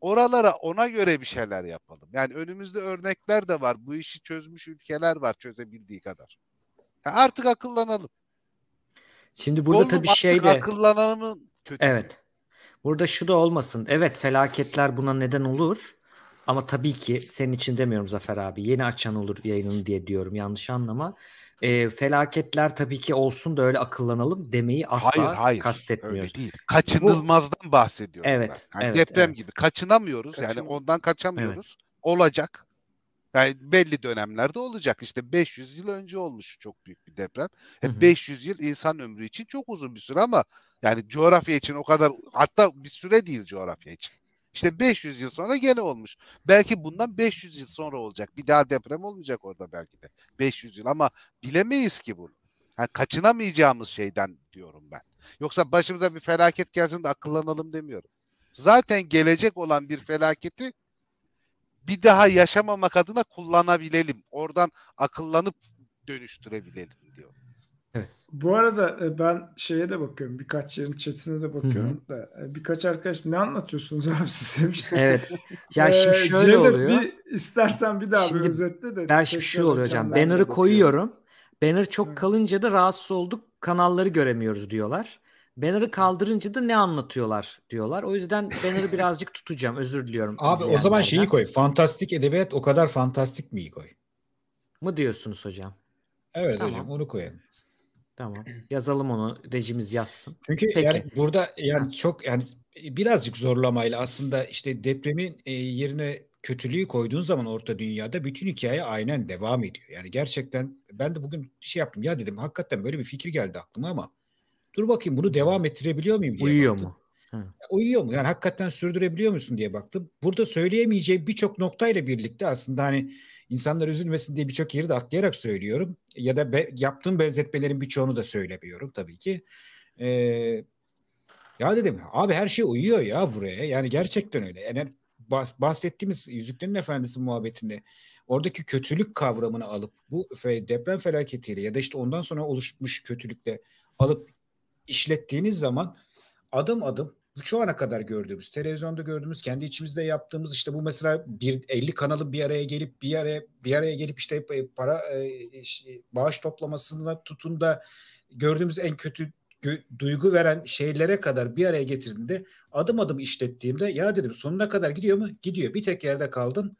Oralara ona göre bir şeyler yapalım. Yani önümüzde örnekler de var. Bu işi çözmüş ülkeler var çözebildiği kadar. Ya artık akıllanalım. Şimdi burada Gollum tabii şey de akıllananın kötü. Evet. Burada şu da olmasın. Evet felaketler buna neden olur. Ama tabii ki senin için demiyorum Zafer abi. Yeni açan olur yayınını diye diyorum. Yanlış anlama. Ee, felaketler tabii ki olsun da öyle akıllanalım demeyi asla hayır hayır. kastetmiyoruz. Öyle değil. Kaçınılmazdan bahsediyorum Evet, ben. Yani evet, deprem evet. gibi kaçınamıyoruz. Yani Kaçın- ondan kaçamıyoruz. Olacak. Yani belli dönemlerde olacak. İşte 500 yıl önce olmuş çok büyük bir deprem. E, Hı hı. 500 yıl insan ömrü için çok uzun bir süre ama yani coğrafya için o kadar hatta bir süre değil coğrafya için. İşte 500 yıl sonra gene olmuş. Belki bundan 500 yıl sonra olacak. Bir daha deprem olmayacak orada belki de. 500 yıl ama bilemeyiz ki bunu. Yani kaçınamayacağımız şeyden diyorum ben. Yoksa başımıza bir felaket gelsin de akıllanalım demiyorum. Zaten gelecek olan bir felaketi bir daha yaşamamak adına kullanabilelim. Oradan akıllanıp dönüştürebilelim diyor. Evet. Bu arada e, ben şeye de bakıyorum. Birkaç yerin chatine de bakıyorum da e, birkaç arkadaş ne anlatıyorsunuz abi siz demişler. Evet. Ya Ee, şimdi şöyle Cevdet, oluyor. Bir istersen bir daha Şimdi bir özetle de. Ben şimdi şu oluyor hocam. Banner'ı koyuyorum. Banner çok Hı. kalınca da rahatsız olduk. Kanalları göremiyoruz diyorlar. Banner'ı kaldırınca da ne anlatıyorlar diyorlar. O yüzden banner'ı birazcık tutacağım. Özür diliyorum. Abi o zaman şeyi koy. Fantastik edebiyat o kadar fantastik mi koy? Mı diyorsunuz hocam? Evet Tamam. hocam onu koyalım. Tamam. Yazalım onu. Rejimiz yazsın. Çünkü Peki. yani burada yani çok yani birazcık zorlamayla aslında işte depremin e, yerine kötülüğü koyduğun zaman orta dünyada bütün hikaye aynen devam ediyor. Yani gerçekten ben de bugün şey yaptım ya dedim hakikaten böyle bir fikir geldi aklıma ama dur bakayım bunu devam ettirebiliyor muyum diye Uyuyor baktım. mu? Hı. Uyuyor mu? Yani hakikaten sürdürebiliyor musun diye baktım. Burada söyleyemeyeceğim birçok noktayla birlikte aslında hani insanlar üzülmesin diye birçok yeri de atlayarak söylüyorum. Ya da be- yaptığım benzetmelerin birçoğunu da söylemiyorum tabii ki. Ee, ya dedim abi her şey uyuyor ya buraya. Yani gerçekten öyle. Yani bahs- bahsettiğimiz Yüzüklerin Efendisi muhabbetinde oradaki kötülük kavramını alıp bu deprem felaketiyle ya da işte ondan sonra oluşmuş kötülükle alıp işlettiğiniz zaman adım adım bu şu ana kadar gördüğümüz, televizyonda gördüğümüz, kendi içimizde yaptığımız işte bu mesela bir 50 kanalın bir araya gelip bir araya bir araya gelip işte e, para e, işte bağış toplamasına tutun da gördüğümüz en kötü duygu veren şeylere kadar bir araya getirdiğinde adım adım işlettiğimde ya dedim sonuna kadar gidiyor mu? Gidiyor. Bir tek yerde kaldım.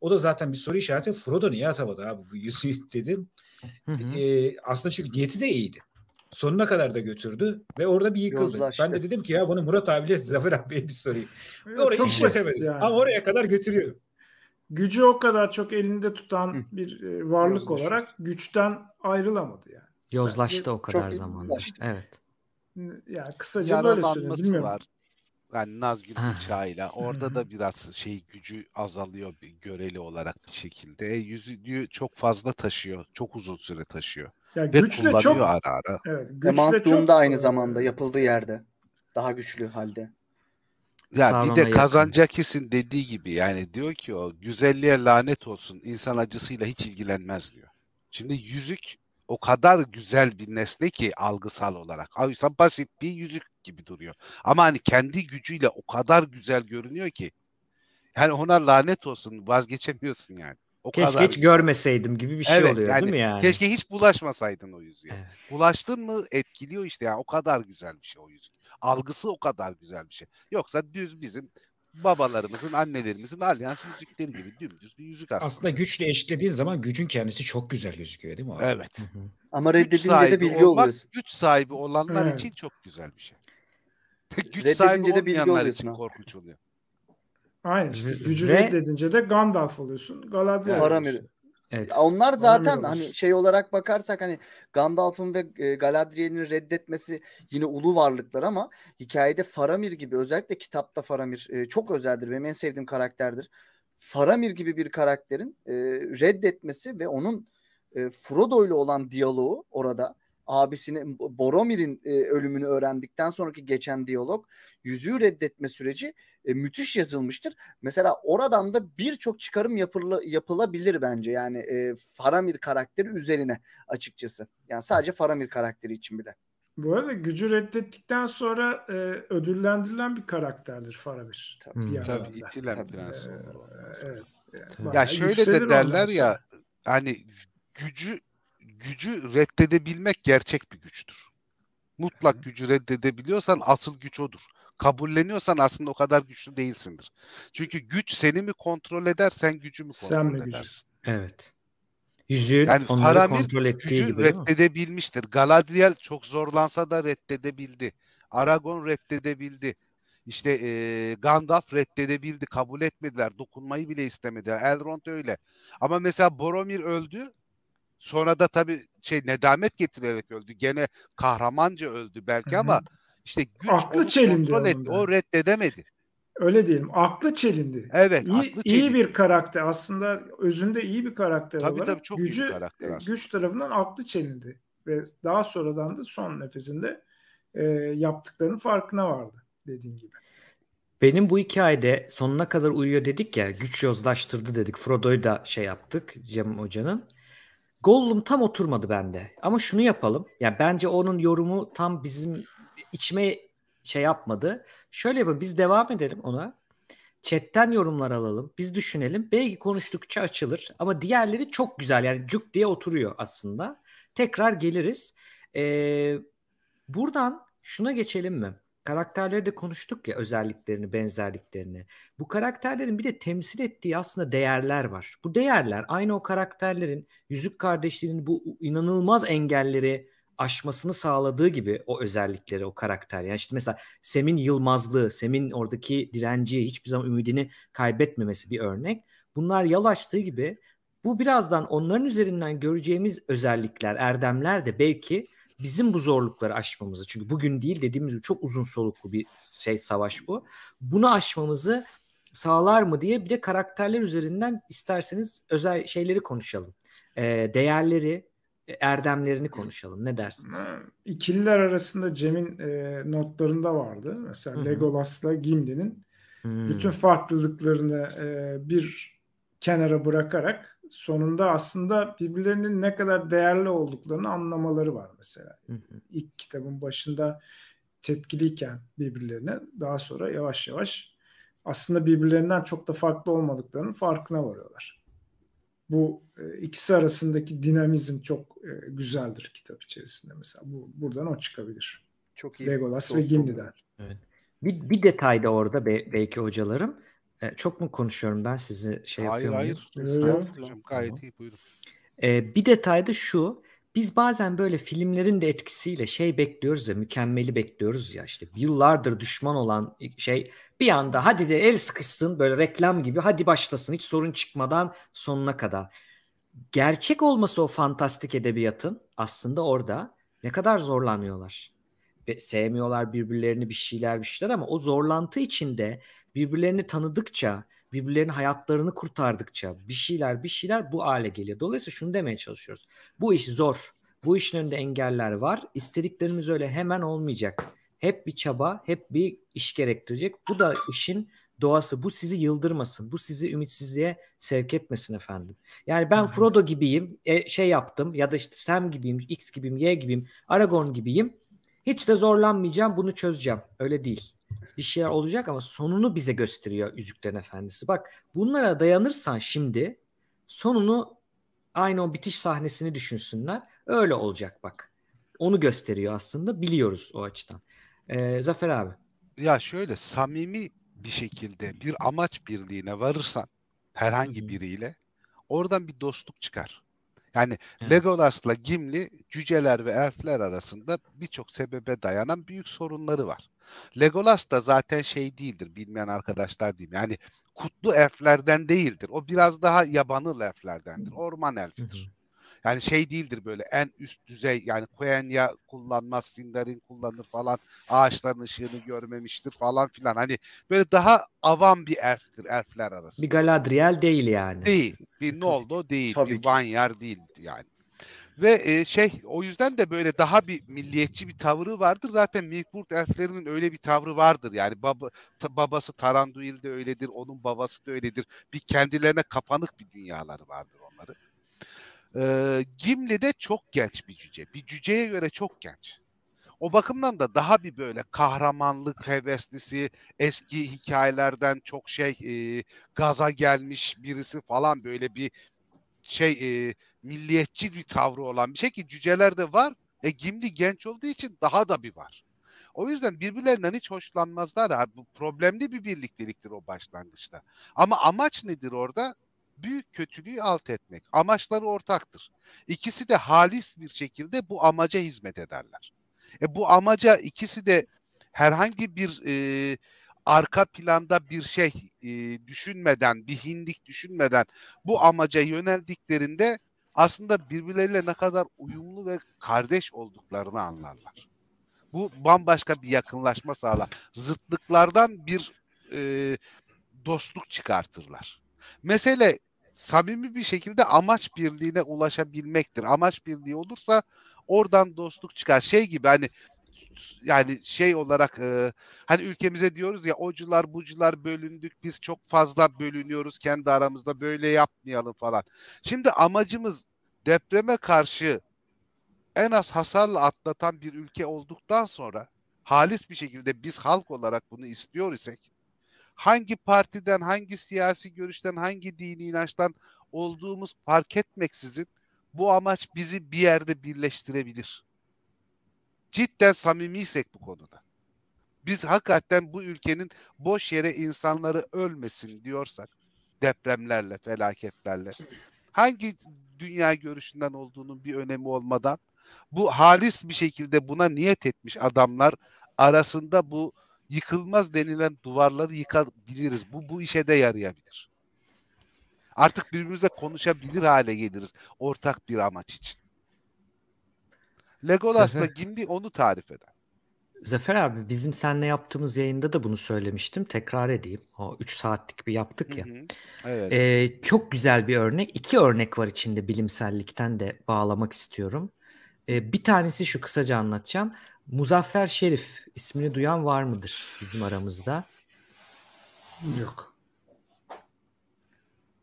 O da zaten bir soru işareti. Frodo niye atamadı abi bu yüzüğü dedim. Hı hı. Ee, aslında çünkü niyeti de iyiydi. Sonuna kadar da götürdü ve orada bir yıkıldı. Yozlaştı. Ben de dedim ki ya bunu Murat abiyle Zafer abiye bir sorayım. Evet, Orayı çok işletemedi. basit yani. Ama oraya kadar götürüyor. Gücü o kadar çok elinde tutan Hı. bir e, varlık Yozlaşıyor. olarak güçten ayrılamadı yani. Yozlaştı o kadar zamanda. yozlaştı. Evet. Yani kısaca böyle söyleyeyim. Yaralanması var. Yani Nazgül bıçağıyla. Orada da biraz şey gücü azalıyor bir göreli olarak bir şekilde. E, yüzüğü çok fazla taşıyor. Çok uzun süre taşıyor. Ya Ve güçle kullanıyor çok ara ara. evet, Ve güçle çok da aynı zamanda yapıldığı yerde. Daha güçlü halde. Ya Sauron'a bir de yakın. Kazancaki'sin dediği gibi yani diyor ki o güzelliğe lanet olsun insan acısıyla hiç ilgilenmez diyor. Şimdi yüzük o kadar güzel bir nesne ki algısal olarak. Oysa basit bir yüzük gibi duruyor. Ama hani kendi gücüyle o kadar güzel görünüyor ki yani ona lanet olsun vazgeçemiyorsun yani. O Keşke kadar hiç güzel. görmeseydim gibi bir şey Evet, oluyor yani değil mi yani? Keşke hiç bulaşmasaydın o yüzüğe. Evet. Bulaştın mı etkiliyor işte yani o kadar güzel bir şey o yüzük. Algısı o kadar güzel bir şey. Yoksa düz bizim babalarımızın, annelerimizin alyans yüzükleri gibi dümdüz bir yüzük aslında. Aslında güçle eşitlediğin zaman gücün kendisi çok güzel gözüküyor değil mi abi? Evet. Hı hı. Ama reddedince de bilgi olmak, oluyorsun. Güç sahibi olanlar Evet. için çok güzel bir şey. güç Reddedince sahibi de bilgi için korkunç oluyor. Aynen işte gücü ve- reddedince de Gandalf oluyorsun. Galadriel Faramir. Evet. Ya Onlar zaten Faramir hani şey olarak bakarsak hani Gandalf'ın ve e, Galadriel'in reddetmesi yine ulu varlıklar ama hikayede Faramir gibi özellikle kitapta Faramir e, çok özeldir. Benim en sevdiğim karakterdir. Faramir gibi bir karakterin e, reddetmesi ve onun Frodo ile olan diyaloğu orada abisinin Boromir'in e, ölümünü öğrendikten sonraki geçen diyalog yüzüğü reddetme süreci e, müthiş yazılmıştır. Mesela oradan da birçok çıkarım yapıla, yapılabilir bence. Yani e, Faramir karakteri üzerine açıkçası. Yani sadece Faramir karakteri için bile. Bu arada gücü reddettikten sonra e, ödüllendirilen bir karakterdir Faramir. Tabii. Bir Hmm. Tabii itilen Tabii. prens Ee, evet. Yani Tabii. Ya şöyle de derler ya hani gücü gücü reddedebilmek gerçek bir güçtür. Mutlak gücü reddedebiliyorsan asıl güç odur. Kabulleniyorsan aslında o kadar güçlü değilsindir. Çünkü güç seni mi kontrol eder, sen gücü mü Sen kontrol mi gücü? edersin? Evet. Yüzüğün Yani onları Faramir kontrol ettiği Gücü gibi mi? reddedebilmiştir. Galadriel çok zorlansa da reddedebildi. Aragon reddedebildi. İşte eee Gandalf reddedebildi. Kabul etmediler. Dokunmayı bile istemediler. Elrond öyle. Ama mesela Boromir öldü. Sonra da tabii şey nedamet getirerek öldü. Gene kahramanca öldü belki ama işte güç Aklı çelindi kontrol etti. O reddedemedi. öyle diyelim aklı çelindi. Evet, iyi, aklı iyi çelindi. bir karakter aslında özünde iyi bir karakter Tabii, olarak tabii, çok iyi bir gücü karakter aslında. güç tarafından aklı çelindi ve daha sonradan da son nefesinde e, yaptıklarının farkına vardı dediğin gibi. Benim bu hikayede sonuna kadar uyuyor dedik ya güç yozlaştırdı dedik. Frodo'yu da şey yaptık Cem Hoca'nın. Gollum tam oturmadı bende. Ama şunu yapalım. Ya bence onun yorumu tam bizim içime şey yapmadı. Şöyle yapalım biz devam edelim ona. Chatten yorumlar alalım. Biz düşünelim. Belki konuştukça açılır. Ama diğerleri çok güzel. Yani cuk diye oturuyor aslında. Tekrar geliriz. Ee, buradan şuna geçelim mi? Karakterleri de konuştuk ya özelliklerini, benzerliklerini. Bu karakterlerin bir de temsil ettiği aslında değerler var. Bu değerler aynı o karakterlerin Yüzük Kardeşliği'nin bu inanılmaz engelleri aşmasını sağladığı gibi o özellikleri, o karakter. Yani işte mesela Sem'in yılmazlığı, Sem'in oradaki direnci, hiçbir zaman ümidini kaybetmemesi bir örnek. Bunlar yol açtığı gibi bu birazdan onların üzerinden göreceğimiz özellikler, erdemler de belki bizim bu zorlukları aşmamızı çünkü bugün değil dediğimiz gibi çok uzun soluklu bir şey savaş bu. Bunu aşmamızı sağlar mı diye bir de karakterler üzerinden isterseniz özel şeyleri konuşalım. Ee, değerleri, erdemlerini konuşalım. Ne dersiniz? İkililer arasında Cem'in e, notlarında vardı. Mesela. Legolas'la Gimli'nin Hmm. bütün farklılıklarını e, bir kenara bırakarak sonunda aslında birbirlerinin ne kadar değerli olduklarını anlamaları var mesela. Hı hı. İlk kitabın başında tepkiliyken birbirlerine daha sonra yavaş yavaş aslında birbirlerinden çok da farklı olmadıklarının farkına varıyorlar. Bu e, ikisi arasındaki dinamizm çok e, güzeldir kitap içerisinde mesela. Bu buradan o çıkabilir. Çok iyi. Legolas ve Gimli'den. Bir, bir detay da orada be- belki hocalarım. E, çok mu konuşuyorum ben sizi şey Hayır yapıyor muyum? hayır. Estağfurullah. Gayet iyi buyurun. Ee, bir detay da şu. Biz bazen böyle filmlerin de etkisiyle şey bekliyoruz ya mükemmeli bekliyoruz ya işte yıllardır düşman olan şey bir anda hadi de el sıkışsın böyle reklam gibi hadi başlasın hiç sorun çıkmadan sonuna kadar. Gerçek olması o fantastik edebiyatın aslında orada ne kadar zorlanıyorlar. Sevmiyorlar birbirlerini bir şeyler bir şeyler ama o zorlantı içinde birbirlerini tanıdıkça birbirlerinin hayatlarını kurtardıkça bir şeyler bir şeyler bu hale geliyor. Dolayısıyla şunu demeye çalışıyoruz. Bu iş zor. Bu işin önünde engeller var. İstediklerimiz öyle hemen olmayacak. Hep bir çaba, hep bir iş gerektirecek. Bu da işin doğası. Bu sizi yıldırmasın. Bu sizi ümitsizliğe sevk etmesin efendim. Yani ben Frodo gibiyim, e, şey yaptım ya da işte Sam gibiyim, X gibiyim, Y gibiyim, Aragorn gibiyim. Hiç de zorlanmayacağım, bunu çözeceğim. Öyle değil bir şeyler olacak ama sonunu bize gösteriyor Yüzüklerin Efendisi. Bak bunlara dayanırsan şimdi sonunu aynı o bitiş sahnesini düşünsünler. Öyle olacak bak. Onu gösteriyor aslında. Biliyoruz o açıdan. Ee, Zafer abi. Ya şöyle samimi bir şekilde bir amaç birliğine varırsan herhangi biriyle oradan bir dostluk çıkar. Yani Evet. Legolas'la Gimli cüceler ve elfler arasında birçok sebebe dayanan büyük sorunları var. Legolas da zaten şey değildir bilmeyen arkadaşlar diyeyim. Yani kutlu elflerden değildir. O biraz daha yabanıl elflerdendir. Orman elfidir. Yani şey değildir böyle en üst düzey yani Quenya kullanmaz, Sindarin kullanır falan. Ağaçların ışığını görmemiştir falan filan. Hani böyle daha avam bir elftir elfler arasında. Bir Galadriel değil yani. Değil. Bir Noldo değil. Tabii bir ki. Vanyar değil yani. Ve e, şey o yüzden de böyle daha bir milliyetçi bir tavrı vardır. Zaten Mirkwood elflerinin öyle bir tavrı vardır. Yani baba, ta- babası Taranduil de öyledir. Onun babası da öyledir. Bir kendilerine kapanık bir dünyaları vardır onların. Ee, Gimli de çok genç bir cüce. Bir cüceye göre çok genç. O bakımdan da daha bir böyle kahramanlık heveslisi, eski hikayelerden çok şey e, gaza gelmiş birisi falan böyle bir şey e, milliyetçi bir tavrı olan bir şey ki cücelerde var. E Gimli genç olduğu için daha da bir var. O yüzden birbirlerinden hiç hoşlanmazlar. Ha, bu problemli bir birlikteliktir o başlangıçta. Ama amaç nedir orada? Büyük kötülüğü alt etmek. Amaçları ortaktır. İkisi de halis bir şekilde bu amaca hizmet ederler. E bu amaca ikisi de herhangi bir e, arka planda bir şey e, düşünmeden, bir hindik düşünmeden bu amaca yöneldiklerinde aslında birbirleriyle ne kadar uyumlu ve kardeş olduklarını anlarlar. Bu bambaşka bir yakınlaşma sağlar. Zıtlıklardan bir e, dostluk çıkartırlar. Mesele samimi bir şekilde amaç birliğine ulaşabilmektir. Amaç birliği olursa oradan dostluk çıkar. Şey gibi hani yani şey olarak e, hani ülkemize diyoruz ya ocular bucular bölündük biz çok fazla bölünüyoruz kendi aramızda böyle yapmayalım falan. Şimdi amacımız depreme karşı en az hasarla atlatan bir ülke olduktan sonra halis bir şekilde biz halk olarak bunu istiyor isek hangi partiden, hangi siyasi görüşten, hangi dini inançtan olduğumuz fark etmeksizin bu amaç bizi bir yerde birleştirebilir. Cidden samimiysek bu konuda. Biz hakikaten bu ülkenin boş yere insanları ölmesin diyorsak depremlerle, felaketlerle hangi dünya görüşünden olduğunun bir önemi olmadan bu halis bir şekilde buna niyet etmiş adamlar arasında bu yıkılmaz denilen duvarları yıkabiliriz. Bu bu işe de yarayabilir. Artık birbirimizle konuşabilir hale geliriz ortak bir amaç için. Legolas'la Gimli onu tarif eder. Zafer abi bizim seninle yaptığımız yayında da bunu söylemiştim. Tekrar edeyim. O 3 saatlik bir yaptık ya. Hı hı. Evet. Ee, çok güzel bir örnek. İki örnek var içinde bilimsellikten de bağlamak istiyorum. Ee, bir tanesi şu kısaca anlatacağım. Muzaffer Şerif ismini duyan var mıdır bizim aramızda? Yok.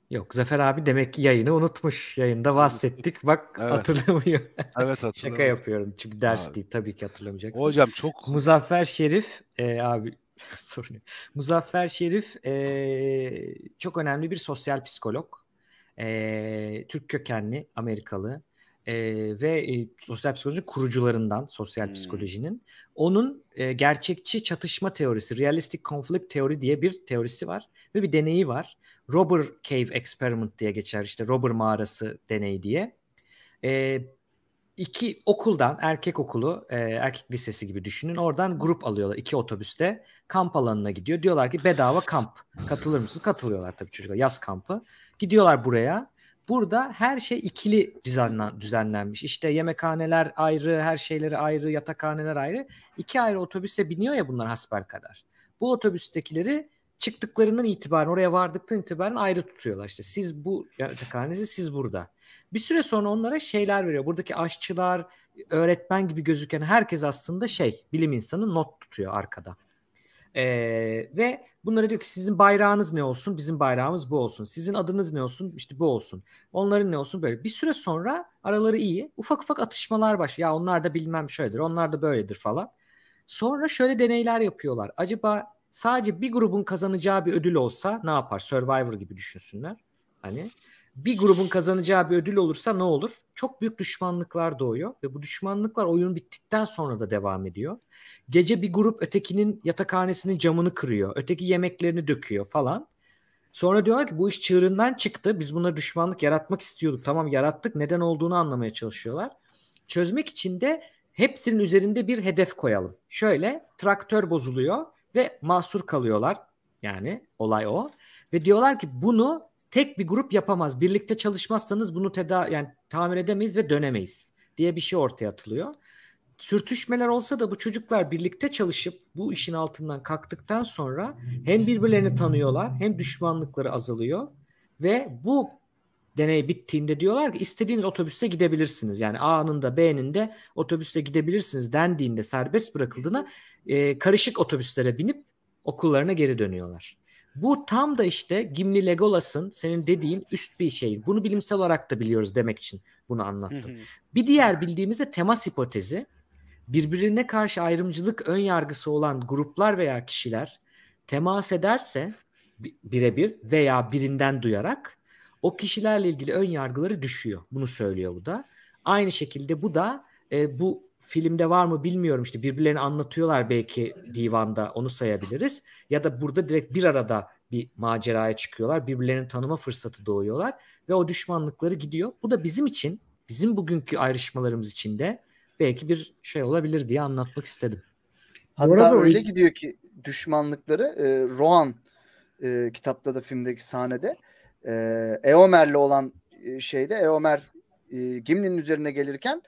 Yok Zafer abi demek ki yayını unutmuş. Yayında bahsettik. Bak evet. hatırlamıyor. Evet hatırlamıyor. Şaka yapıyorum. Çünkü ders abi. değil. Tabii ki hatırlamayacaksın. Hocam çok... Muzaffer Şerif e, abi sorun Muzaffer Şerif e, çok önemli bir sosyal psikolog. E, Türk kökenli Amerikalı e, ve e, sosyal psikoloji kurucularından sosyal hmm. psikolojinin. Onun e, gerçekçi çatışma teorisi, realistic conflict teori diye bir teorisi var ve bir deneyi var. Robber Cave Experiment diye geçer işte Robber mağarası deneyi diye. E, iki okuldan erkek okulu e, erkek lisesi gibi düşünün oradan grup alıyorlar iki otobüste kamp alanına gidiyor diyorlar ki bedava kamp katılır mısınız katılıyorlar tabii çocuklar yaz kampı gidiyorlar buraya Burada her şey ikili düzenlen, düzenlenmiş. İşte yemekhaneler ayrı, her şeyleri ayrı, yatakhaneler ayrı. İki ayrı otobüse biniyor ya bunlar hasbel kadar. Bu otobüstekileri çıktıklarından itibaren oraya vardıktan itibaren ayrı tutuyorlar. İşte siz bu yatakhanenizi siz burada. Bir süre sonra onlara şeyler veriyor. Buradaki aşçılar, öğretmen gibi gözüken herkes aslında şey bilim insanı not tutuyor arkada. Ee, ve bunlara diyor ki sizin bayrağınız ne olsun? Bizim bayrağımız bu olsun. Sizin adınız ne olsun? İşte bu olsun. Onların ne olsun? Böyle. Bir süre sonra araları iyi. Ufak ufak atışmalar başlıyor. Ya onlar da bilmem şöyledir. Onlar da böyledir falan. Sonra şöyle deneyler yapıyorlar. Acaba sadece bir grubun kazanacağı bir ödül olsa ne yapar? Survivor gibi düşünsünler. Hani bir grubun kazanacağı bir ödül olursa ne olur? Çok büyük düşmanlıklar doğuyor ve bu düşmanlıklar oyun bittikten sonra da devam ediyor. Gece bir grup ötekinin yatakhanesinin camını kırıyor, öteki yemeklerini döküyor falan. Sonra diyorlar ki bu iş çığırından çıktı. Biz buna düşmanlık yaratmak istiyorduk. Tamam yarattık. Neden olduğunu anlamaya çalışıyorlar. Çözmek için de hepsinin üzerinde bir hedef koyalım. Şöyle traktör bozuluyor ve mahsur kalıyorlar. Yani olay o. Ve diyorlar ki bunu tek bir grup yapamaz. Birlikte çalışmazsanız bunu teda yani tamir edemeyiz ve dönemeyiz diye bir şey ortaya atılıyor. Sürtüşmeler olsa da bu çocuklar birlikte çalışıp bu işin altından kalktıktan sonra hem birbirlerini tanıyorlar hem düşmanlıkları azalıyor ve bu deney bittiğinde diyorlar ki istediğiniz otobüste gidebilirsiniz. Yani A'nın da B'nin de otobüste gidebilirsiniz dendiğinde serbest bırakıldığında e, karışık otobüslere binip okullarına geri dönüyorlar. Bu tam da işte Gimli Legolas'ın senin dediğin üst bir şey. Bunu bilimsel olarak da biliyoruz demek için bunu anlattım. bir diğer bildiğimiz de temas hipotezi. Birbirine karşı ayrımcılık ön yargısı olan gruplar veya kişiler temas ederse birebir veya birinden duyarak o kişilerle ilgili ön yargıları düşüyor. Bunu söylüyor bu da. Aynı şekilde bu da e, bu filmde var mı bilmiyorum işte birbirlerini anlatıyorlar belki divanda onu sayabiliriz. Ya da burada direkt bir arada bir maceraya çıkıyorlar. Birbirlerini tanıma fırsatı doğuyorlar ve o düşmanlıkları gidiyor. Bu da bizim için bizim bugünkü ayrışmalarımız için de belki bir şey olabilir diye anlatmak istedim. Hatta öyle gidiyor ki düşmanlıkları e, Rohan e, kitapta da filmdeki sahnede e, Eomer'le olan e, şeyde Eomer e, Gimli'nin üzerine gelirken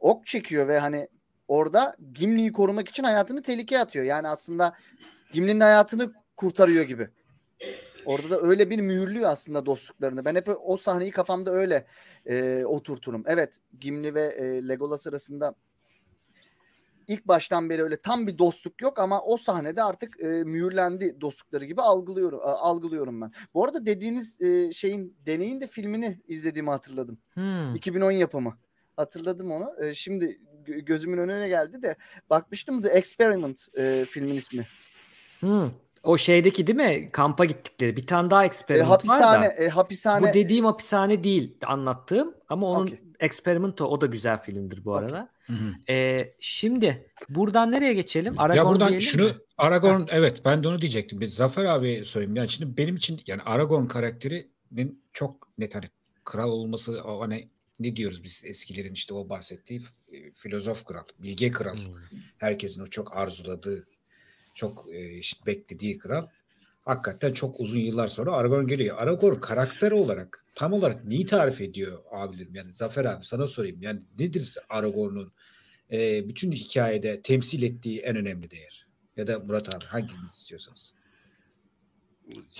ok çekiyor ve hani orada Gimli'yi korumak için hayatını tehlikeye atıyor. Yani aslında Gimli'nin hayatını kurtarıyor gibi. Orada da öyle bir mühürlüyor aslında dostluklarını. Ben hep o sahneyi kafamda öyle e, oturturum. Evet Gimli ve e, Legolas arasında ilk baştan beri öyle tam bir dostluk yok ama o sahnede artık e, mühürlendi dostlukları gibi algılıyorum algılıyorum ben. Bu arada dediğiniz e, şeyin deneyin de filmini izlediğimi hatırladım. Hmm. 2010 yapımı. Hatırladım onu. E, şimdi gözümün önüne geldi de bakmıştım The Experiment e, filmin ismi. Hmm. O şeydeki değil mi? Kampa gittikleri. Bir tane daha experiment e, hapishane, var da. E, hapishane. Bu dediğim hapishane değil anlattığım ama onun okay. Experimento o da güzel filmdir bu arada. Okay. E, şimdi buradan nereye geçelim? Aragorn ya buradan şunu mi? Aragorn evet ben de onu diyecektim. Bir Zafer abi sorayım. Yani şimdi benim için yani Aragorn karakterinin çok net hani kral olması o hani ne diyoruz biz eskilerin işte o bahsettiği filozof kral, bilge kral. Hmm. Herkesin o çok arzuladığı çok e, işte beklediği kral. Hakikaten çok uzun yıllar sonra Aragorn geliyor. Aragorn karakter olarak tam olarak neyi tarif ediyor abilerim? Yani Zafer abi sana sorayım. Yani nedir Aragorn'un e, bütün hikayede temsil ettiği en önemli değer? Ya da Murat abi hangisini istiyorsanız.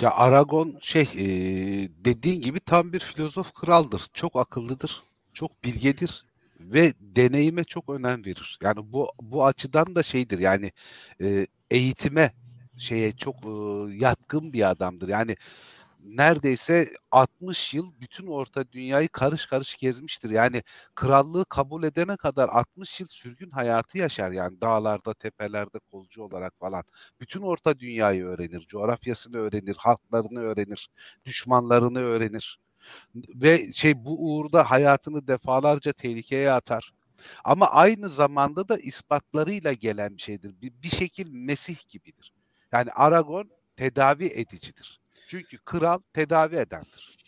Ya Aragon şey e, dediğin gibi tam bir filozof kraldır. Çok akıllıdır. Çok bilgedir ve deneyime çok önem verir. Yani bu bu açıdan da şeydir yani e, eğitime şeye çok e, yatkın bir adamdır. Yani neredeyse 60 yıl bütün orta dünyayı karış karış gezmiştir. Yani krallığı kabul edene kadar 60 yıl sürgün hayatı yaşar yani dağlarda, tepelerde kolcu olarak falan. Bütün orta dünyayı öğrenir, coğrafyasını öğrenir, halklarını öğrenir, düşmanlarını öğrenir. Ve şey bu uğurda hayatını defalarca tehlikeye atar. Ama aynı zamanda da ispatlarıyla gelen bir şeydir. Bir, bir şekil Mesih gibidir. Yani Aragon tedavi edicidir. Çünkü kral tedavi edendir.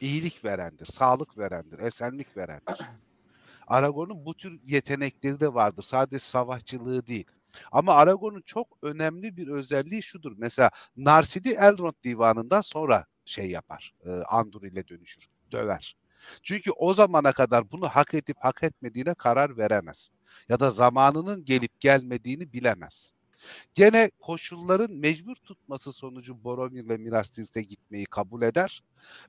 İyilik verendir, sağlık verendir, esenlik verendir. Aragon'un bu tür yetenekleri de vardır. Sadece savaşçılığı değil. Ama Aragon'un çok önemli bir özelliği şudur. Mesela Narsidi Elrond divanından sonra şey yapar. E, Andur ile dönüşür, döver. Çünkü o zamana kadar bunu hak edip hak etmediğine karar veremez. Ya da zamanının gelip gelmediğini bilemez. Gene koşulların mecbur tutması sonucu Boromir ile Minas Tirith'e gitmeyi kabul eder.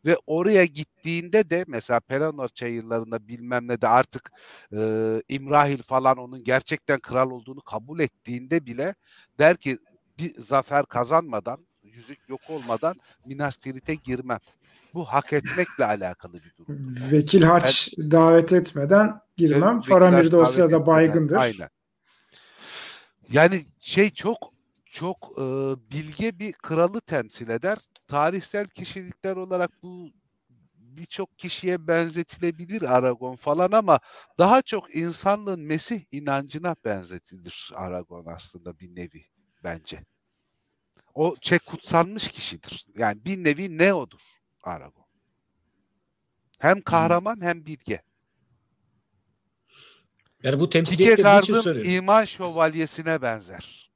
Ve oraya gittiğinde de mesela Pelennor çayırlarında bilmem ne de artık e, İmrahil falan onun gerçekten kral olduğunu kabul ettiğinde bile der ki bir zafer kazanmadan, yüzük yok olmadan Minas Tirith'e girmem. Bu hak etmekle alakalı bir durum. Vekil harç yani, davet etmeden girmem. Faramir dosyada baygındır. Aynen. Yani şey çok çok e, bilge bir kralı temsil eder. Tarihsel kişilikler olarak bu birçok kişiye benzetilebilir Aragon falan ama daha çok insanlığın Mesih inancına benzetilir Aragon aslında bir nevi bence. O şey kutsanmış kişidir. Yani bir nevi Neo'dur Aragon. Hem kahraman hem bilge. Yani bu temsiliyetler için soruyorum. iman şövalyesine benzer.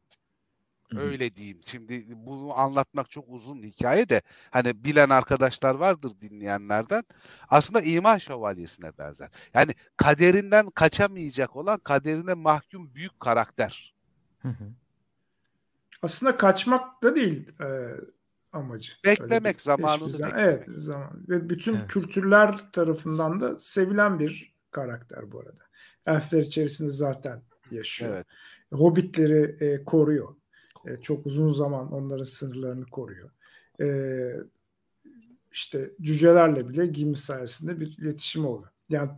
Öyle diyeyim. Şimdi bunu anlatmak çok uzun hikaye de hani bilen arkadaşlar vardır dinleyenlerden. Aslında iman şövalyesine benzer. Yani kaderinden kaçamayacak olan kaderine mahkum büyük karakter. Aslında kaçmak da değil e, amacı. Beklemek zamanını zaman, Evet zaman ve bütün evet. kültürler tarafından da sevilen bir karakter bu arada. Elfler içerisinde zaten yaşıyor. Evet. Hobbitleri e, koruyor. E, çok uzun zaman onların sınırlarını koruyor. E, işte cücelerle bile Gimli sayesinde bir iletişim oldu. Yani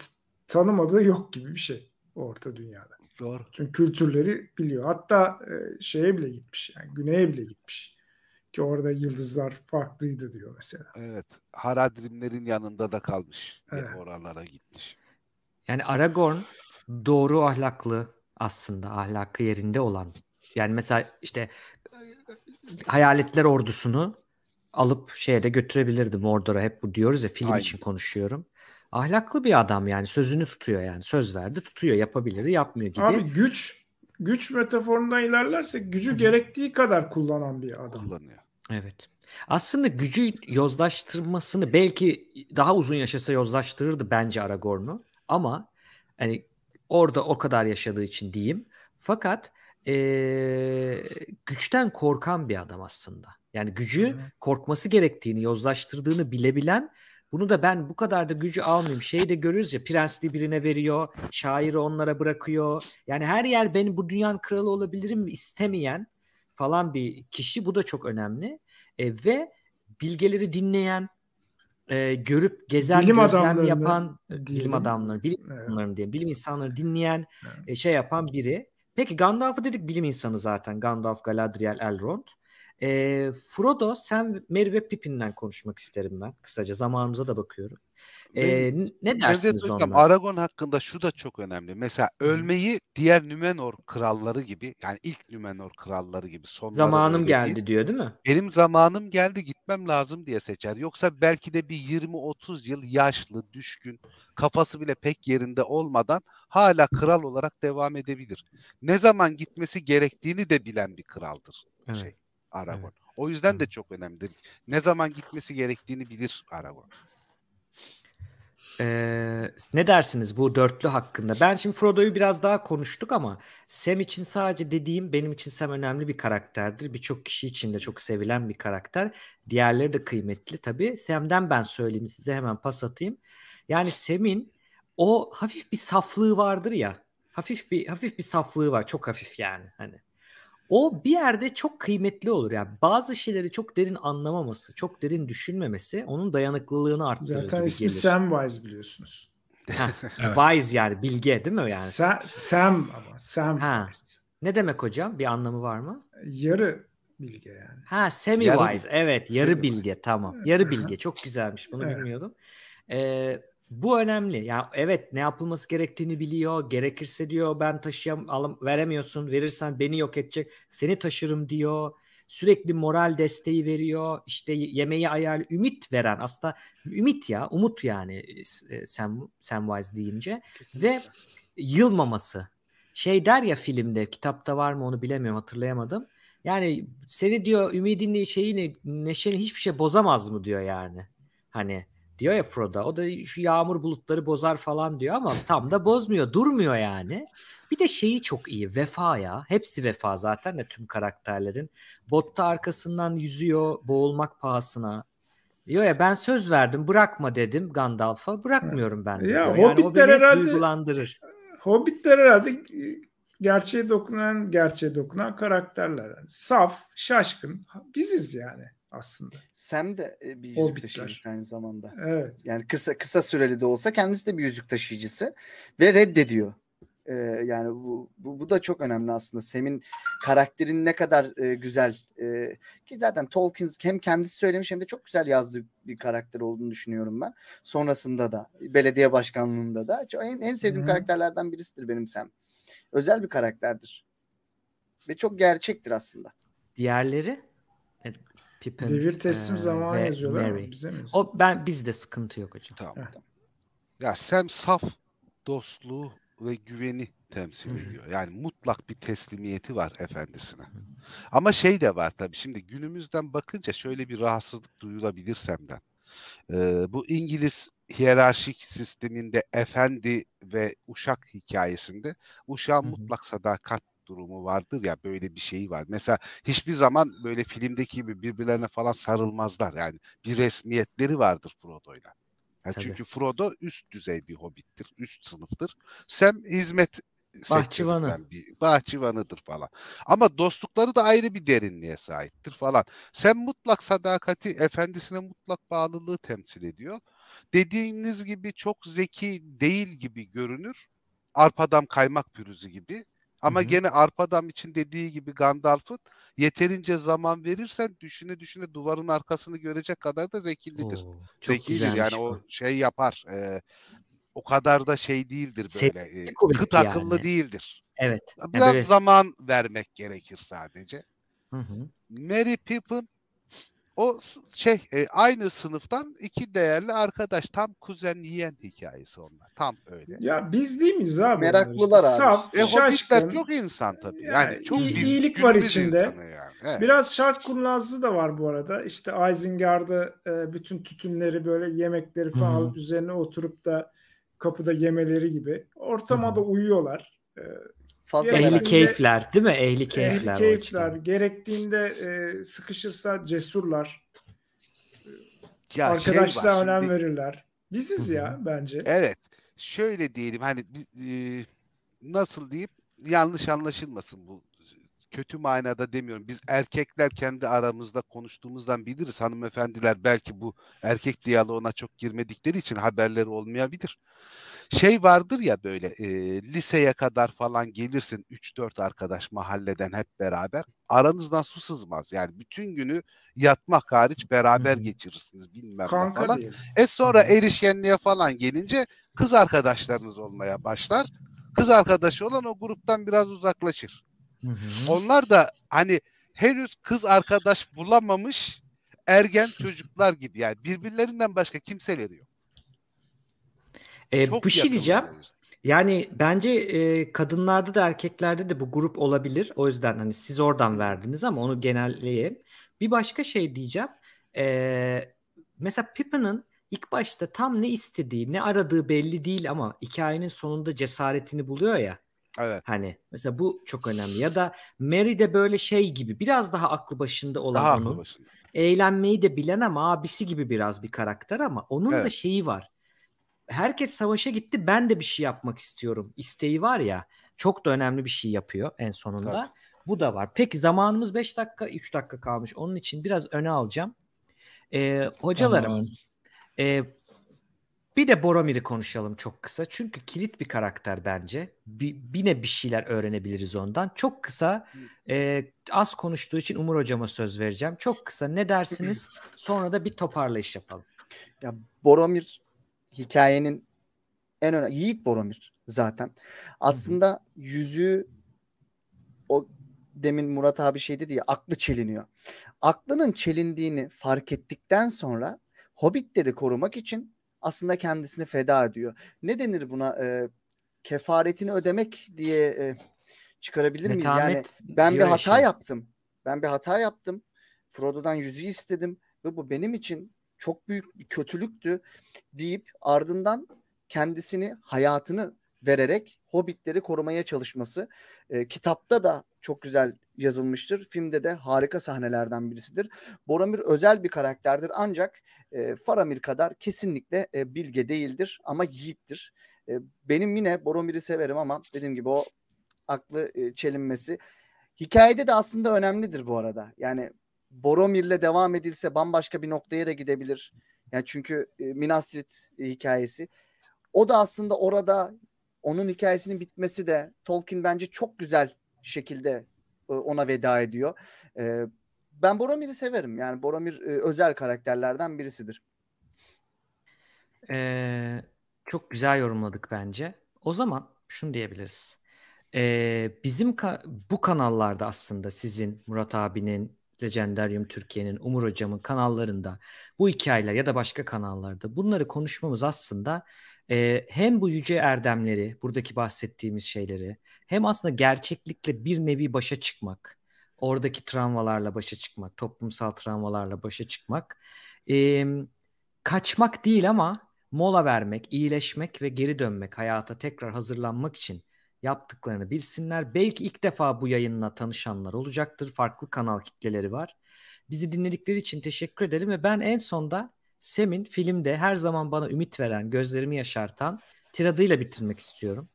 tanımadığı yok gibi bir şey Orta Dünya'da. Doğru. Çünkü kültürleri biliyor. Hatta e, şeye bile gitmiş yani güneye bile gitmiş. Ki orada yıldızlar farklıydı diyor mesela. Evet. Haradrimlerin yanında da kalmış. Evet. Oralara gitmiş. Yani Aragorn doğru ahlaklı aslında ahlakı yerinde olan. Yani mesela işte hayaletler ordusunu alıp şeye de götürebilirdi Mordor'a hep bu diyoruz ya film Aynen. için konuşuyorum. Ahlaklı bir adam yani sözünü tutuyor yani söz verdi tutuyor yapabilir yapmıyor gibi. Abi güç güç metaforundan ilerlersek gücü Hı-hı. gerektiği kadar kullanan bir adam. Kullanıyor. Evet. Aslında gücü yozlaştırmasını belki daha uzun yaşasa yozlaştırırdı bence Aragorn'u. Ama hani orada o kadar yaşadığı için diyeyim. Fakat ee, güçten korkan bir adam aslında. Yani gücü korkması gerektiğini, yozlaştırdığını bilebilen bunu da ben bu kadar da gücü almayayım. Şeyi de görürüz ya prensli birine veriyor, şairi onlara bırakıyor. Yani her yer benim bu dünyanın kralı olabilirim istemeyen falan bir kişi. Bu da çok önemli. E, ve bilgeleri dinleyen, e, görüp gezen, bilim gözlem yapan e, bilim adamları, bilim Evet. adamları diye bilim insanları dinleyen, Evet. e, şey yapan biri. Peki Gandalf'ı dedik bilim insanı zaten. Gandalf, Galadriel, Elrond. E, Frodo, Sam, Merry ve Pippin'den konuşmak isterim ben. Kısaca zamanımıza da bakıyorum. E, Benim- ne dersiniz ondan? Aragon hakkında şu da çok önemli. Mesela ölmeyi diğer Nümenor kralları gibi yani ilk Nümenor kralları gibi Zamanım geldi değil. diyor değil mi? Benim zamanım geldi gitmem lazım diye seçer. Yoksa belki de bir 20-30 yıl yaşlı, düşkün, kafası bile pek yerinde olmadan hala kral olarak devam edebilir. Ne zaman gitmesi gerektiğini de bilen bir kraldır Evet. şey Aragon. Evet. O yüzden de çok önemlidir. Ne zaman gitmesi gerektiğini bilir Aragon. Ee, ne dersiniz bu dörtlü hakkında? Ben şimdi Frodo'yu biraz daha konuştuk ama Sam için sadece dediğim benim için Sam önemli bir karakterdir. Birçok kişi için de çok sevilen bir karakter. Diğerleri de kıymetli tabii. Sam'den ben söyleyeyim size hemen pas atayım. Yani Sam'in o hafif bir saflığı vardır ya. Hafif bir hafif bir saflığı var. Çok hafif yani hani. O bir yerde çok kıymetli olur. Yani bazı şeyleri çok derin anlamaması, çok derin düşünmemesi onun dayanıklılığını arttırır Zaten gibi ismi gelir. Samwise biliyorsunuz. Heh, Evet. Wise yani bilge değil mi yani? Sa- Sam ama Sam Ha. Ne demek hocam? Bir anlamı var mı? Yarı bilge yani. Ha semi Yarı- wise. Evet, yarı bilge tamam. Yarı bilge çok güzelmiş. Bunu Evet. bilmiyordum. Ee, bu önemli. Yani evet ne yapılması gerektiğini biliyor. Gerekirse diyor ben taşıyam alım veremiyorsun. Verirsen beni yok edecek. Seni taşırım diyor. Sürekli moral desteği veriyor. İşte yemeği ayar ümit veren aslında ümit ya umut yani e, Sam, Samwise deyince ve yılmaması. Şey der ya filmde, kitapta var mı onu bilemiyorum, hatırlayamadım. Yani seni diyor ümidini, şeyini, neşeni hiçbir şey bozamaz mı diyor yani. Hani diyor ya Frodo. O da şu yağmur bulutları bozar falan diyor ama tam da bozmuyor, durmuyor yani. Bir de şeyi çok iyi, vefa ya. Hepsi vefa zaten de tüm karakterlerin. Botta arkasından yüzüyor boğulmak pahasına. Diyor ya ben söz verdim bırakma dedim Gandalf'a bırakmıyorum ben de Ya, diyor. Yani o Hobbitler beni herhalde- duygulandırır. Hobbitler herhalde gerçeğe dokunan, gerçeğe dokunan karakterler. Yani saf, şaşkın. Biziz yani aslında. Sam de e, bir yüzük Hobbitler. taşıyıcısı aynı zamanda. Evet. Yani kısa kısa süreli de olsa kendisi de bir yüzük taşıyıcısı ve reddediyor. Ee, yani bu, bu bu da çok önemli aslında. Sam'in karakterin ne kadar e, güzel e, ki zaten Tolkien hem kendisi söylemiş hem de çok güzel yazdığı bir karakter olduğunu düşünüyorum ben. Sonrasında da belediye başkanlığında da çok, en, en sevdiğim Hı hı. karakterlerden birisidir benim Sam. Özel bir karakterdir. Ve çok gerçektir aslında. Diğerleri Pippin Devir teslim e, zamanı yazıyorlar ama bize mi yazıyor? O ben bizde sıkıntı yok hocam. Tamam. Heh. Ya Sam saf dostluğu ve güveni temsil Hı hı. ediyor. Yani mutlak bir teslimiyeti var efendisine. Ama şey de var tabii şimdi günümüzden bakınca şöyle bir rahatsızlık duyulabilir Sam'den. Ee, bu İngiliz hiyerarşik sisteminde efendi ve uşak hikayesinde uşağın Hı hı. mutlak sadakat durumu vardır ya böyle bir şey var. Mesela hiçbir zaman böyle filmdeki gibi birbirlerine falan sarılmazlar. Yani bir resmiyetleri vardır Frodo'yla. Yani Tabii. çünkü Frodo üst düzey bir hobbittir, üst sınıftır. Sam hizmet Bahçıvanı. bir bahçıvanıdır falan. Ama dostlukları da ayrı bir derinliğe sahiptir falan. Sam mutlak sadakati, efendisine mutlak bağlılığı temsil ediyor. Dediğiniz gibi çok zeki değil gibi görünür. Arpadam kaymak pürüzü gibi. Ama Hı hı. gene Arpadam için dediği gibi Gandalf'ın yeterince zaman verirsen düşüne düşüne duvarın arkasını görecek kadar da zekilidir. Oo, çok Zekidir güzelmiş yani bu. o şey yapar. e, o kadar da şey değildir böyle. e, kıt akıllı yani. değildir. Evet. Biraz böyle- zaman vermek gerekir sadece. Hı hı. Mary Pippin o şey e, aynı sınıftan iki değerli arkadaş tam kuzen yeğen hikayesi onlar. Tam öyle. Ya biz değil miyiz abi? Meraklılar işte? abi. Saf, E şaşkın. çok insan tabii. Yani Yani, çok iyi- biz, iyilik var içinde. Yani. Evet. Biraz şark kurnazlığı da var bu arada. İşte Isengard'ı e, bütün tütünleri böyle yemekleri falan Hı hı. alıp üzerine oturup da kapıda yemeleri gibi. Ortama Hı hı. da uyuyorlar. E, Fazla Ehli keyifler değil mi? Ehli keyifler. Ehli keyifler. Gerektiğinde e, sıkışırsa cesurlar. Ya şey Arkadaşlığa var, önem şimdi- verirler. Biziz Hı hı. ya bence. Evet. Şöyle diyelim hani e, nasıl diyeyim yanlış anlaşılmasın bu. Kötü manada demiyorum. Biz erkekler kendi aramızda konuştuğumuzdan biliriz. Hanımefendiler belki bu erkek diyaloğuna çok girmedikleri için haberleri olmayabilir. Şey vardır ya böyle e, liseye kadar falan gelirsin 3-4 arkadaş mahalleden hep beraber. Aranızdan su sızmaz. Yani bütün günü yatmak hariç beraber geçirirsiniz bilmem ne falan. E sonra erişkenliğe falan gelince kız arkadaşlarınız olmaya başlar. Kız arkadaşı olan o gruptan biraz uzaklaşır. Hı hı. Onlar da hani henüz kız arkadaş bulamamış ergen çocuklar gibi yani birbirlerinden başka kimseleri yok. Ee, Çok bir şey diyeceğim. Yani bence e, kadınlarda da erkeklerde de bu grup olabilir. O yüzden hani siz oradan verdiniz ama onu genelleyelim. Bir başka şey diyeceğim. Ee, mesela Pippin'in ilk başta tam ne istediği, ne aradığı belli değil ama hikayenin sonunda cesaretini buluyor ya. Evet. Hani mesela bu çok önemli. Ya da Mary de böyle şey gibi biraz daha aklı başında olan Daha onun. aklı başında. Eğlenmeyi de bilen ama abisi gibi biraz bir karakter ama onun da Evet. şeyi var. Herkes savaşa gitti ben de bir şey yapmak istiyorum. İsteği var ya çok da önemli bir şey yapıyor en sonunda. Tabii. Bu da var. Peki zamanımız 5 dakika 3 dakika kalmış. Onun için biraz öne alacağım. Ee, hocalarım Tamam. ee, bir de Boromir'i konuşalım çok kısa. Çünkü kilit bir karakter bence. Bir, yine bir şeyler öğrenebiliriz ondan. Çok kısa e, az konuştuğu için Umur hocama söz vereceğim. Çok kısa ne dersiniz? Sonra da bir toparlayış yapalım. Ya Boromir hikayenin en önemli Yiğit Boromir zaten. Aslında yüzüğü o demin Murat abi şey dedi ya aklı çeliniyor. Aklının çelindiğini fark ettikten sonra Hobbitleri korumak için aslında kendisini feda ediyor. Ne denir buna? Ee, kefaretini ödemek diye e, çıkarabilir miyiz? Yani Metanet ben bir hata şey. yaptım. Ben bir hata yaptım. Frodo'dan yüzüğü istedim ve bu benim için çok büyük bir kötülüktü deyip ardından kendisini hayatını vererek hobbitleri korumaya çalışması e, kitapta da çok güzel yazılmıştır. Filmde de harika sahnelerden birisidir. Boromir özel bir karakterdir ancak e, Faramir kadar kesinlikle e, bilge değildir ama yiğittir. E, benim yine Boromir'i severim ama dediğim gibi o aklı e, çelinmesi. Hikayede de aslında önemlidir bu arada. Yani Boromir'le devam edilse bambaşka bir noktaya da gidebilir. Yani çünkü e, Minas Tirith e, hikayesi. O da aslında orada onun hikayesinin bitmesi de Tolkien bence çok güzel şekilde e, ona veda ediyor. Ben Boromir'i severim. Yani Boromir özel karakterlerden birisidir. Ee, çok güzel yorumladık bence. O zaman şunu diyebiliriz. Ee, bizim ka- bu kanallarda aslında sizin, Murat abinin, Legendarium Türkiye'nin, Umur hocamın kanallarında bu hikayeler ya da başka kanallarda bunları konuşmamız aslında e, hem bu yüce erdemleri, buradaki bahsettiğimiz şeyleri hem aslında gerçeklikle bir nevi başa çıkmak, oradaki travmalarla başa çıkmak, toplumsal travmalarla başa çıkmak, e, kaçmak değil ama mola vermek, iyileşmek ve geri dönmek, hayata tekrar hazırlanmak için yaptıklarını bilsinler. Belki ilk defa bu yayınla tanışanlar olacaktır. Farklı kanal kitleleri var. Bizi dinledikleri için teşekkür ederim ve ben en sonda Sem'in filmde her zaman bana ümit veren, gözlerimi yaşartan tiradıyla bitirmek istiyorum.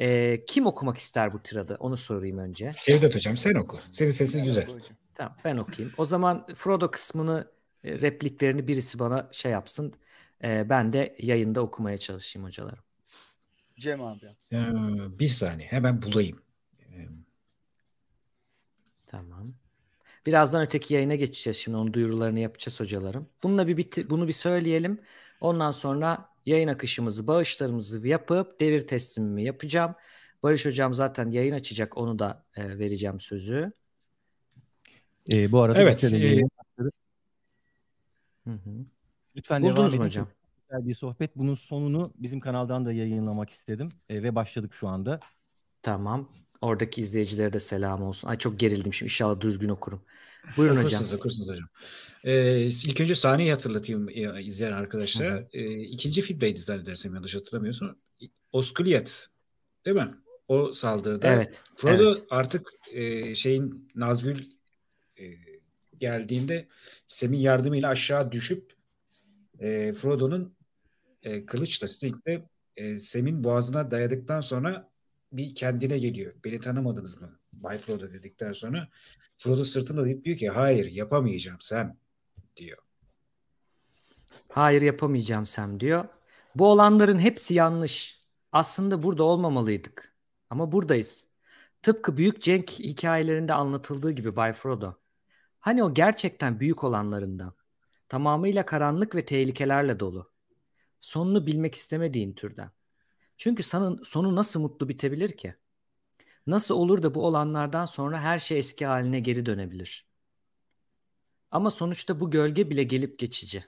Ee, kim okumak ister bu tiradı? Onu sorayım önce. Cevdet hocam sen oku. Senin sesin güzel. Tamam ben okuyayım. O zaman Frodo kısmını, e, repliklerini birisi bana şey yapsın. E, ben de yayında okumaya çalışayım hocalarım. Cem abi yapsın. Ee, bir saniye hemen bulayım. Ee, Tamam. Birazdan öteki yayına geçeceğiz şimdi. Onun duyurularını yapacağız hocalarım. Bununla bir biti- bunu bir söyleyelim. Ondan sonra yayın akışımızı, bağışlarımızı yapıp devir teslimimi yapacağım. Barış hocam zaten yayın açacak. Onu da e, vereceğim sözü. Ee, bu arada Evet, e, Hı hı. lütfen Buldunuz devam edin. hocam? Güzel bir sohbet. Bunun sonunu bizim kanaldan da yayınlamak istedim Ee, ve başladık şu anda. Tamam. Oradaki izleyicilere de selam olsun. Ay çok gerildim şimdi. İnşallah düzgün okurum. Buyurun hocam. Okursunuz, okursunuz hocam. Ee, ilk önce sahneyi hatırlatayım e, izleyen arkadaşlara. Ee, ikinci filmdeydi zannedersem yanlış hatırlamıyorsam. Osculiyet değil mi? o saldırıda. Evet. Frodo evet. artık e, şeyin Nazgül e, geldiğinde Sam'in yardımıyla aşağı düşüp e, Frodo'nun e, kılıçla Sting'le e, Sam'in boğazına dayadıktan sonra bir kendine geliyor. Beni tanımadınız mı? Bay Frodo dedikten sonra Frodo sırtında deyip diyor ki hayır yapamayacağım Sam diyor. Hayır yapamayacağım Sam diyor. Bu olanların hepsi yanlış. Aslında burada olmamalıydık. Ama buradayız. Tıpkı Büyük Cenk hikayelerinde anlatıldığı gibi Bay Frodo. Hani o gerçekten büyük olanlarından. Tamamıyla karanlık ve tehlikelerle dolu. Sonunu bilmek istemediğin türden. Çünkü sana, sonu nasıl mutlu bitebilir ki? Nasıl olur da bu olanlardan sonra her şey eski haline geri dönebilir? Ama sonuçta bu gölge bile gelip geçici.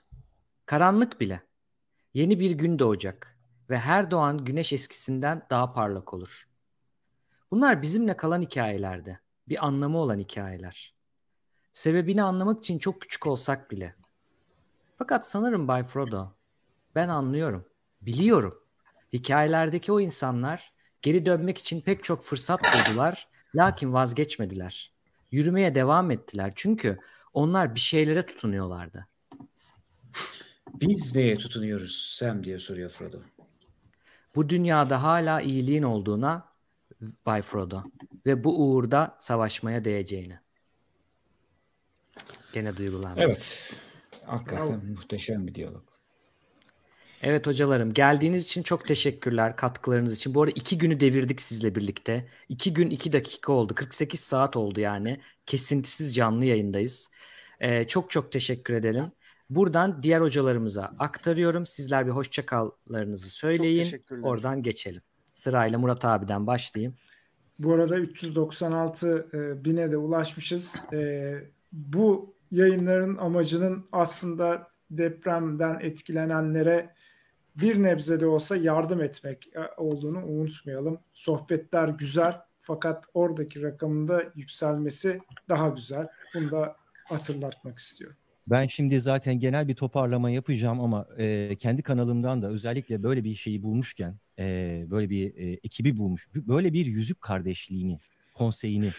Karanlık bile. Yeni bir gün doğacak ve her doğan güneş eskisinden daha parlak olur. Bunlar bizimle kalan hikayelerde, bir anlamı olan hikayeler. Sebebini anlamak için çok küçük olsak bile. Fakat sanırım Bay Frodo, ben anlıyorum, biliyorum. Hikayelerdeki o insanlar geri dönmek için pek çok fırsat buldular, lakin vazgeçmediler. Yürümeye devam ettiler çünkü onlar bir şeylere tutunuyorlardı. Biz neye tutunuyoruz Sam diye soruyor Frodo. Bu dünyada hala iyiliğin olduğuna Bay Frodo ve bu uğurda savaşmaya değeceğine. Gene duygulandım. Evet. Hakikaten muhteşem bir diyalog. Evet hocalarım geldiğiniz için çok teşekkürler katkılarınız için. Bu arada iki günü devirdik sizle birlikte. İki gün iki dakika oldu. 48 saat oldu yani. Kesintisiz canlı yayındayız. Ee, çok çok teşekkür edelim. Buradan diğer hocalarımıza aktarıyorum. Sizler bir hoşçakallarınızı söyleyin. Oradan geçelim. Sırayla Murat abiden başlayayım. Bu arada 396 e, bine de ulaşmışız. E, bu yayınların amacının aslında depremden etkilenenlere bir nebze de olsa yardım etmek e, olduğunu unutmayalım. Sohbetler güzel fakat oradaki rakamın da yükselmesi daha güzel. Bunu da hatırlatmak istiyorum. Ben şimdi zaten genel bir toparlama yapacağım ama e, kendi kanalımdan da özellikle böyle bir şeyi bulmuşken, e, böyle bir e, ekibi bulmuş, böyle bir yüzük kardeşliğini, konseyini